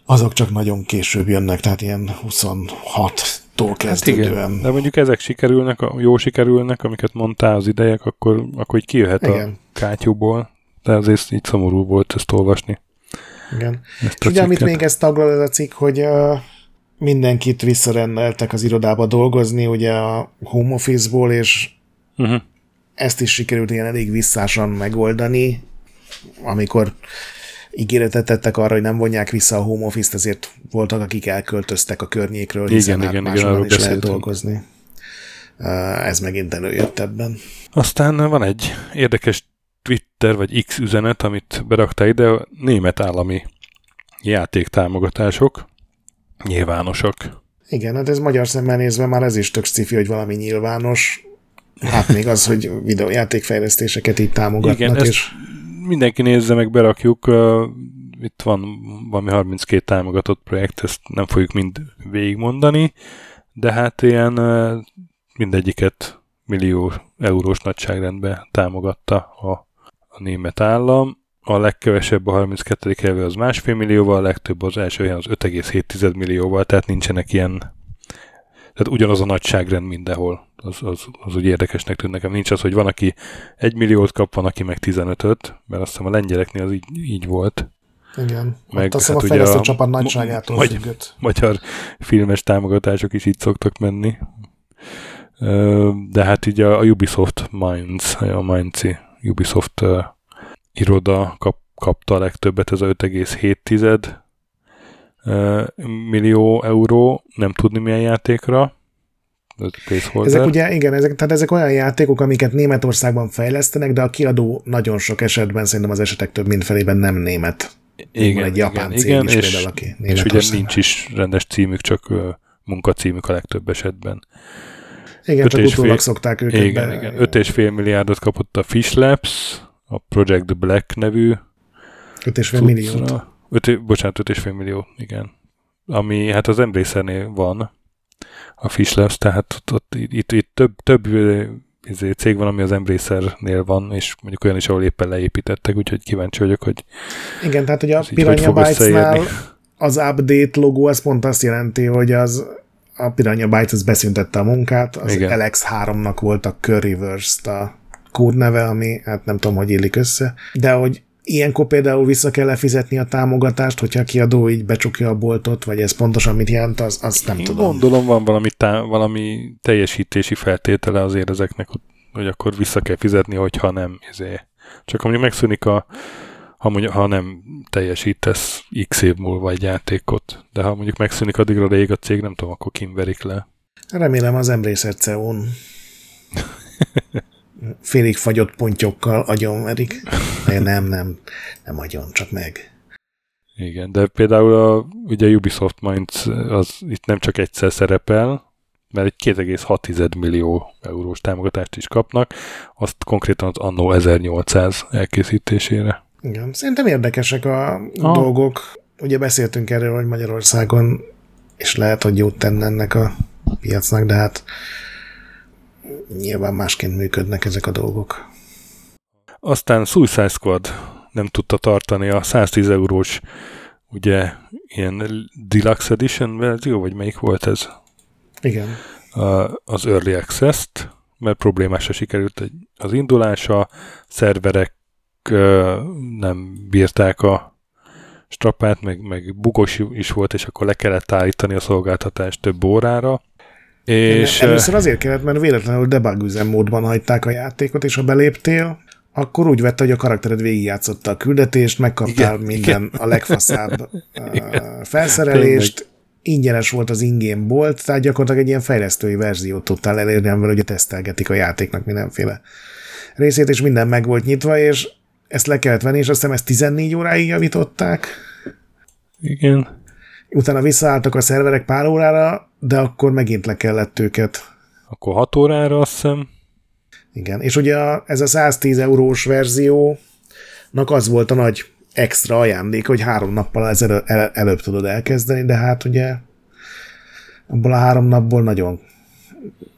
azok csak nagyon később jönnek, tehát ilyen 26-tól kezdődően. Hát de mondjuk ezek sikerülnek, jó sikerülnek, amiket mondtál az idejek, akkor, akkor így kijöhet igen. a kátyúból, de azért így szomorú volt ezt olvasni. Igen. Ezt És ugye, amit még ezt taglal ez a cikk, hogy uh, mindenkit visszarendeltek az irodába dolgozni, ugye a home office-ból, és uh-huh. ezt is sikerült ilyen elég visszásan megoldani, amikor ígéretet tettek arra, hogy nem vonják vissza a home office-t, ezért voltak, akik elköltöztek a környékről, hiszen igen, hát igen, igen, is lehet dolgozni. Ez megint előjött ebben. Aztán van egy érdekes Twitter vagy X üzenet, amit berakta ide, a német állami játéktámogatások nyilvánosak. Igen, hát ez magyar szemmel nézve már ez is tök sci hogy valami nyilvános. Hát még az, hogy videójátékfejlesztéseket így támogatnak. Igen, és... mindenki nézze meg, berakjuk. Itt van valami 32 támogatott projekt, ezt nem fogjuk mind végigmondani, de hát ilyen mindegyiket millió eurós nagyságrendben támogatta a, a német állam a legkevesebb a 32. helyen az másfél millióval, a legtöbb az első helyen az 5,7 millióval, tehát nincsenek ilyen tehát ugyanaz a nagyságrend mindenhol. Az, az, az úgy érdekesnek tűnik nekem. Nincs az, hogy van, aki egy milliót kap, van, aki meg 15-öt, mert azt hiszem a lengyeleknél az így, így volt. Igen. Meg, azt hát a fejlesztő csapat nagyságától magy- függött. Magyar filmes támogatások is így szoktak menni. De hát így a, a Ubisoft Minds, a Mindsi Ubisoft iroda kap, kapta a legtöbbet, ez a 5,7 millió euró, nem tudni milyen játékra. Ezek ugye, igen, ezek, tehát ezek olyan játékok, amiket Németországban fejlesztenek, de a kiadó nagyon sok esetben szerintem az esetek több mint felében nem német. Igen, Van egy japán igen, cég igen, is és, például, aki És ugye nincs is rendes címük, csak munkacímük a legtöbb esetben. Igen, csak utólag szokták őket igen, be. Igen, 5,5 milliárdot kapott a Fish Labs, a Project Black nevű 5,5 millió. 5, bocsánat, 5,5 millió, igen. Ami hát az embracer van, a Fish Labs, tehát ott, ott, itt, itt több, több izé, cég van, ami az Embracer-nél van, és mondjuk olyan is, ahol éppen leépítettek, úgyhogy kíváncsi vagyok, hogy Igen, tehát hogy a Piranha Bytes-nál az update logó, az pont azt jelenti, hogy az a Piranha Bytes az beszüntette a munkát, az Igen. LX3-nak volt a Curryverse-t a kódneve, ami hát nem tudom, hogy illik össze, de hogy ilyenkor például vissza kell fizetni a támogatást, hogyha a kiadó így becsukja a boltot, vagy ez pontosan mit jelent, az, az nem Én tudom. Gondolom van valami, tá- valami teljesítési feltétele azért ezeknek, hogy akkor vissza kell fizetni, hogyha nem. Ezért. Csak amíg megszűnik a, ha, mondjuk, ha nem teljesítesz x év múlva egy játékot. De ha mondjuk megszűnik addigra rég a cég, nem tudom, akkor kimverik le. Remélem az emlészet CEO-n félig fagyott pontyokkal agyonverik. De nem, nem, nem agyon, csak meg. Igen, de például a, ugye Ubisoft Minds az itt nem csak egyszer szerepel, mert egy 2,6 millió eurós támogatást is kapnak, azt konkrétan az Anno 1800 elkészítésére. Igen, szerintem érdekesek a ah. dolgok. Ugye beszéltünk erről, hogy Magyarországon és lehet, hogy jót tenne ennek a piacnak, de hát nyilván másként működnek ezek a dolgok. Aztán Suicide Squad nem tudta tartani a 110 eurós ugye ilyen Deluxe Edition verzió, vagy melyik volt ez? Igen. Az Early Access-t, mert problémásra sikerült az indulása, szerverek nem bírták a strapát, meg, meg bugos is volt, és akkor le kellett állítani a szolgáltatást több órára. És, Először azért kellett, mert véletlenül debug üzemmódban hagyták a játékot, és ha beléptél, akkor úgy vette, hogy a karaktered végigjátszotta a küldetést, megkaptál igen, minden igen. a legfaszább igen. felszerelést, Tényleg. ingyenes volt az ingame bolt, tehát gyakorlatilag egy ilyen fejlesztői verziót tudtál elérni, amivel ugye tesztelgetik a játéknak mindenféle részét, és minden meg volt nyitva, és ezt le kellett venni, és azt hiszem ezt 14 óráig javították. Igen. Utána visszaálltak a szerverek pár órára, de akkor megint le kellett őket. Akkor 6 órára azt hiszem. Igen, és ugye ez a 110 eurós verziónak az volt a nagy extra ajándék, hogy három nappal ezel, el, előbb tudod elkezdeni, de hát ugye abból a három napból nagyon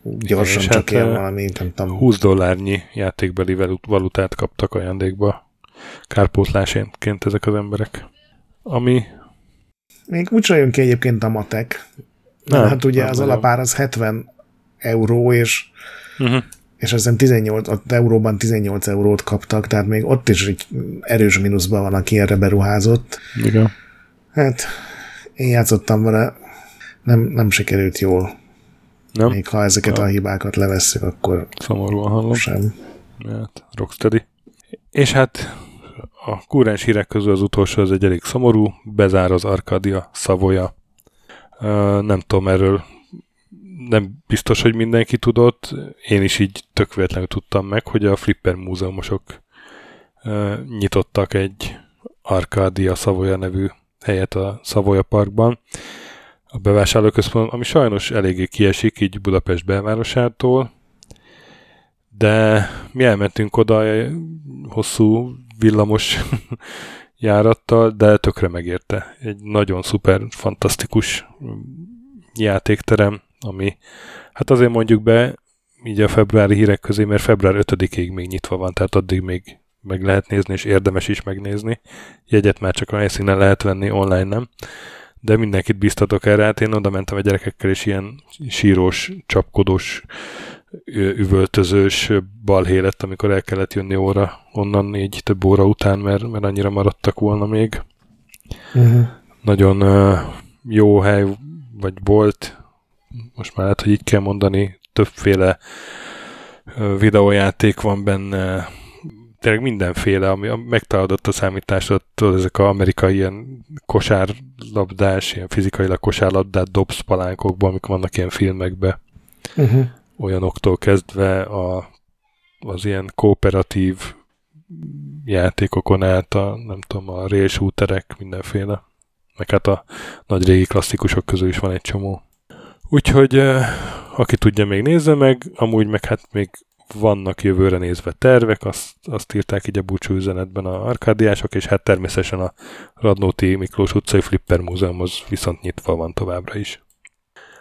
gyorsan Igen, csak hát ilyen valami, nem tudom. 20 dollárnyi játékbeli valutát kaptak ajándékba kárpótlásként ezek az emberek. Ami... Még úgy jön ki egyébként a matek. Nem, hát ugye nem az alapár az 70 euró, és uh-huh és azt 18, ott euróban 18 eurót kaptak, tehát még ott is egy erős mínuszban van, aki erre beruházott. Igen. Hát én játszottam vele, nem, nem sikerült jól. Nem? Még ha ezeket nem. a hibákat levesszük, akkor Szomorúan hallom. sem. Hát, rocksteady. És hát a kúrens hírek közül az utolsó az egy elég szomorú, bezár az Arkadia Szavoja. Nem tudom erről nem biztos, hogy mindenki tudott, én is így tök véletlenül tudtam meg, hogy a Flipper múzeumosok nyitottak egy Arcadia Savoya nevű helyet a Savoya Parkban, a bevásárlóközpontban, ami sajnos eléggé kiesik így Budapest belvárosától, de mi elmentünk oda hosszú villamos járattal, de tökre megérte. Egy nagyon szuper, fantasztikus játékterem, ami hát azért mondjuk be így a februári hírek közé, mert február 5-ig még nyitva van, tehát addig még meg lehet nézni, és érdemes is megnézni. Jegyet már csak a helyszínen lehet venni, online nem. De mindenkit biztatok erre, hát én oda mentem a gyerekekkel, és ilyen sírós, csapkodós, üvöltözős balhé lett, amikor el kellett jönni óra onnan négy több óra után, mert, mert annyira maradtak volna még. Uh-huh. Nagyon uh, jó hely, vagy volt, most már lehet, hogy így kell mondani, többféle videójáték van benne, tényleg mindenféle, ami megtalálod a számításod, ezek az amerikai ilyen kosárlabdás, ilyen fizikailag kosárlabdát dobsz palánkokba, amik vannak ilyen filmekbe. Uh-huh. Olyanoktól kezdve a, az ilyen kooperatív játékokon át a, nem tudom, a rail shooterek, mindenféle. Meg hát a nagy régi klasszikusok közül is van egy csomó. Úgyhogy aki tudja, még nézze meg, amúgy meg hát még vannak jövőre nézve tervek, azt, azt írták így a búcsú üzenetben a arkádiások, és hát természetesen a Radnóti Miklós utcai Flipper Múzeum az viszont nyitva van továbbra is.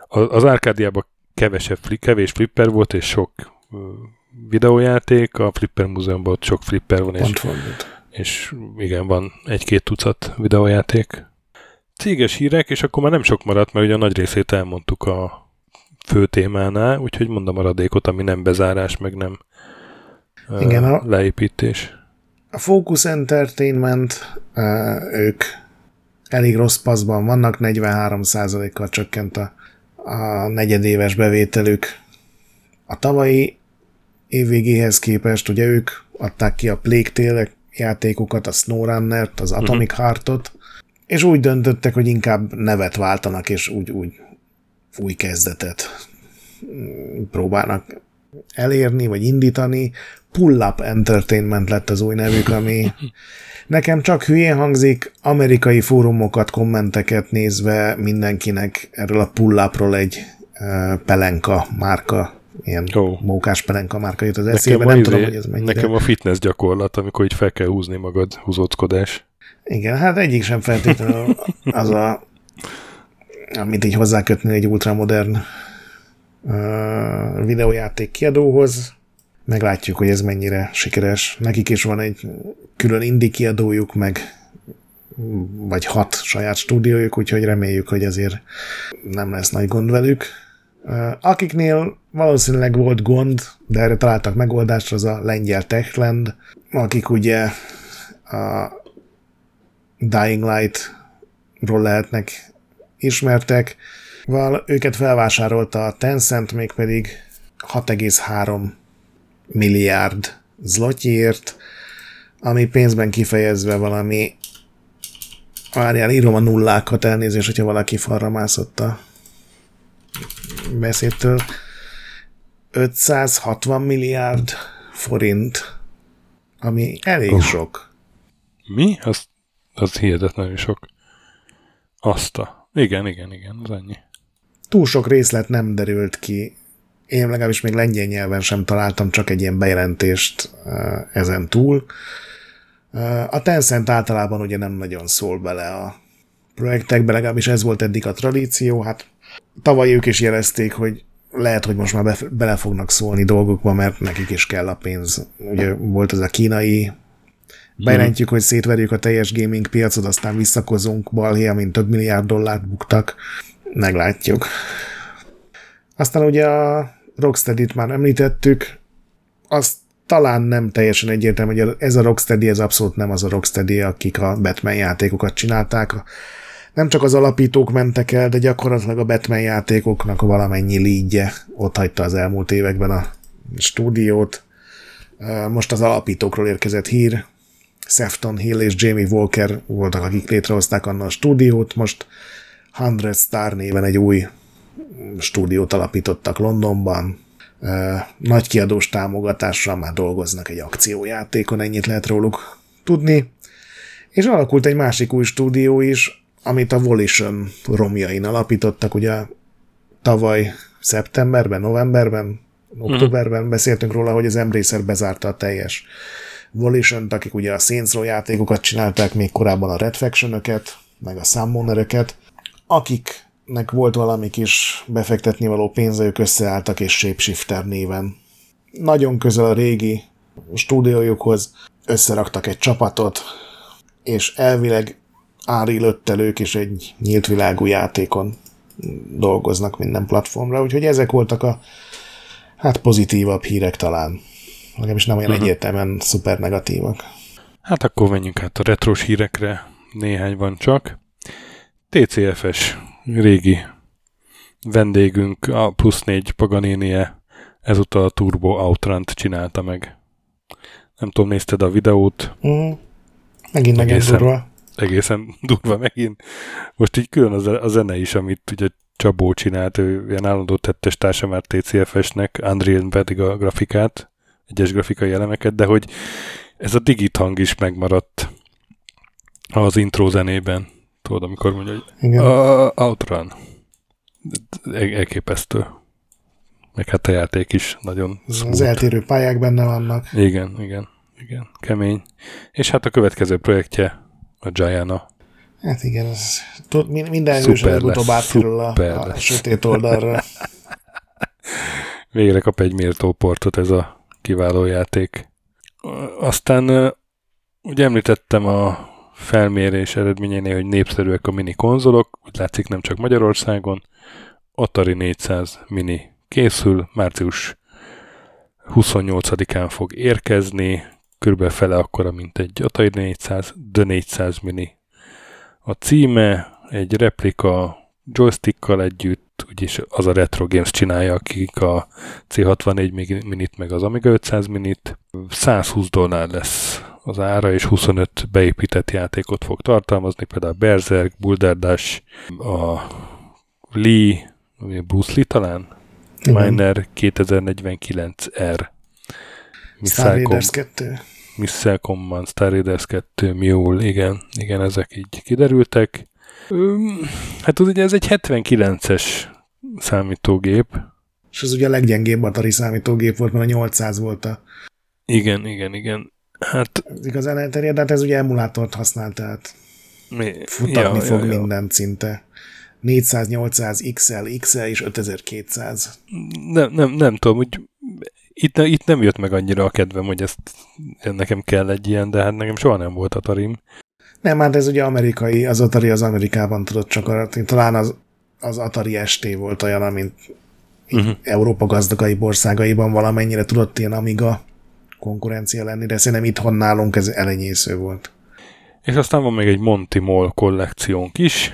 Az Árkádiában kevesebb, kevés flipper volt, és sok videójáték, a Flipper Múzeumban ott sok flipper van, és, és igen, van egy-két tucat videójáték. Céges hírek, és akkor már nem sok maradt, mert ugye a nagy részét elmondtuk a fő témánál, úgyhogy mondom a maradékot, ami nem bezárás, meg nem Igen, a, leépítés. A Focus Entertainment, ők elég rossz paszban vannak, 43%-kal csökkent a, a negyedéves bevételük. A tavalyi évvégéhez képest ugye ők adták ki a Plague Tale játékokat, a SnowRunner-t, az Atomic uh-huh. Heartot, és úgy döntöttek, hogy inkább nevet váltanak, és úgy, úgy új kezdetet próbálnak elérni, vagy indítani. Pull Up Entertainment lett az új nevük, ami nekem csak hülyén hangzik, amerikai fórumokat, kommenteket nézve mindenkinek erről a Pull Upról egy uh, pelenka márka ilyen oh. mókás pelenka márka jut az eszébe, nem tudom, izé- hogy ez mennyire. Nekem a fitness gyakorlat, amikor így fel kell húzni magad, húzóckodás. Igen, hát egyik sem feltétlenül az a amit így hozzákötni egy ultramodern uh, videójáték kiadóhoz. Meglátjuk, hogy ez mennyire sikeres. Nekik is van egy külön indie kiadójuk, meg vagy hat saját stúdiójuk, úgyhogy reméljük, hogy azért nem lesz nagy gond velük. Akiknél valószínűleg volt gond, de erre találtak megoldást, az a lengyel Techland, akik ugye a Dying Light-ról lehetnek ismertek, val őket felvásárolta a Tencent, mégpedig 6,3 milliárd zlotyért, ami pénzben kifejezve valami várjál, írom a nullákat, elnézést, hogyha valaki falra mászott a beszédtől. 560 milliárd forint, ami elég uh. sok. Mi? Az, az hihetetlenül sok. Azt a... Igen, igen, igen, az ennyi. Túl sok részlet nem derült ki. Én legalábbis még lengyel nyelven sem találtam csak egy ilyen bejelentést ezen túl. A Tencent általában ugye nem nagyon szól bele a projektekbe, legalábbis ez volt eddig a tradíció. Hát tavaly ők is jelezték, hogy lehet, hogy most már be, bele fognak szólni dolgokba, mert nekik is kell a pénz. Ugye volt ez a kínai bejelentjük, hogy szétverjük a teljes gaming piacot, aztán visszakozunk balhé, amint több milliárd dollárt buktak. Meglátjuk. Aztán ugye a Rocksteady-t már említettük, azt talán nem teljesen egyértelmű, hogy ez a Rocksteady, ez abszolút nem az a Rocksteady, akik a Batman játékokat csinálták. Nem csak az alapítók mentek el, de gyakorlatilag a Batman játékoknak valamennyi lídje ott hagyta az elmúlt években a stúdiót. Most az alapítókról érkezett hír, Sefton Hill és Jamie Walker voltak, akik létrehozták annak a stúdiót, most 100 Star néven egy új stúdiót alapítottak Londonban, nagy kiadós támogatással már dolgoznak egy akciójátékon, ennyit lehet róluk tudni. És alakult egy másik új stúdió is, amit a Volition romjain alapítottak, ugye tavaly szeptemberben, novemberben, októberben beszéltünk róla, hogy az Embracer bezárta a teljes volition akik ugye a Saints Row játékokat csinálták, még korábban a Red faction meg a Summoner-öket, akiknek volt valami kis befektetni való pénze, ők összeálltak és Shapeshifter néven. Nagyon közel a régi stúdiójukhoz összeraktak egy csapatot, és elvileg Ári Löttelők is egy nyílt világú játékon dolgoznak minden platformra, úgyhogy ezek voltak a hát pozitívabb hírek talán legalábbis nem olyan uh-huh. egyértelműen szuper negatívak. Hát akkor menjünk át a retros hírekre, néhány van csak. TCFS régi vendégünk, a plusz négy Paganénie, ezúttal a Turbo Outrant csinálta meg. Nem tudom, nézted a videót? Mm. Megint megint durva. Egészen durva megint. Most így külön a zene is, amit ugye Csabó csinált, ő ilyen állandó tettes társa már TCFS-nek, Unreal pedig a grafikát egyes grafikai elemeket, de hogy ez a digit hang is megmaradt az intro zenében. Tudod, amikor mondja, hogy Igen. A, outrun. Elképesztő. Meg hát a játék is nagyon smooth. Az eltérő pályák benne vannak. Igen, igen, igen. Kemény. És hát a következő projektje a Giana. Hát igen, ez minden hős előbb-utóbb átkerül a, a sötét oldalra. Végre kap egy méltó portot ez a kiváló játék. Aztán ugye említettem a felmérés eredményénél, hogy népszerűek a mini konzolok, úgy látszik nem csak Magyarországon. Atari 400 mini készül, március 28-án fog érkezni, körülbelül fele akkora, mint egy Atari 400, de 400 mini. A címe egy replika joystickkal együtt, úgyis az a Retro Games csinálja, akik a C64 minit, meg az Amiga 500 minit. 120 dollár lesz az ára, és 25 beépített játékot fog tartalmazni, például Berserk, Boulder Dash, a Lee, Bruce Lee talán? Igen. Miner 2049R. Star Raiders Com- 2. Missile Command, Star Raiders 2, Mule, igen, igen, ezek így kiderültek. Hát ugye ez egy 79-es számítógép. És ez ugye a leggyengébb Atari számítógép volt, mert a 800 volt a, Igen, igen, igen. Hát az igazán elterjedt, de hát ez ugye emulátort használ, tehát mi, futatni fog mindent szinte. 400, 800, XL, XL és 5200. Nem, nem, nem tudom, hogy itt, itt nem jött meg annyira a kedvem, hogy ezt nekem kell egy ilyen, de hát nekem soha nem volt Atarim. Nem, hát ez ugye amerikai, az Atari az Amerikában tudott csak aratni. Talán az, az Atari ST volt olyan, amint Uh-huh. Európa gazdagai országaiban valamennyire tudott ilyen Amiga konkurencia lenni, de szerintem itthon nálunk ez elenyésző volt. És aztán van még egy Monty Mall kollekciónk is.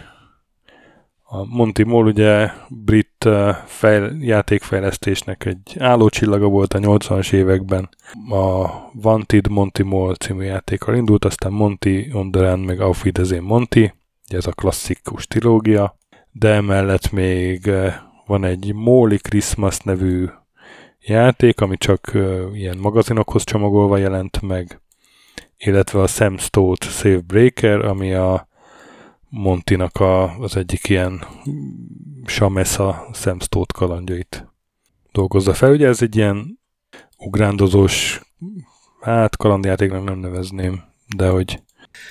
A Monty Mall ugye brit eh, fejl- játékfejlesztésnek egy állócsillaga volt a 80-as években. A Wanted Monty Mall című játékkal indult, aztán Monty on the Run, meg Auf Wiedersehen Monty, ugye ez a klasszikus trilógia, de emellett még eh, van egy Molly Christmas nevű játék, ami csak eh, ilyen magazinokhoz csomagolva jelent meg, illetve a Sam Stott Save Breaker, ami a Montinak a, az egyik ilyen Samesa Sam Stott kalandjait dolgozza fel. Ugye ez egy ilyen ugrándozós, hát kalandjátéknak nem nevezném, de hogy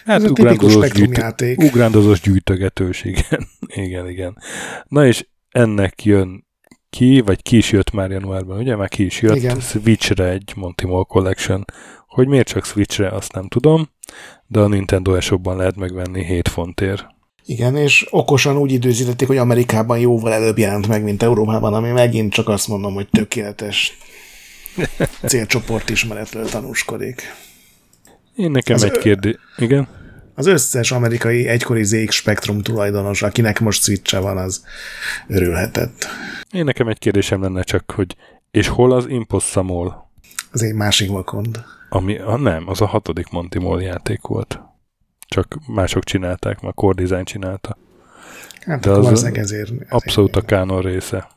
hát ez ugrándozós, spektrumjáték. ugrándozós gyűjtögetős, igen. igen, igen. Na és ennek jön ki, vagy ki is jött már januárban, ugye? Már ki is jött Igen. Switchre egy Monty Mall Collection. Hogy miért csak Switchre, azt nem tudom, de a Nintendo eShopban lehet megvenni 7 fontért. Igen, és okosan úgy időzítették, hogy Amerikában jóval előbb jelent meg, mint Európában, ami megint csak azt mondom, hogy tökéletes célcsoport ismeretről tanúskodik. Én nekem Az egy kérdés... Igen? Az összes amerikai egykori ZX Spectrum tulajdonos, akinek most switche van, az örülhetett. Én nekem egy kérdésem lenne csak, hogy és hol az Impossible? Ez egy másik vakond. Ami, a, nem, az a hatodik Monty Mall játék volt. Csak mások csinálták, már Core Design csinálta. Hát De az ezért, ezért. Abszolút a kánon része.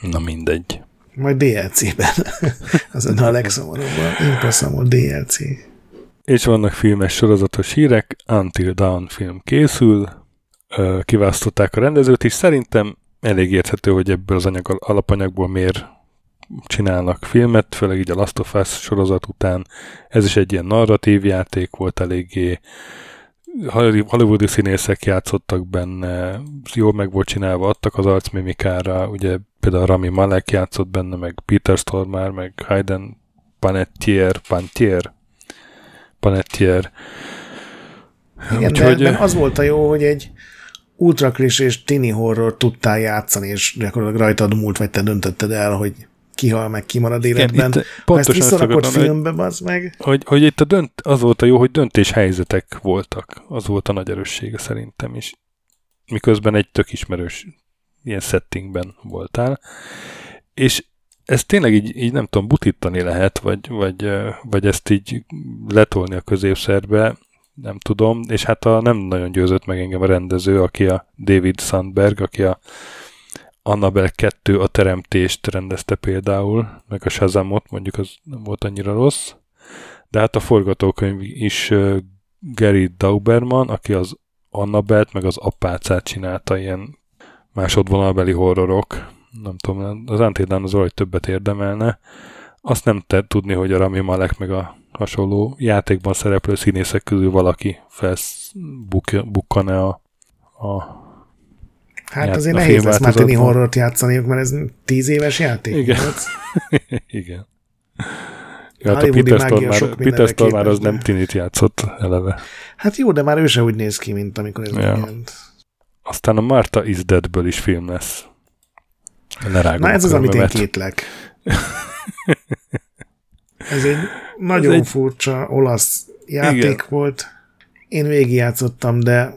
Na mindegy. Majd DLC-ben. az a legszomorúbb. Impossible DLC. És vannak filmes sorozatos hírek, Until Dawn film készül, kiválasztották a rendezőt, és szerintem elég érthető, hogy ebből az anyag, alapanyagból miért csinálnak filmet, főleg így a Last of Us sorozat után. Ez is egy ilyen narratív játék volt eléggé, hollywoodi színészek játszottak benne, jól meg volt csinálva, adtak az arcmimikára, ugye például Rami Malek játszott benne, meg Peter Stormare, meg Hayden Panettiere, Pantier, Panettier. Igen, Úgyhogy- de, az volt a jó, hogy egy ultra és tini horror tudtál játszani, és gyakorlatilag rajtad múlt, vagy te döntötted el, hogy kihal meg kimarad életben. itt ha ezt visszarakod hogy- filmbe, bazd meg, hogy, hogy itt a dönt, az volt a jó, hogy döntéshelyzetek voltak. Az volt a nagy erőssége szerintem is. Miközben egy tök ismerős ilyen settingben voltál. És ezt tényleg így, így nem tudom, butítani lehet, vagy, vagy, vagy ezt így letolni a középszerbe, nem tudom, és hát a, nem nagyon győzött meg engem a rendező, aki a David Sandberg, aki a Annabelle 2 a teremtést rendezte például, meg a Shazamot, mondjuk az nem volt annyira rossz, de hát a forgatókönyv is Gary Dauberman, aki az Annabelt, meg az apácát csinálta ilyen másodvonalbeli horrorok. Nem tudom, az Dawn az valahogy többet érdemelne. Azt nem te tudni, hogy a Rami Malek meg a hasonló játékban szereplő színészek közül valaki felbukkan-e a, a hát Ját- azért a nehéz lesz már tini horrort játszaniuk, mert ez tíz éves játék. Igen. Igen. Ja, hát a Peter Stormare, Peter Stormare az nem tinit játszott eleve. Hát jó, de már ő se úgy néz ki, mint amikor ez Ja. megjelent. Aztán a Marta is Deadből is film lesz. Lerágom Na ez az, amit én kétlek. Ez egy nagyon egy- egy... furcsa olasz játék Igen. volt. Én végigjátszottam, de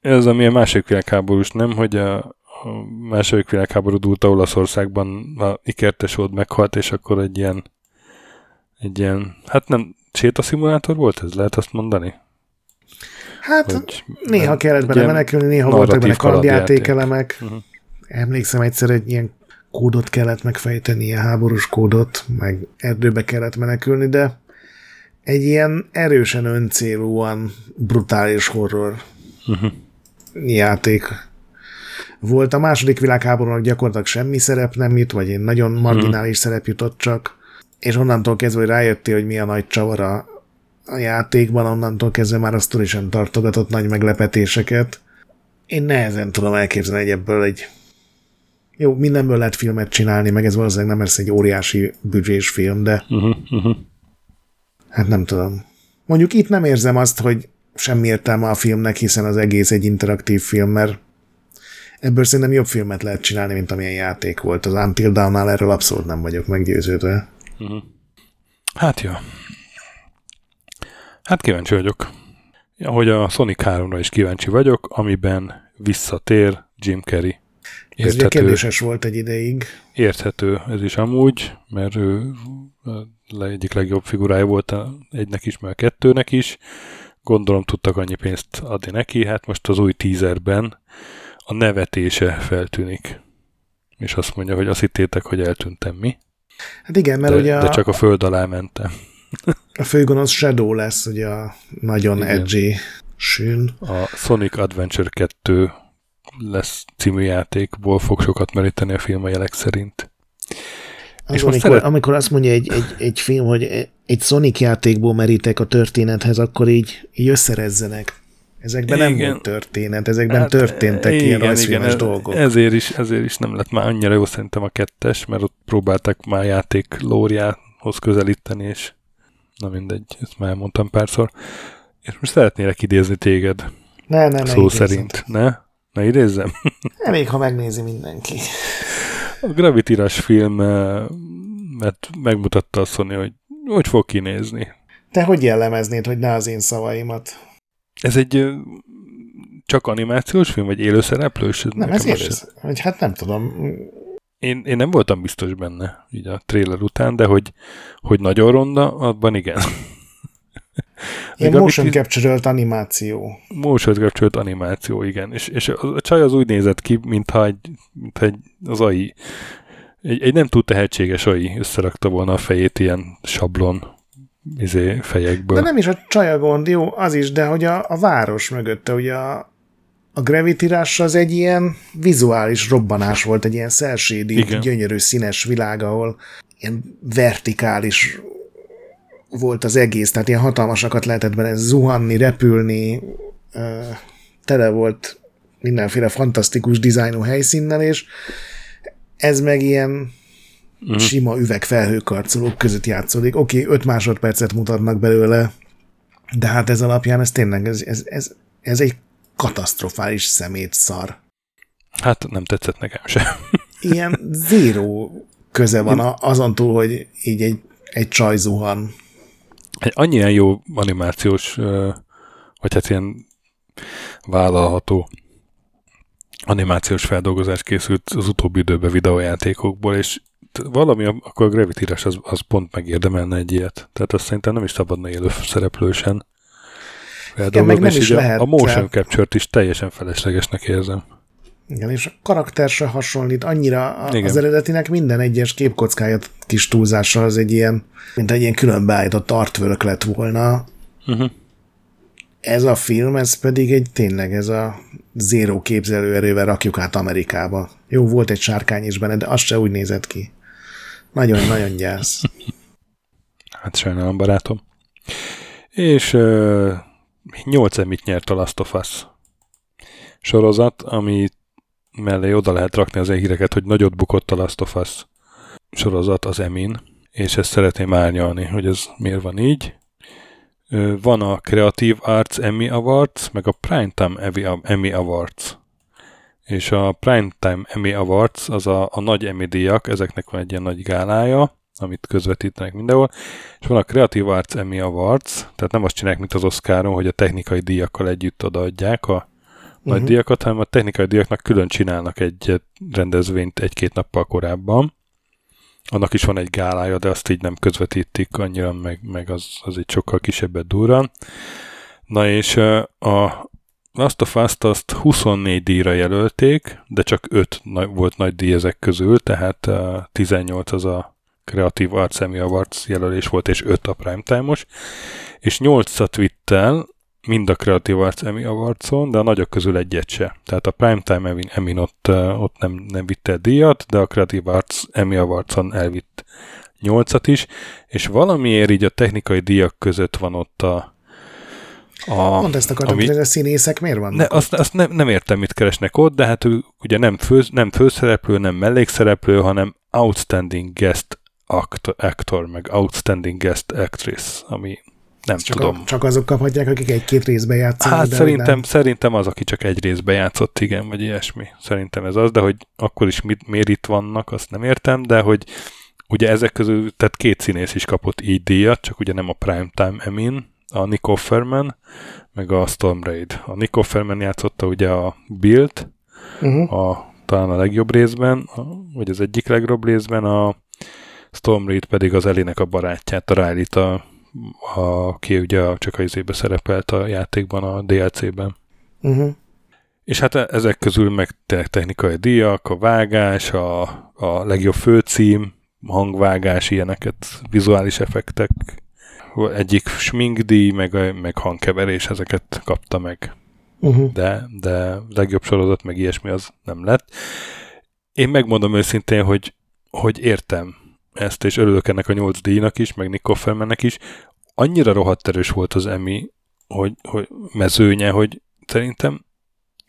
Ez ami a második világháborús, nem? Hogy a, a második világháború dúlta Olaszországban a ikertes volt meghalt, és akkor egy ilyen egy ilyen, hát nem, sétaszimulátor volt ez, lehet azt mondani? Hát hogy néha kellett bele menekülni, néha voltak benne kalandjátékelemek. Uh-huh. Emlékszem egyszer egy ilyen kódot kellett megfejteni, ilyen háborús kódot, meg erdőbe kellett menekülni, de egy ilyen erősen öncélúan brutális horror uh-huh. játék volt. A második világháborúnak gyakorlatilag semmi szerep nem jut, vagy egy nagyon marginális uh-huh. szerep jutott csak, és onnantól kezdve, hogy rájöttél, hogy mi a nagy csavar a játékban, onnantól kezdve már a sztori sem tartogatott nagy meglepetéseket. Én nehezen tudom elképzelni, hogy ebből egy jó, mindenből lehet filmet csinálni, meg ez valószínűleg nem lesz egy óriási büdzsés film, de uh-huh, uh-huh. hát nem tudom. Mondjuk itt nem érzem azt, hogy semmi értelme a filmnek, hiszen az egész egy interaktív film, mert ebből szerintem jobb filmet lehet csinálni, mint amilyen játék volt. Az Until Dawn-nál erről abszolút nem vagyok meggyőződve. Uh-huh. Hát jó. Hát kíváncsi vagyok. Ahogy a Sonic 3-ra is kíváncsi vagyok, amiben visszatér Jim Carrey. Ez ugye kérdéses volt egy ideig. Érthető ez is amúgy, mert ő egyik legjobb figurája volt egynek is, mert a kettőnek is. Gondolom tudtak annyi pénzt adni neki, hát most az új teaserben a nevetése feltűnik. És azt mondja, hogy azt hittétek, hogy eltűntem mi. Hát igen, mert de, ugye... De csak a föld alá mentem. A főgonosz Shadow lesz, ugye a nagyon Igen. edgy sűn. A Sonic Adventure 2 lesz című játékból fog sokat meríteni a film a jelek szerint. Az és amikor, szeret... amikor azt mondja egy, egy, egy film, hogy egy Sonic játékból merítek a történethez, akkor így, így összerezzenek. Ezekben igen. nem volt történet, ezekben hát, történtek igen, ilyen rajzfilmes igen, dolgok. Ezért is, ezért is nem lett már annyira jó szerintem a kettes, mert ott próbáltak már játék lóriához közelíteni, és Na mindegy, ezt már elmondtam párszor. És most szeretnélek idézni téged. Ne, ne, ne Szó szerint. Ne? Ne idézzem? Elég, ha megnézi mindenki. A Gravity Rush film mert megmutatta a Sony, hogy hogy fog kinézni. Te hogy jellemeznéd, hogy ne az én szavaimat? Ez egy csak animációs film, vagy élőszereplős? Nem, ez élős. Hogy hát nem tudom én, én nem voltam biztos benne, így a trailer után, de hogy, hogy nagyon ronda, abban igen. Ilyen motion capture animáció. Motion capture animáció, igen. És, és a csaj az úgy nézett ki, mintha egy, mintha egy az AI, egy, egy nem túl tehetséges AI összerakta volna a fejét ilyen sablon izé, fejekből. De nem is a csaj a gond, jó, az is, de hogy a, a város mögötte, ugye a, a Gravity Rush az egy ilyen vizuális robbanás volt, egy ilyen szelsédi, gyönyörű színes világ, ahol ilyen vertikális volt az egész, tehát ilyen hatalmasakat lehetett benne zuhanni, repülni, tele volt mindenféle fantasztikus dizájnú helyszínnel, és ez meg ilyen uh-huh. sima üvegfelhőkarcolók között játszódik. Oké, okay, 5 másodpercet mutatnak belőle, de hát ez alapján ez tényleg, ez, ez, ez, ez egy katasztrofális szemét szar. Hát nem tetszett nekem sem. Ilyen zéró köze van a, azon túl, hogy így egy, egy csaj zuhan. Egy annyi jó animációs, vagy hát ilyen vállalható animációs feldolgozás készült az utóbbi időben videójátékokból, és valami, akkor a Gravity az, az pont megérdemelne egy ilyet. Tehát azt szerintem nem is szabadna élő szereplősen igen, meg nem is lehet. A motion capture-t is teljesen feleslegesnek érzem. Igen, és a karakter se hasonlít annyira Igen. az eredetinek minden egyes képkockája kis túlzással az egy ilyen, mint egy ilyen külön beállított artwork lett volna. Uh-huh. Ez a film, ez pedig egy tényleg ez a zéró képzelőerővel rakjuk át Amerikába. Jó, volt egy sárkány is benne, de az se úgy nézett ki. Nagyon-nagyon gyász. hát sajnálom, barátom. És uh, 8 emit nyert a Last of Us sorozat, ami mellé oda lehet rakni az híreket, hogy nagyot bukott a Last of Us sorozat az Emin, és ezt szeretném árnyalni, hogy ez miért van így. Van a Creative Arts Emmy Awards, meg a Primetime Emmy Awards. És a Primetime Emmy Awards az a, a nagy Emmy díjak, ezeknek van egy ilyen nagy gálája, amit közvetítenek mindenhol, és van a Creative Arts Emmy Awards, tehát nem azt csinálják, mint az Oscaron, hogy a technikai díjakkal együtt odaadják a. nagy mhm. díjakat, hanem a technikai díjaknak külön csinálnak egy rendezvényt egy-két nappal korábban, annak is van egy gálája, de azt így nem közvetítik annyira, meg, meg az, az egy sokkal kisebbet durran. Na és a Last of Us-t azt 24 díjra jelölték, de csak 5 volt nagy díj ezek közül, tehát 18 az a Creative Arts Emmy Awards jelölés volt, és 5 a Primetime-os, és 8-at vitt el, mind a Creative Arts Emmy Awardson, de a nagyok közül egyet se. Tehát a Primetime Emmy ott, ott nem, nem vitte el díjat, de a Creative Arts Emmy Awardson elvitt 8-at is, és valamiért így a technikai díjak között van ott a a, Mondd ezt akartam, ami, hogy a színészek miért vannak ne, Azt, azt nem, nem értem, mit keresnek ott, de hát ő ugye nem, fő, nem főszereplő, nem mellékszereplő, hanem Outstanding Guest Actor, actor meg Outstanding Guest Actress, ami nem csak tudom. A, csak azok kaphatják, akik egy-két részben játszanak. Hát szerintem, nem. szerintem az, aki csak egy részben játszott, igen, vagy ilyesmi. Szerintem ez az, de hogy akkor is mit, miért itt vannak, azt nem értem, de hogy ugye ezek közül, tehát két színész is kapott így díjat, csak ugye nem a Primetime Emin, a Nick Offerman, meg a Storm Raid. A Nick Offerman játszotta ugye a Bill-t, uh-huh. a, talán a legjobb részben, a, vagy az egyik legjobb részben, a Storm Raid pedig az Elinek a barátját, a Riley-t, a, a, aki ugye csak a izébe szerepelt a játékban, a DLC-ben. Uh-huh. És hát ezek közül meg technikai díjak, a vágás, a, a legjobb főcím, hangvágás, ilyeneket, vizuális effektek, egyik sminkdíj, meg, meg hangkeverés, ezeket kapta meg. Uh-huh. De, de legjobb sorozat, meg ilyesmi az nem lett. Én megmondom őszintén, hogy, hogy értem ezt, és örülök ennek a nyolc díjnak is, meg Nick Offermannek is. Annyira rohadt erős volt az Emmy, hogy, hogy mezőnye, hogy szerintem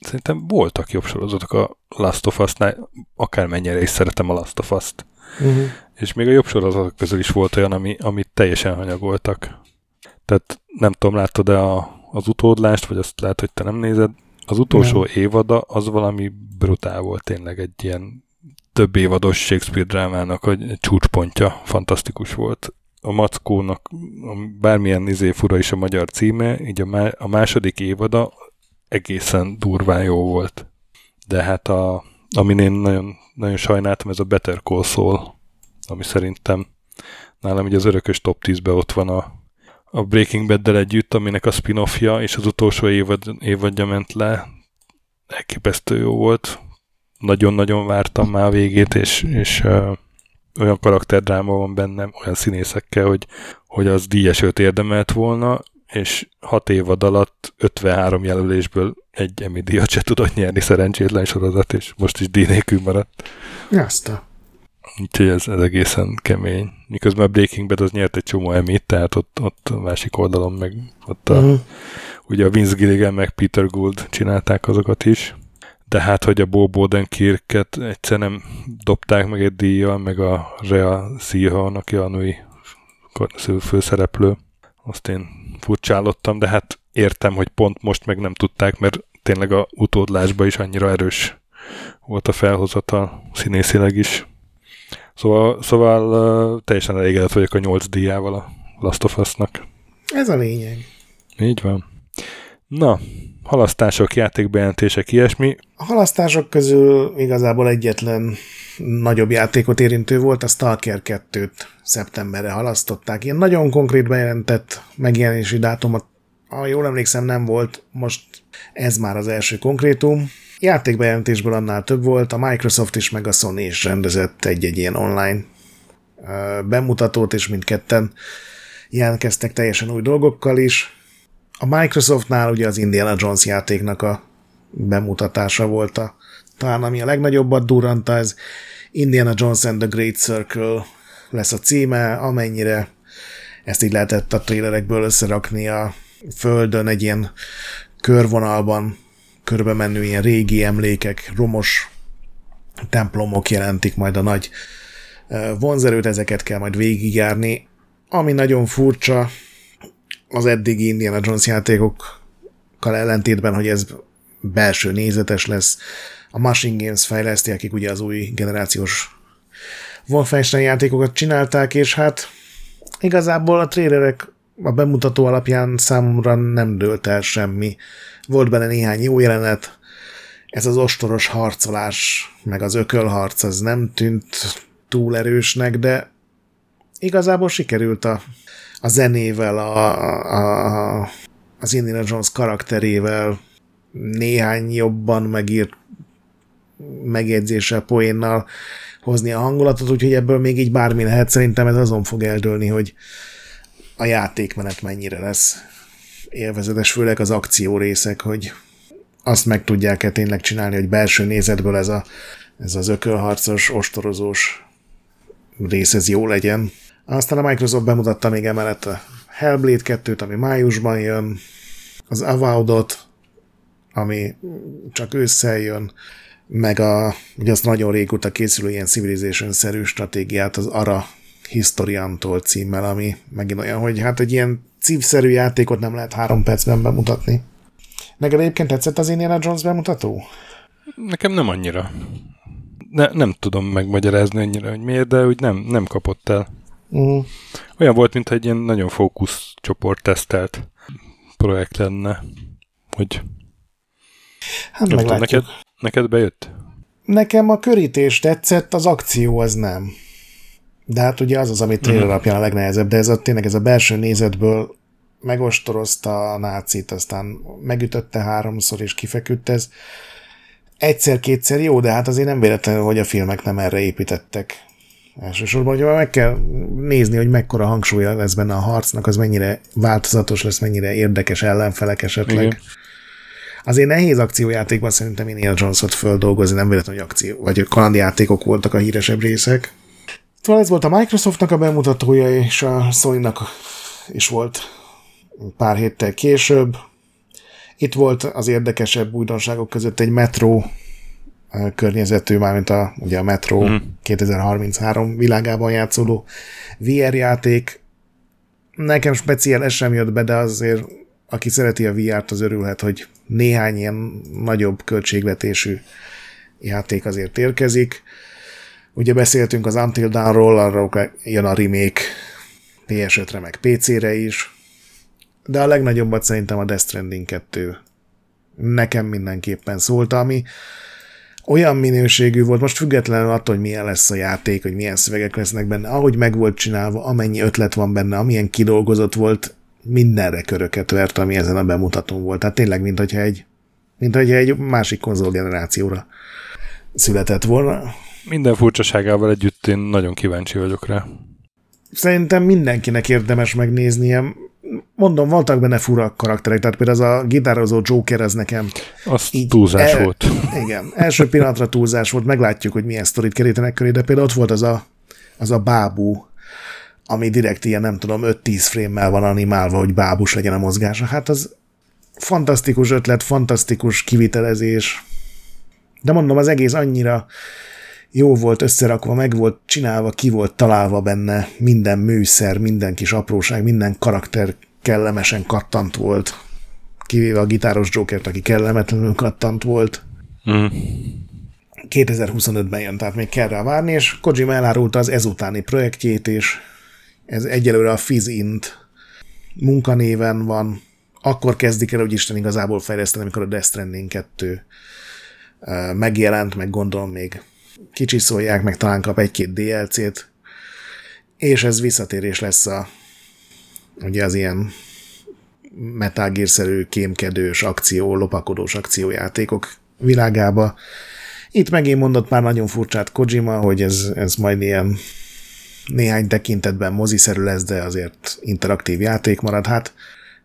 szerintem voltak jobb sorozatok a Last of Us-nál, akármennyire is szeretem a Last of Us-t. Uh-huh. És még a jobb sorozatok közül is volt olyan, ami, amit teljesen hanyagoltak. Tehát nem tudom, láttad-e a, az utódlást, vagy azt lehet, hogy te nem nézed. Az utolsó nem. évada az valami brutál volt tényleg egy ilyen több évados Shakespeare drámának a csúcspontja. Fantasztikus volt. A Mackónak bármilyen izé fura is a magyar címe, így a, má, a második évada egészen durván jó volt. De hát a, amin én nagyon, nagyon sajnáltam, ez a Better Call Saul, ami szerintem nálam ugye az örökös top 10-ben ott van a, a Breaking Bad-del együtt, aminek a spin-offja, és az utolsó évad, évadja ment le. Elképesztő jó volt. Nagyon-nagyon vártam már a végét, és, és uh, olyan karakterdráma van bennem, olyan színészekkel, hogy, hogy az díjesőt érdemelt volna, és hat évad alatt 53 jelölésből egy Emmy díjat se tudott nyerni szerencsétlen sorozat, és most is díj nélkül maradt. Azt a. Úgyhogy ez, ez egészen kemény. Miközben a Breaking Bad az nyert egy csomó emit, tehát ott, ott a másik oldalon meg ott a, uh-huh. ugye a Vince Gilligan meg Peter Gould csinálták azokat is. De hát, hogy a Bob Odenkirket egyszer nem dobták meg egy díjjal, meg a Rea Seahorn, aki a női főszereplő, azt én furcsálottam, de hát értem, hogy pont most meg nem tudták, mert tényleg a utódlásban is annyira erős volt a felhozata színészileg is. Szóval, szóval teljesen elégedett vagyok a 8 díjával a Last of Us-nak. Ez a lényeg. Így van. Na, halasztások, játékbejelentések, ilyesmi. A halasztások közül igazából egyetlen nagyobb játékot érintő volt, a Stalker 2-t szeptemberre halasztották. Ilyen nagyon konkrét bejelentett megjelenési dátumot, ha jól emlékszem, nem volt, most ez már az első konkrétum. Játékbejelentésből annál több volt, a Microsoft is meg a Sony is rendezett egy-egy ilyen online bemutatót, és mindketten jelentkeztek teljesen új dolgokkal is. A Microsoftnál ugye az Indiana Jones játéknak a bemutatása volt a, talán ami a legnagyobbat durranta, ez Indiana Jones and the Great Circle lesz a címe, amennyire ezt így lehetett a trailerekből összerakni a földön egy ilyen körvonalban körbe menő ilyen régi emlékek, romos templomok jelentik majd a nagy vonzerőt, ezeket kell majd végigjárni. Ami nagyon furcsa, az eddigi Indiana Jones játékokkal ellentétben, hogy ez belső nézetes lesz. A Machine Games fejleszti, akik ugye az új generációs Wolfenstein játékokat csinálták, és hát igazából a trailerek a bemutató alapján számomra nem dőlt el semmi. Volt benne néhány jó jelenet, ez az ostoros harcolás, meg az ökölharc, az nem tűnt túl erősnek, de igazából sikerült a, a zenével, a, a, az Indiana Jones karakterével, néhány jobban megírt megjegyzéssel, poénnal hozni a hangulatot, úgyhogy ebből még így bármi lehet. Szerintem ez azon fog eldőlni, hogy a játékmenet mennyire lesz élvezetes, főleg az akció részek, hogy azt meg tudják-e tényleg csinálni, hogy belső nézetből ez, a, ez az ökölharcos, ostorozós rész ez jó legyen. Aztán a Microsoft bemutatta még emellett a Hellblade 2-t, ami májusban jön, az Avowed-ot, ami csak ősszel jön, meg a, ugye azt nagyon régóta készülő ilyen Civilization-szerű stratégiát, az Ara Historiantól címmel, ami megint olyan, hogy hát egy ilyen cívszerű játékot nem lehet három percben bemutatni. Neked egyébként tetszett az Indiana Jones bemutató? Nekem nem annyira. Ne, nem tudom megmagyarázni annyira, hogy miért, de úgy nem, nem kapott el. Uh-huh. Olyan volt, mintha egy ilyen nagyon fókusz csoport tesztelt projekt lenne, hogy Hát nem tudom, neked, neked bejött? Nekem a körítés tetszett, az akció az nem. De hát ugye az az, amit trailer uh-huh. alapján a legnehezebb, de ez a, tényleg ez a belső nézetből megostorozta a nácit, aztán megütötte háromszor és kifeküdt ez. Egyszer-kétszer jó, de hát azért nem véletlenül, hogy a filmek nem erre építettek. Elsősorban, hogy meg kell nézni, hogy mekkora hangsúlya lesz benne a harcnak, az mennyire változatos lesz, mennyire érdekes ellenfelek esetleg. Igen. Azért nehéz akciójátékban szerintem Neil Jones-ot földolgozni, nem véletlenül, hogy akció, vagy kalandjátékok voltak a híresebb részek. Szóval ez volt a Microsoftnak a bemutatója, és a Sony-nak is volt pár héttel később. Itt volt az érdekesebb újdonságok között egy Metro környezetű, mármint a, ugye a Metro mm. 2033 világában játszódó VR játék. Nekem speciál ez sem jött be, de azért aki szereti a VR-t, az örülhet, hogy néhány ilyen nagyobb költségvetésű játék azért érkezik. Ugye beszéltünk az Until Dawn-ról, arról jön a remake PS5-re, meg PC-re is, de a legnagyobbat szerintem a Death Stranding 2 nekem mindenképpen szólt, ami olyan minőségű volt, most függetlenül attól, hogy milyen lesz a játék, hogy milyen szövegek lesznek benne, ahogy meg volt csinálva, amennyi ötlet van benne, amilyen kidolgozott volt, mindenre köröket vert, ami ezen a bemutatón volt. Tehát tényleg, mint hogyha egy, mint hogyha egy másik konzolgenerációra született volna. Minden furcsaságával együtt én nagyon kíváncsi vagyok rá. Szerintem mindenkinek érdemes megnéznie. Mondom, voltak benne fura karakterek, tehát például az a gitározó Joker, ez nekem... Az így túlzás el, volt. Igen, első pillanatra túlzás volt, meglátjuk, hogy milyen sztorit kerítenek köré, de például ott volt az a, az a bábú, ami direkt ilyen, nem tudom, 5-10 frame van animálva, hogy bábus legyen a mozgása. Hát az fantasztikus ötlet, fantasztikus kivitelezés. De mondom, az egész annyira jó volt összerakva, meg volt csinálva, ki volt találva benne minden műszer, minden kis apróság, minden karakter kellemesen kattant volt. Kivéve a gitáros Jokert, aki kellemetlenül kattant volt. Mm. 2025-ben jön, tehát még kell rá várni, és Kojima elárulta az ezutáni projektjét, és ez egyelőre a Fizint munkanéven van, akkor kezdik el, hogy Isten igazából fejleszteni, amikor a Death Stranding 2 megjelent, meg gondolom még kicsiszolják, meg talán kap egy-két DLC-t, és ez visszatérés lesz a ugye az ilyen metágírszerű, kémkedős akció, lopakodós akciójátékok világába. Itt megint mondott már nagyon furcsát Kojima, hogy ez, ez majd ilyen néhány tekintetben moziszerű lesz, de azért interaktív játék marad. Hát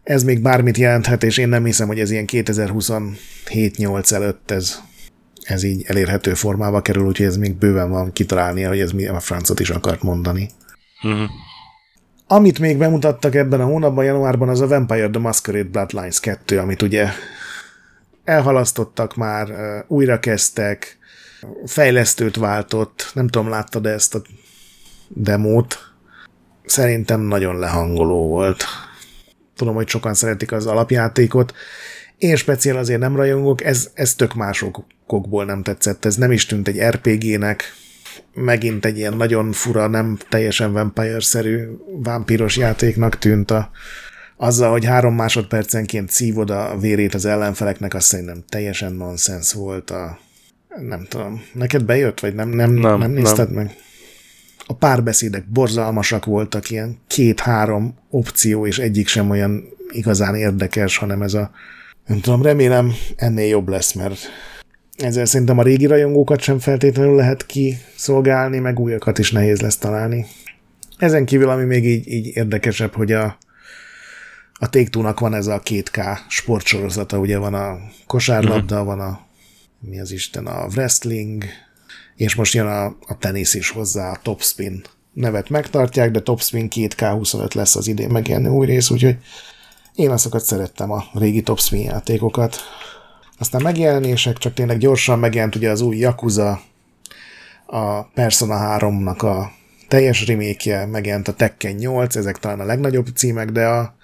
ez még bármit jelenthet, és én nem hiszem, hogy ez ilyen 2027-8 előtt ez, ez így elérhető formába kerül, úgyhogy ez még bőven van kitalálnia, hogy ez mi a francot is akart mondani. Uh-huh. Amit még bemutattak ebben a hónapban, januárban, az a Vampire the Masquerade Bloodlines 2, amit ugye elhalasztottak már, újra kezdtek, fejlesztőt váltott, nem tudom, láttad -e ezt a demót. Szerintem nagyon lehangoló volt. Tudom, hogy sokan szeretik az alapjátékot. Én speciál azért nem rajongok, ez, ez tök másokból nem tetszett. Ez nem is tűnt egy RPG-nek, megint egy ilyen nagyon fura, nem teljesen vampire-szerű vámpíros játéknak tűnt a, azzal, hogy három másodpercenként szívod a vérét az ellenfeleknek, azt szerintem teljesen nonsens volt a... Nem tudom. Neked bejött, vagy nem, nem, nem, nem nézted nem. meg? a párbeszédek borzalmasak voltak, ilyen két-három opció, és egyik sem olyan igazán érdekes, hanem ez a nem tudom, remélem ennél jobb lesz, mert ezzel szerintem a régi rajongókat sem feltétlenül lehet kiszolgálni, meg újakat is nehéz lesz találni. Ezen kívül, ami még így, így érdekesebb, hogy a, a take van ez a 2K sportsorozata, ugye van a kosárlabda, uh-huh. van a mi az Isten, a wrestling, és most jön a, a tenisz is hozzá, a topspin nevet megtartják, de topspin 2K25 lesz az idén megjelenő új rész, úgyhogy én azokat szerettem, a régi topspin játékokat. Aztán megjelenések, csak tényleg gyorsan megjelent ugye az új Yakuza, a Persona 3-nak a teljes remake megjelent a Tekken 8, ezek talán a legnagyobb címek, de a,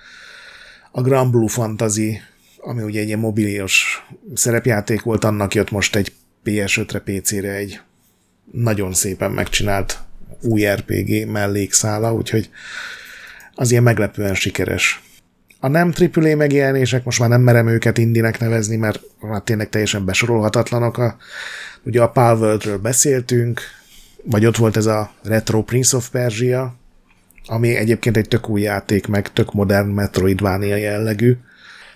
a Grand Blue Fantasy, ami ugye egy ilyen mobilios szerepjáték volt, annak jött most egy PS5-re, PC-re egy nagyon szépen megcsinált új RPG mellékszála, úgyhogy az ilyen meglepően sikeres. A nem AAA megjelenések, most már nem merem őket indinek nevezni, mert már tényleg teljesen besorolhatatlanok. A, ugye a Palworldről beszéltünk, vagy ott volt ez a Retro Prince of Persia, ami egyébként egy tök új játék, meg tök modern Metroidvania jellegű.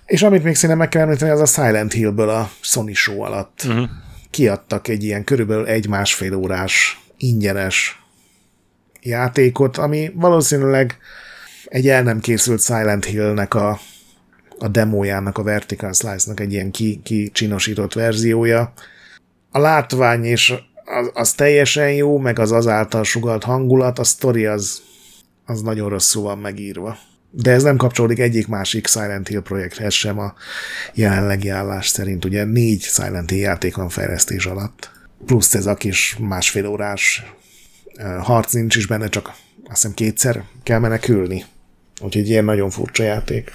És amit még színe meg kell említeni, az a Silent Hill-ből a Sony Show alatt. Uh-huh. Kiadtak egy ilyen körülbelül egy-másfél órás ingyenes játékot, ami valószínűleg egy el nem készült Silent Hill-nek a, a demójának, a Vertical Slice-nak egy ilyen kicsinosított ki verziója. A látvány és az, az teljesen jó, meg az azáltal sugalt hangulat, a sztori az, az nagyon rosszul van megírva. De ez nem kapcsolódik egyik másik Silent Hill projekthez sem a jelenlegi állás szerint. Ugye négy Silent Hill játék van fejlesztés alatt. Plusz ez a kis másfél órás harc nincs is benne, csak azt hiszem kétszer kell menekülni. Úgyhogy ilyen nagyon furcsa játék.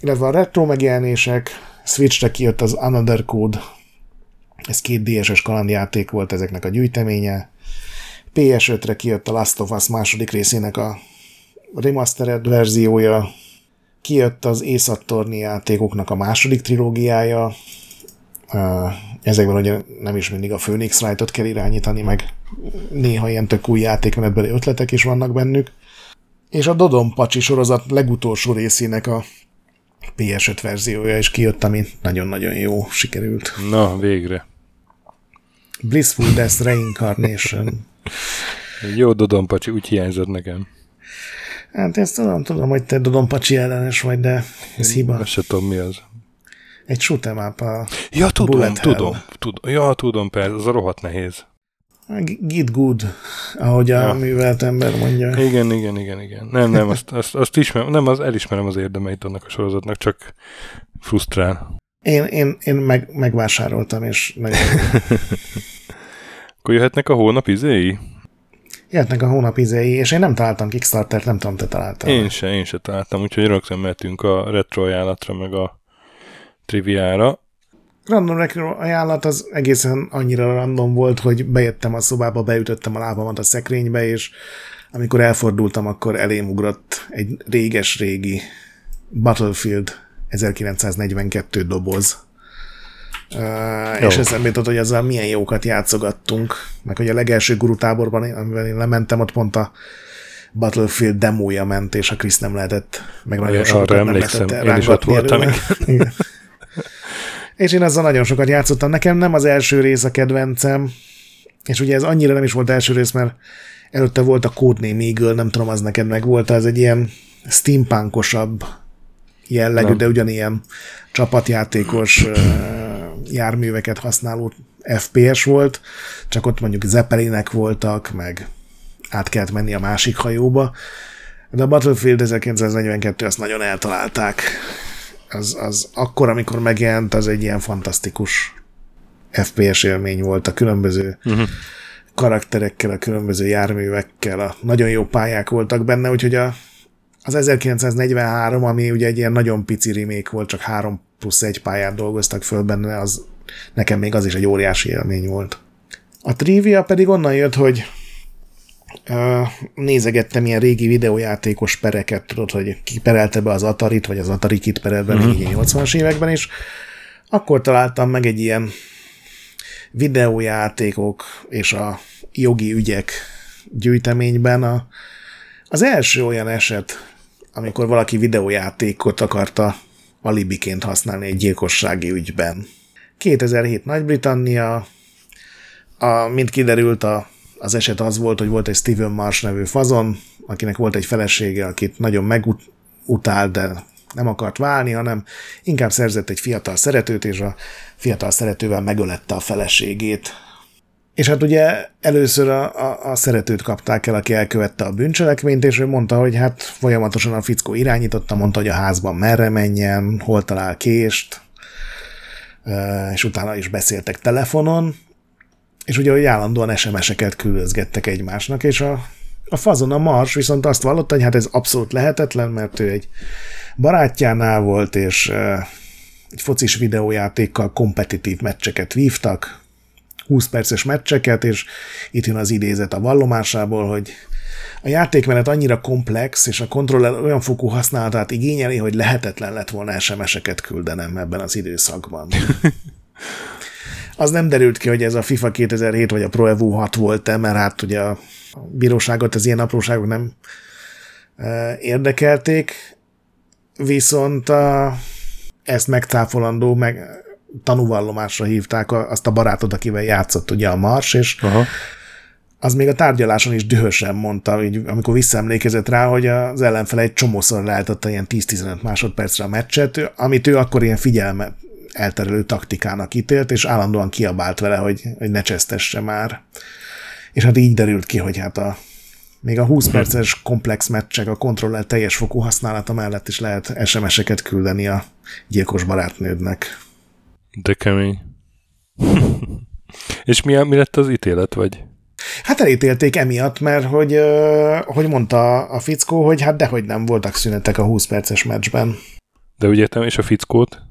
Illetve a retro megjelenések, Switch-re kijött az Another Code, ez két DSS kalandjáték volt ezeknek a gyűjteménye. PS5-re kijött a Last of Us második részének a remastered verziója, kijött az Észak-torni játékoknak a második trilógiája, ezekben ugye nem is mindig a Phoenix Wright-ot kell irányítani, meg néha ilyen tök új játékmenetbeli ötletek is vannak bennük. És a Dodon Pacsi sorozat legutolsó részének a PS5 verziója is kijött, ami nagyon-nagyon jó sikerült. Na, végre. Blissful Death Reincarnation. jó Dodon Pacsi, úgy hiányzott nekem. Hát ezt tudom, tudom, hogy te Dodon Pacsi ellenes vagy, de ez hiba. Azt se tudom, mi az. Egy shoot'em up a Ja, tudom, tudom, tudom. Ja, tudom, persze, az a rohadt nehéz. Git good, ahogy a ja. művelt ember mondja. Igen, igen, igen, igen. Nem, nem, azt, azt, azt ismerem, nem, az elismerem az érdemeit annak a sorozatnak, csak frusztrál. Én, én, én meg, megvásároltam, és nagyon Akkor jöhetnek a hónap izéi? Jöhetnek a hónap izéi, és én nem találtam Kickstarter-t, nem tudom, te találtál. Én se, én se találtam, úgyhogy rögtön mehetünk a retro ajánlatra, meg a triviára. Random retro ajánlat az egészen annyira random volt, hogy bejöttem a szobába, beütöttem a lábamat a szekrénybe, és amikor elfordultam, akkor elém ugrott egy réges-régi Battlefield 1942 doboz. Uh, és eszembe jutott, hogy ezzel milyen jókat játszogattunk, meg hogy a legelső gurutáborban, amivel én lementem, ott pont a Battlefield demója ment, és a Krisz nem lehetett, meg nagyon sokat nem emlékszem, én is ott voltam. és én ezzel nagyon sokat játszottam. Nekem nem az első rész a kedvencem, és ugye ez annyira nem is volt első rész, mert előtte volt a Codename Eagle, nem tudom, az neked meg volt, ez egy ilyen steampunkosabb jellegű, nem. de ugyanilyen csapatjátékos járműveket használó FPS volt, csak ott mondjuk zeppelinek voltak, meg át kellett menni a másik hajóba. De a Battlefield 1942 azt nagyon eltalálták. Az, az akkor, amikor megjelent, az egy ilyen fantasztikus FPS élmény volt a különböző uh-huh. karakterekkel, a különböző járművekkel, a nagyon jó pályák voltak benne, úgyhogy a, az 1943, ami ugye egy ilyen nagyon pici remake volt, csak három plusz egy pályát dolgoztak föl benne, az nekem még az is egy óriási élmény volt. A trivia pedig onnan jött, hogy nézegettem ilyen régi videójátékos pereket, tudod, hogy ki perelte be az Atarit, vagy az Atari kit perelt be uh-huh. 80-as években, és akkor találtam meg egy ilyen videójátékok és a jogi ügyek gyűjteményben a, az első olyan eset, amikor valaki videójátékot akarta alibiként használni egy gyilkossági ügyben. 2007 Nagy-Britannia, a, mint kiderült, a, az eset az volt, hogy volt egy Steven Marsh nevű fazon, akinek volt egy felesége, akit nagyon megutált, de nem akart válni, hanem inkább szerzett egy fiatal szeretőt, és a fiatal szeretővel megölette a feleségét. És hát ugye először a, a, a szeretőt kapták el, aki elkövette a bűncselekményt, és ő mondta, hogy hát folyamatosan a fickó irányította, mondta, hogy a házban merre menjen, hol talál kést, és utána is beszéltek telefonon, és ugye, hogy állandóan SMS-eket küldözgettek egymásnak, és a, a fazon a Mars viszont azt vallotta, hogy hát ez abszolút lehetetlen, mert ő egy barátjánál volt, és egy focis videójátékkal kompetitív meccseket vívtak, 20 perces meccseket, és itt jön az idézet a vallomásából, hogy a játékmenet annyira komplex, és a kontroller olyan fokú használatát igényeli, hogy lehetetlen lett volna SMS-eket küldenem ebben az időszakban. Az nem derült ki, hogy ez a FIFA 2007 vagy a Pro Evo 6 volt-e, mert hát ugye a bíróságot az ilyen apróságok nem érdekelték, viszont a, ezt megcáfolandó, meg tanúvallomásra hívták azt a barátod, akivel játszott ugye a Mars, és Aha. az még a tárgyaláson is dühösen mondta, így, amikor visszaemlékezett rá, hogy az ellenfele egy csomószor leállította ilyen 10-15 másodpercre a meccset, amit ő akkor ilyen figyelme elterelő taktikának ítélt, és állandóan kiabált vele, hogy, hogy ne csesztesse már. És hát így derült ki, hogy hát a még a 20 perces komplex meccsek, a kontroller teljes fokú használata mellett is lehet SMS-eket küldeni a gyilkos barátnődnek. De kemény. És mi, mi lett az ítélet, vagy? Hát elítélték emiatt, mert hogy, hogy mondta a fickó, hogy hát dehogy nem voltak szünetek a 20 perces meccsben. De úgy értem, és a fickót?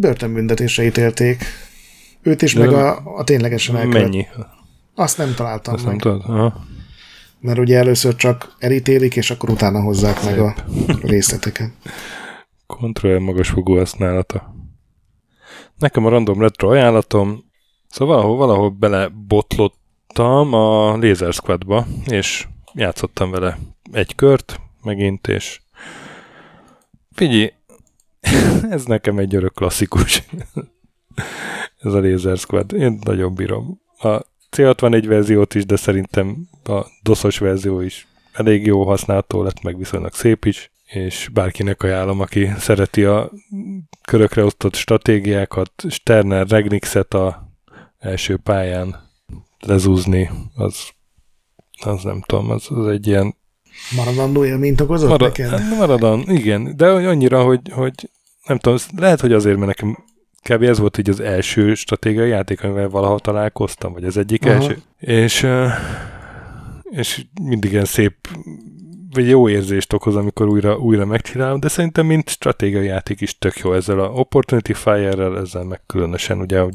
Börtönbüntetésre ítélték. Őt is, De meg a, a ténylegesen elkövet. Mennyi? Azt nem találtam Azt meg. nem tudod? Aha. Mert ugye először csak elítélik, és akkor utána hozzák Szép. meg a részleteket. Kontroll magas fogó használata. Nekem a random retro ajánlatom, szóval valahol, valahol belebotlottam a Laser Squadba, és játszottam vele egy kört megint, és figyelj, ez nekem egy örök klasszikus. ez a Laser Squad. Én nagyon bírom. A C64 verziót is, de szerintem a DOS-os verzió is elég jó használható lett, meg viszonylag szép is és bárkinek ajánlom, aki szereti a körökre osztott stratégiákat, Sterner Regnixet a első pályán lezúzni, az, az nem tudom, az, az egy ilyen Maradandó élményt okozott Marad, neked? Maradan, igen, de annyira, hogy, hogy nem tudom, lehet, hogy azért, mert nekem kb. ez volt így az első stratégiai játék, amivel valaha találkoztam, vagy az egyik Aha. első. És, és mindig ilyen szép vagy jó érzést okoz, amikor újra, újra megcsinálom, de szerintem mint stratégiai játék is tök jó ezzel a Opportunity Fire-rel, ezzel meg különösen ugye, hogy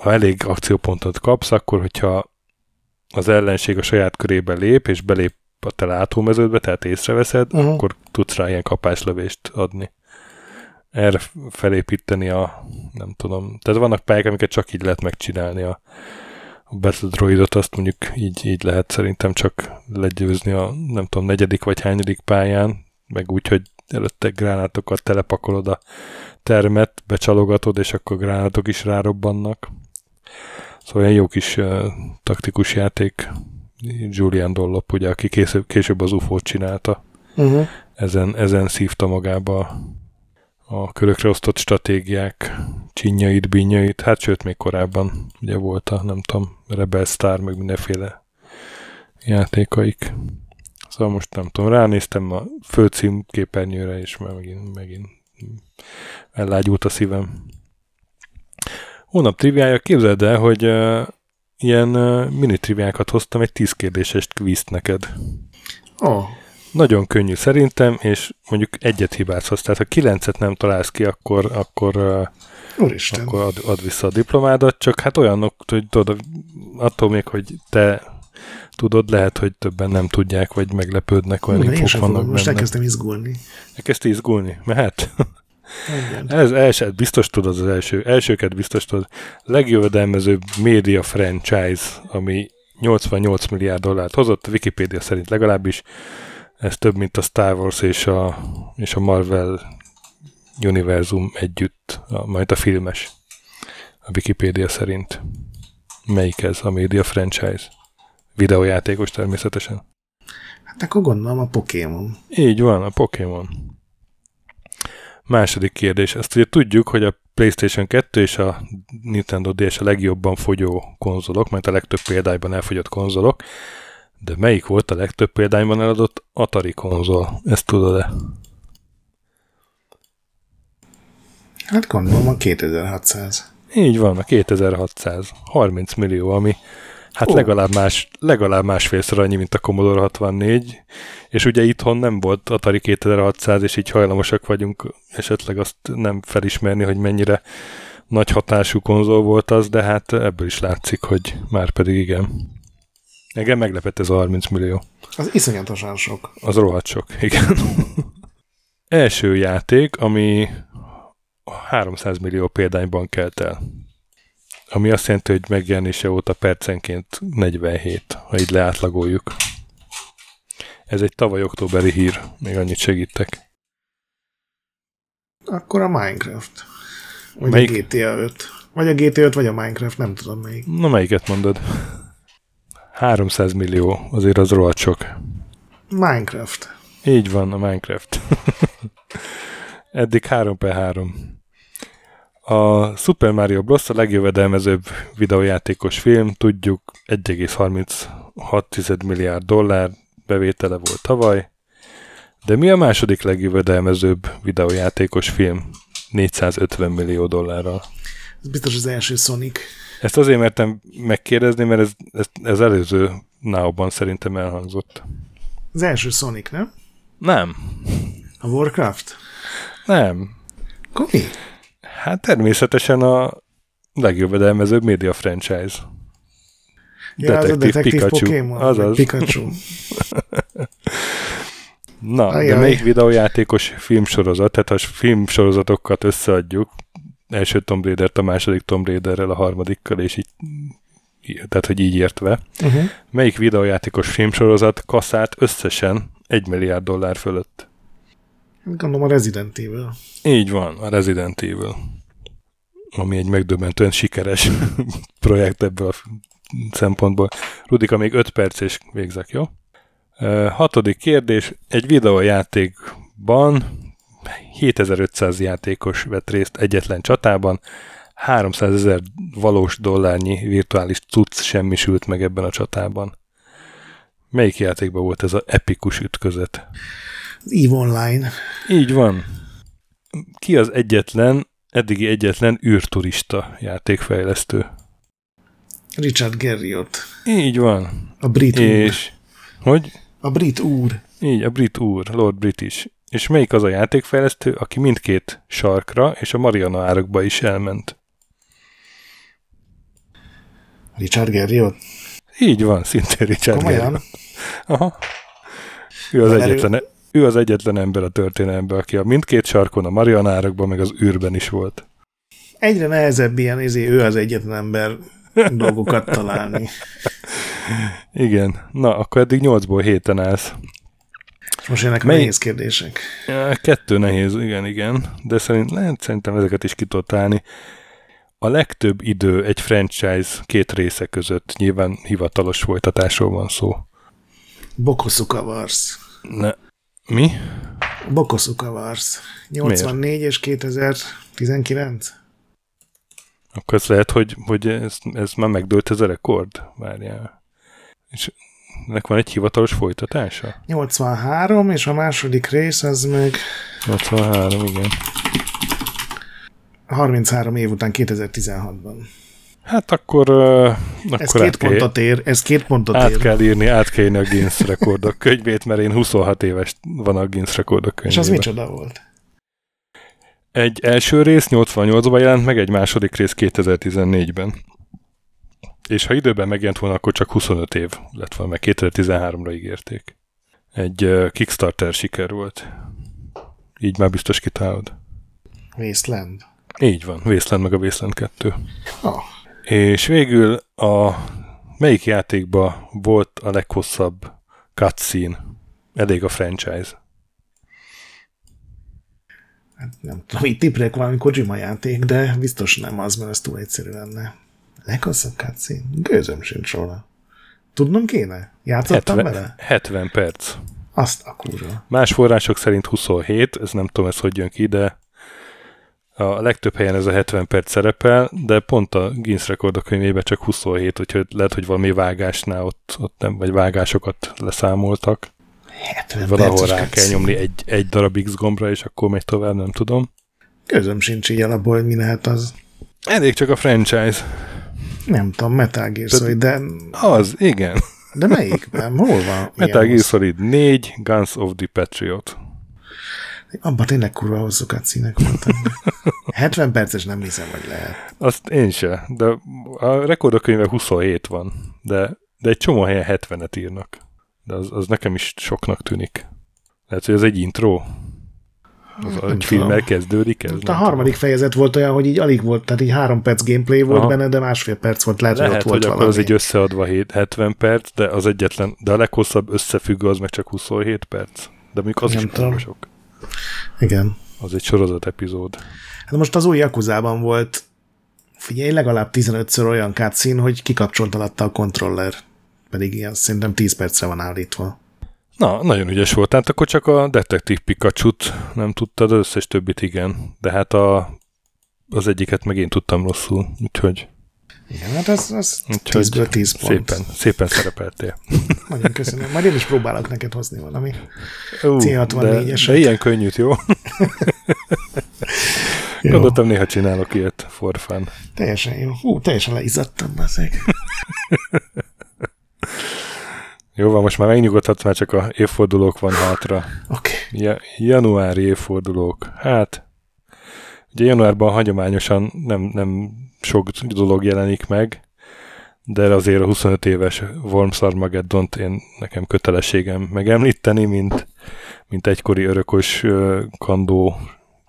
ha elég akciópontot kapsz, akkor hogyha az ellenség a saját körébe lép, és belép a te látómeződbe, tehát észreveszed, uh-huh. akkor tudsz rá ilyen kapáslövést adni. Erre felépíteni a, nem tudom, tehát vannak pályák, amiket csak így lehet megcsinálni a a Battle Droidot azt mondjuk így, így lehet szerintem csak legyőzni a nem tudom, negyedik vagy hányadik pályán, meg úgy, hogy előtte gránátokat telepakolod a termet, becsalogatod, és akkor gránátok is rárobbannak. Szóval ilyen jó kis uh, taktikus játék. Julian Dollop, ugye, aki később, később az UFO-t csinálta. Uh-huh. Ezen, ezen szívta magába a körökre osztott stratégiák csinyait, binyait, hát sőt még korábban ugye volt a, nem tudom, Rebel Star, meg mindenféle játékaik. Szóval most nem tudom, ránéztem a főcím képernyőre, és már megint, megint ellágyult a szívem. Hónap triviája, képzeld el, hogy uh, ilyen uh, mini triviákat hoztam, egy tíz kérdéses kvízt neked. Oh. Nagyon könnyű szerintem, és mondjuk egyet hibázhatsz. Tehát ha kilencet nem találsz ki, akkor, akkor, Úristen. akkor ad, ad vissza a diplomádat, csak hát olyanok, hogy tudod, attól még, hogy te tudod, lehet, hogy többen nem tudják, vagy meglepődnek, olyan infók vannak fogom. Most elkezdtem izgulni. Elkezdte izgulni? Mehet? Ez első, biztos tudod az első, elsőket biztos tudod. Legjövedelmezőbb média franchise, ami 88 milliárd dollárt hozott, a Wikipedia szerint legalábbis. Ez több, mint a Star Wars és a, és a Marvel univerzum együtt, a, majd a filmes. A Wikipedia szerint. Melyik ez a média franchise? Videójátékos természetesen. Hát akkor gondolom a Pokémon. Így van, a Pokémon. Második kérdés. Ezt ugye tudjuk, hogy a PlayStation 2 és a Nintendo DS a legjobban fogyó konzolok, mert a legtöbb példányban elfogyott konzolok, de melyik volt a legtöbb példányban eladott Atari konzol? Ezt tudod-e? Hát gondolom a 2600. Így van, a 2600. 30 millió, ami hát Ó. legalább, más, legalább másfélszer annyi, mint a Commodore 64, és ugye itthon nem volt Atari 2600, és így hajlamosak vagyunk esetleg azt nem felismerni, hogy mennyire nagy hatású konzol volt az, de hát ebből is látszik, hogy már pedig igen. Engem meglepett ez a 30 millió. Az iszonyatosan sok. Az rohadt sok, igen. Első játék, ami 300 millió példányban kelt el. Ami azt jelenti, hogy megjelenése óta percenként 47, ha így leátlagoljuk. Ez egy tavaly októberi hír, még annyit segítek. Akkor a Minecraft. Vagy Melyik? a GTA 5. Vagy a GTA 5, vagy a Minecraft, nem tudom melyik. Na melyiket mondod? 300 millió, azért az rohadt sok. Minecraft. Így van, a Minecraft. Eddig 3 per 3. A Super Mario Bros. a legjövedelmezőbb videójátékos film, tudjuk 1,36 milliárd dollár bevétele volt tavaly, de mi a második legjövedelmezőbb videójátékos film? 450 millió dollárral. Ez biztos az első Sonic. Ezt azért mertem megkérdezni, mert ez, ez, ez előző náuban szerintem elhangzott. Az első Sonic, nem? Nem, A Warcraft? nem. Akkor mi? Hát természetesen a legjövedelmezőbb média franchise. Ja, az a Detektív Detektív Pikachu. Pokémon. Azaz. Pikachu. Na, de Ajaj. melyik videójátékos filmsorozat, tehát ha filmsorozatokat összeadjuk, első Tomb Raider a második Tomb Raiderrel, a harmadikkal, és így, tehát hogy így értve, Uh-huh. melyik videójátékos filmsorozat kaszált összesen 1 milliárd dollár fölött? Gondolom a Resident Evil. Így van, a Resident Evil. Ami egy megdöbbentően sikeres projekt ebből a szempontból. Rudika, még 5 perc és végzek, jó? Ö, Hatodik kérdés. Egy videójátékban 7500 játékos vett részt egyetlen csatában, 300 ezer valós dollárnyi virtuális cucc semmisült meg ebben a csatában. Melyik játékban volt ez az epikus ütközet? Az EVE Online. Így van. Ki az egyetlen, eddigi egyetlen űrturista játékfejlesztő? Richard Garriott. Így van. A brit úr. És, hogy? A brit úr. Így, a brit úr, Lord British. És melyik az a játékfejlesztő, aki mindkét sarkra és a Mariana árokba is elment? Richard Garriott. Így van, szintén Richard Komolyan? Aha. Ő az, Mert ő- egyetlen, ő az egyetlen ember a történelemben, aki a mindkét sarkon, a Mariana árokban, meg az űrben is volt. Egyre nehezebb ilyen, izé, ő az egyetlen ember dolgokat találni. Igen. Na, akkor eddig 8-ból 7-en állsz. És most jönnek Mely- nehéz kérdések. Kettő nehéz, igen, igen, de szerint, lehet, szerintem ezeket is ki tudod találni. A legtöbb idő egy franchise két része között, nyilván hivatalos folytatásról van szó. Bokosuka Wars. Ne. Mi? Bokosuka Wars. 84 és 2019. Akkor ez lehet, hogy, hogy ez, ez már megdőlt ez a rekord? Várjál. És ennek van egy hivatalos folytatása? 83, és a második rész az meg 83, igen. 33 év után 2016-ban. Hát akkor, uh, Ez akkor két át, kell, pontot ér, ez két pontot át ér. kell írni, át kell írni a Guinness rekordok könyvét, mert én 26 éves van a Guinness rekordok És könyvében. az micsoda volt? Egy első rész 88-ban jelent meg, egy második rész 2014-ben. És ha időben megjelent volna, akkor csak 25 év lett volna, meg 2013-ra ígérték. Egy Kickstarter siker volt. Így már biztos kitalálod. Wasteland. Így van, Wasteland meg a Wasteland 2. Ah, És végül a Melyik játékban volt a leghosszabb cutscene? Elég a franchise. Hát nem tudom, itt tiprek valami Kojima játék, de biztos nem az, mert ez túl egyszerű lenne. Leghosszabb cutscene? Gőzöm sincs róla. Tudnom kéne? Játszottam 70, vele? 70 perc. Azt a kurva. Más források szerint 27, ez nem tudom, ez hogy jön ki, de a legtöbb helyen ez a 70 perc szerepel, de pont a Guinness rekordok könyvében csak 27, úgyhogy lehet, hogy valami vágásnál ott, ott nem, vagy vágásokat leszámoltak. 70 Valahol rá kell nyomni egy, egy darab X gombra, és akkor megy tovább, nem tudom. Közöm sincs így alapból, hogy mi lehet az. Elég csak a franchise. Nem tudom, Metal Gear Solid, de, Az, igen. de melyikben? Hol van? Metal Gear Solid 4, Guns of the Patriot. Abban tényleg kurva hosszú cutscene voltak. 70 perces nem hiszem, hogy lehet. Azt én se, de a rekordok könyve 27 van, de, de egy csomó helyen 70-et írnak. De az, az nekem is soknak tűnik. Lehet, hogy ez egy intro? Az a filmmel kezdődik ez? A harmadik fejezet volt olyan, hogy így alig volt, tehát így három perc gameplay volt Aha. benne, de másfél perc volt, lehet, Lehet, hogy ott hogy volt akkor az valami. egy összeadva 7, 70 perc, de az egyetlen, de a leghosszabb összefüggő az meg csak 27 perc. De mondjuk az Nem is tudom. sok. Igen. Az egy sorozat epizód. Hát most az új Yakuzában volt, figyelj, legalább 15-ször olyan cutscene, hogy kikapcsolt alatta a kontroller. Pedig ilyen szerintem 10 percre van állítva. Na, nagyon ügyes volt. Tehát akkor csak a Detective pikachu nem tudtad, az összes többit igen. De hát a, az egyiket meg én tudtam rosszul, úgyhogy, Igen, hát az, az úgyhogy 10-ből 10 pont. szépen, szépen szerepeltél. Nagyon köszönöm. Majd én is próbálok neked hozni valami. Ú, C64-eset. de, de ilyen könnyűt, jó? Jó, Gondoltam, néha csinálok ilyet for fun. teljesen jó. Hú, teljesen leizzadtam, bazeg. Jó van, most már megnyugodhatsz, már csak a évfordulók van hátra. Oké. Ja, januári évfordulók. Hát, ugye januárban hagyományosan nem, nem sok dolog jelenik meg, de azért a 25 éves Worms Armageddon-t én nekem kötelességem megemlíteni, mint, mint egykori örökös kandó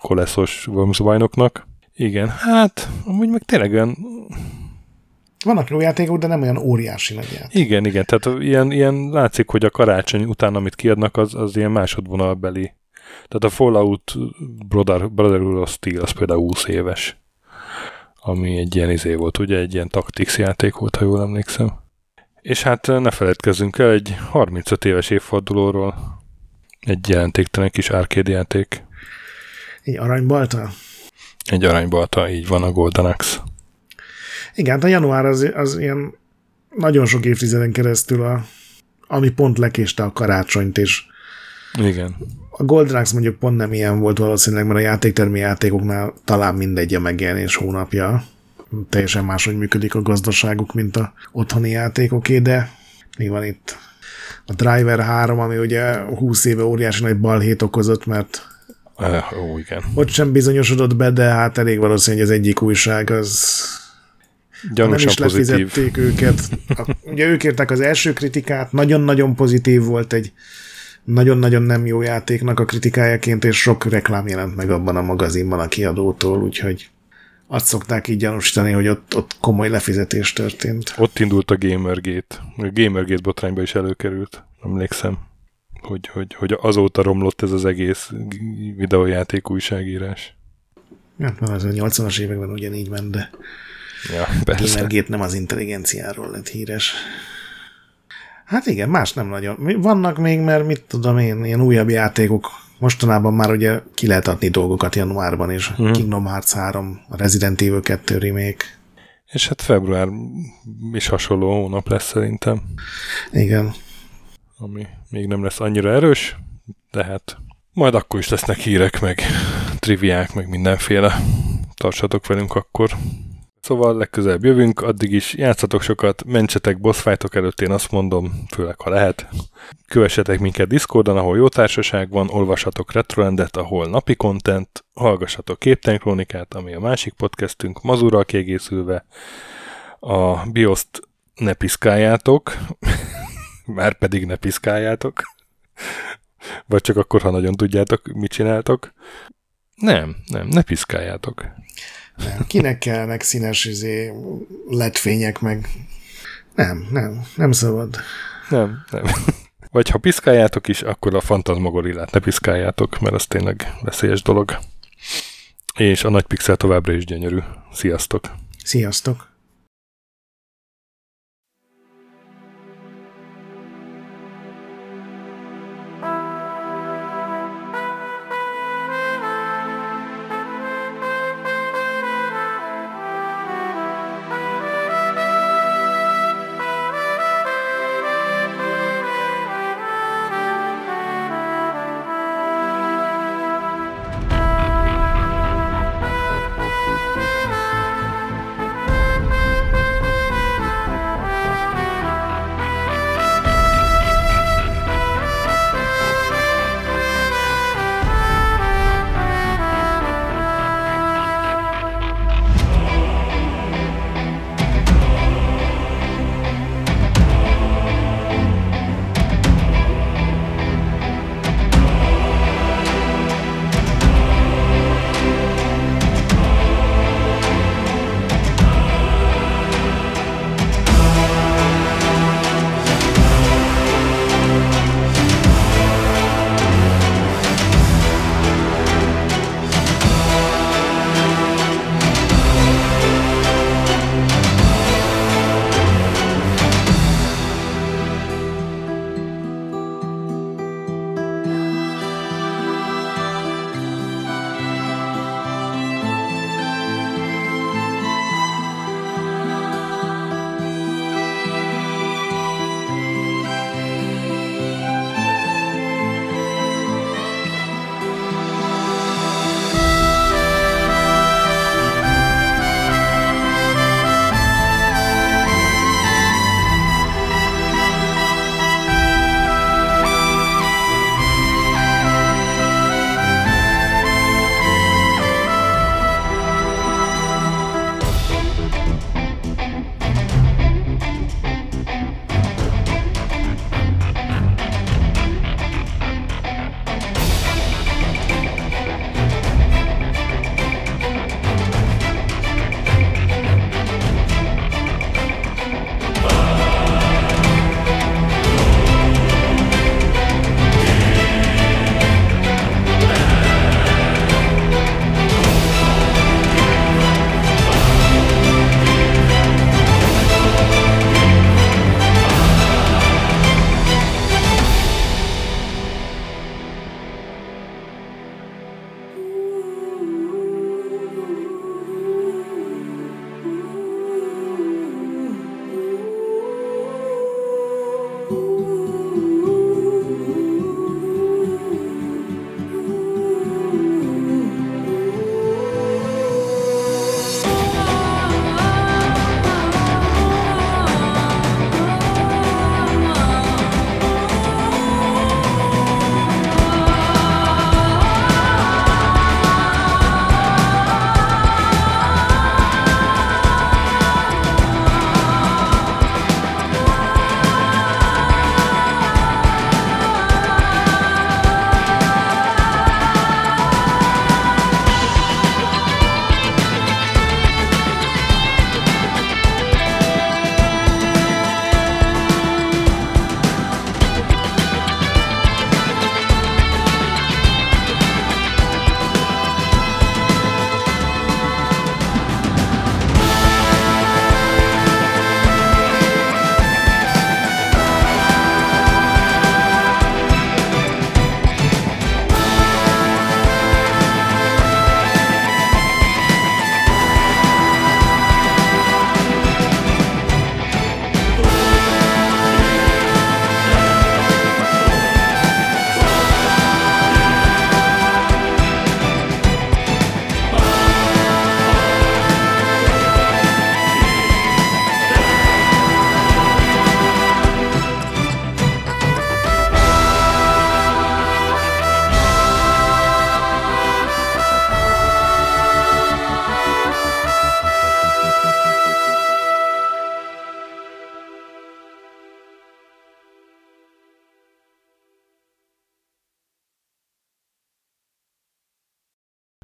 koleszos Worms bajnoknak. Igen, hát amúgy meg tényleg olyan, Vannak jó játékok, de nem olyan óriási nagy játék. igen, igen, tehát ilyen, ilyen látszik, hogy a karácsony után, amit kiadnak, az, az ilyen másodvonalbeli. Tehát a Fallout Brother, Brotherhood of Steel, az például 20 éves. Ami egy ilyen izé volt, ugye, egy ilyen Tactics játék volt, ha jól emlékszem. És hát ne feledkezzünk el egy 35 éves évfordulóról. Egy jelentéktelen kis arcade játék. Egy aranybalta? Egy aranybalta, így van a Golden Axe. Igen, hát a január az, az ilyen nagyon sok évtizeden keresztül, a, ami pont lekéste a karácsonyt, és Igen. a Golden Axe mondjuk pont nem ilyen volt valószínűleg, mert a játéktermi játékoknál talán mindegy a megjelenés hónapja. Teljesen máshogy működik a gazdaságuk, mint a otthoni játékoké, de mi van itt? A Driver 3, ami ugye 20 éve óriási nagy balhét okozott, mert Uh, ó, igen. ott sem bizonyosodott be, de hát elég valószínű, hogy az egyik újság az nem Gyanúsan is pozitív. lefizették őket. A, ugye ők értek az első kritikát, nagyon-nagyon pozitív volt egy nagyon-nagyon nem jó játéknak a kritikájaként, és sok reklám jelent meg abban a magazinban a kiadótól, úgyhogy azt szokták így gyanúsítani, hogy ott, ott komoly lefizetés történt. Ott indult a Gamergate. A Gamergate botrányba is előkerült, emlékszem. Hogy, hogy, hogy azóta romlott ez az egész videójáték újságírás. Hát már az a 80-as években ugyanígy ment, de Ja, persze. Gamergate nem az intelligenciáról lett híres. Hát igen, más nem nagyon. Vannak még, mert mit tudom én, ilyen újabb játékok. Mostanában már ugye ki lehet adni dolgokat januárban, és Mhm. Kingdom Hearts 3, a Resident Evil 2 remake. És hát február is hasonló hónap lesz szerintem, Igen. ami még nem lesz annyira erős, de hát majd akkor is lesznek hírek, meg triviák, meg mindenféle. Tartsatok velünk akkor. Szóval legközelebb jövünk, addig is játszatok sokat, mentsetek boss előtt, én azt mondom, főleg ha lehet. Kövessetek minket Discordon, ahol jó társaság van, olvashatok Retroendet, ahol napi content, hallgassatok Képten Krónikát, ami a másik podcastünk, Mazurral kiegészülve. A Bioszt ne piszkáljátok, már pedig ne piszkáljátok. Vagy csak akkor, ha nagyon tudjátok, mit csináltok. Nem, nem, ne piszkáljátok. Nem. Kinek kellnek színes izé, LED fények, meg Nem, nem, nem szabad. Nem, nem. Vagy ha piszkáljátok is, akkor a fantazmagorillát ne piszkáljátok, mert az tényleg veszélyes dolog. És a nagy pixel továbbra is gyönyörű. Sziasztok! Sziasztok!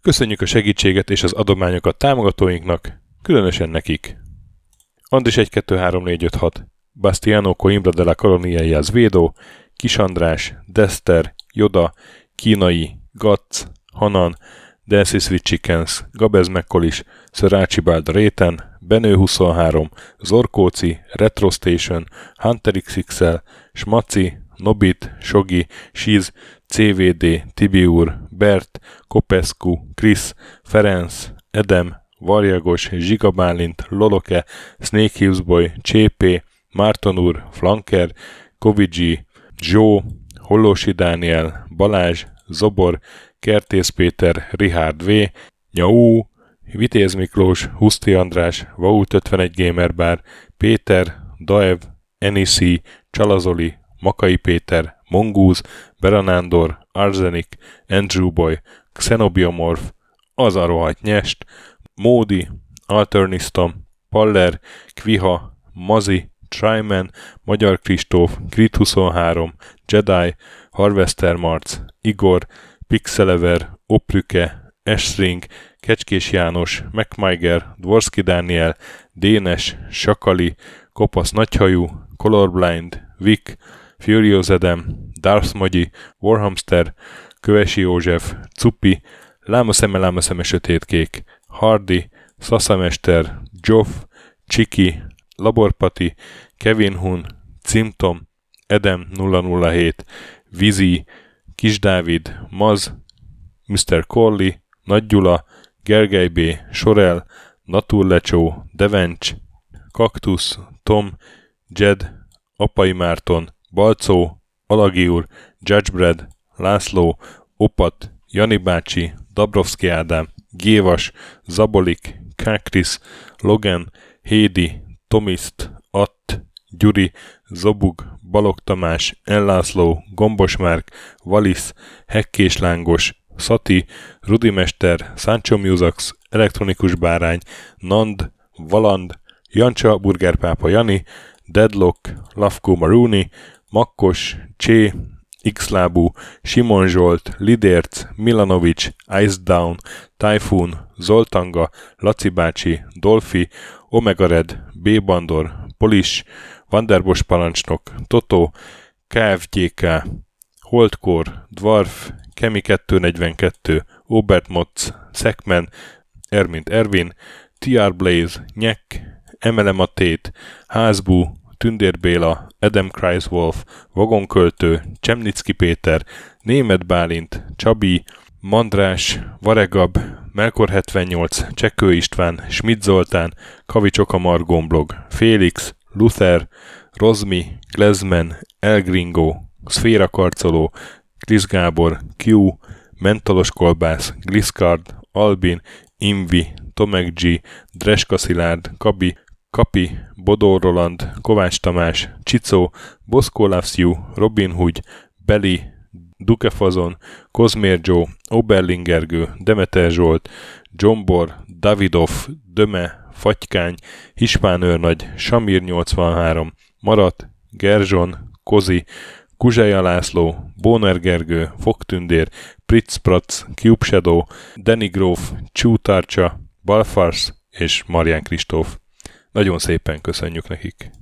Köszönjük a segítséget és az adományokat támogatóinknak, különösen nekik. Andis 1 2 3 4 5 6 Bastiano Coimbra de la Colonia Azvédo, Kis András, Dester, Joda, Kínai, Gatz, Hanan, Dancy Sweet Chickens, Gabez Mekkolis, Sir Archibald Réten, Benő 23, Zorkóci, Retro Station, Hunter XXL, Smaci, Nobit, Sogi, Siz, CVD, Tibiur, Bert, Kopescu, Krisz, Ferenc, Edem, Varjagos, Zsigabálint, Loloke, Snake Hills Boy, Csépé, Márton úr, Flanker, Kovicsi, Zsó, Hollósi Dániel, Balázs, Zobor, Kertész Péter, Richard V, Nyau, Vitéz Miklós, Huszti András, Vaut 51 Gamer Bar, Péter, Daev, Enisi, Csalazoli, Makai Péter, Mongúz, Beranándor, Arzenik, Andrew Boy, Xenobiomorph, az a rohadt nyest, Módi, Alternisztom, Paller, Kviha, Mazi, Tryman, Magyar Kristóf, Grit 23, Jedi, Harvester Marc, Igor, Pixelever, Oprüke, Esring, Kecskés János, MacMiger, Dvorski Dániel, Dénes, Sakali, Kopasz Nagyhajú, Colorblind, Vic, Furious Edem, Darth Magyi, Warhamster, Kövesi József, Cupi, Lámaszeme, Lámaszeme Sötétkék, Hardy, Szaszamester, Joff, Csiki, Laborpati, Kevin Hun, Cimtom, Edem 007, Vizi, Kis Dávid, Maz, Mr. Corley, Nagy Gyula, Gergely B., Sorel, Naturlecsó, Devencs, Kaktusz, Tom, Jed, Apai Márton, Balcó, Alagi úr, Judgebred, László, Opat, Jani bácsi, Dabrowski Ádám, Gévas, Zabolik, Kákris, Logan, Hédi, Tomiszt, Att, Gyuri, Zobug, Balog Tamás, Ellászló, Gombos Márk, Valisz, Hekkés Lángos, Szati, Rudimester, Sancho Musax, Elektronikus Bárány, Nand, Valand, Jancsa, Burgerpápa Jani, Deadlock, Lavko Maruni, Makkos, Csé, Xlábú, Simon Zsolt, Lidérc, Milanovic, Ice Down, Typhoon, Zoltanga, Laci bácsi, Dolfi, Omega Red, B. Bandor, Polis, Vanderbos parancsnok, Toto, KFGK, Holdkor, Dwarf, Kemi 242, Obert Motz, Szekmen, Ermint Ervin, TR Blaze, Nyek, Emele Matét, Házbú, Tündér Béla, Adam Kreiswolf, Vagonköltő, Csemnicki Péter, Német Bálint, Csabi, Mandrás, Varegab, Melkor 78, Csekő István, Schmidt Zoltán, Kavicsok a blog, Félix, Luther, Rozmi, Glezmen, Elgringo, Szféra Karcoló, Chris Gábor, Q, Mentolos Kolbász, Gliscard, Albin, Invi, Tomek G, Dreska Szilárd, Kabi, Kapi, Bodó Roland, Kovács Tamás, Csicó, Boszkó Loves Robin Hood, Beli, Dukefazon, Kozmér Joe, Oberlingergő, Demeter Zsolt, Jombor, Davidov, Döme, Fatykány, Hispán őrnagy, Samir 83, Marat, Gerzson, Kozi, Kuzseja László, Bóner Gergő, Fogtündér, Pritz Prac, Cube Shadow, Danny Gróf, Csútárcsa, Balfars és Marian Kristóf. Nagyon szépen köszönjük nekik!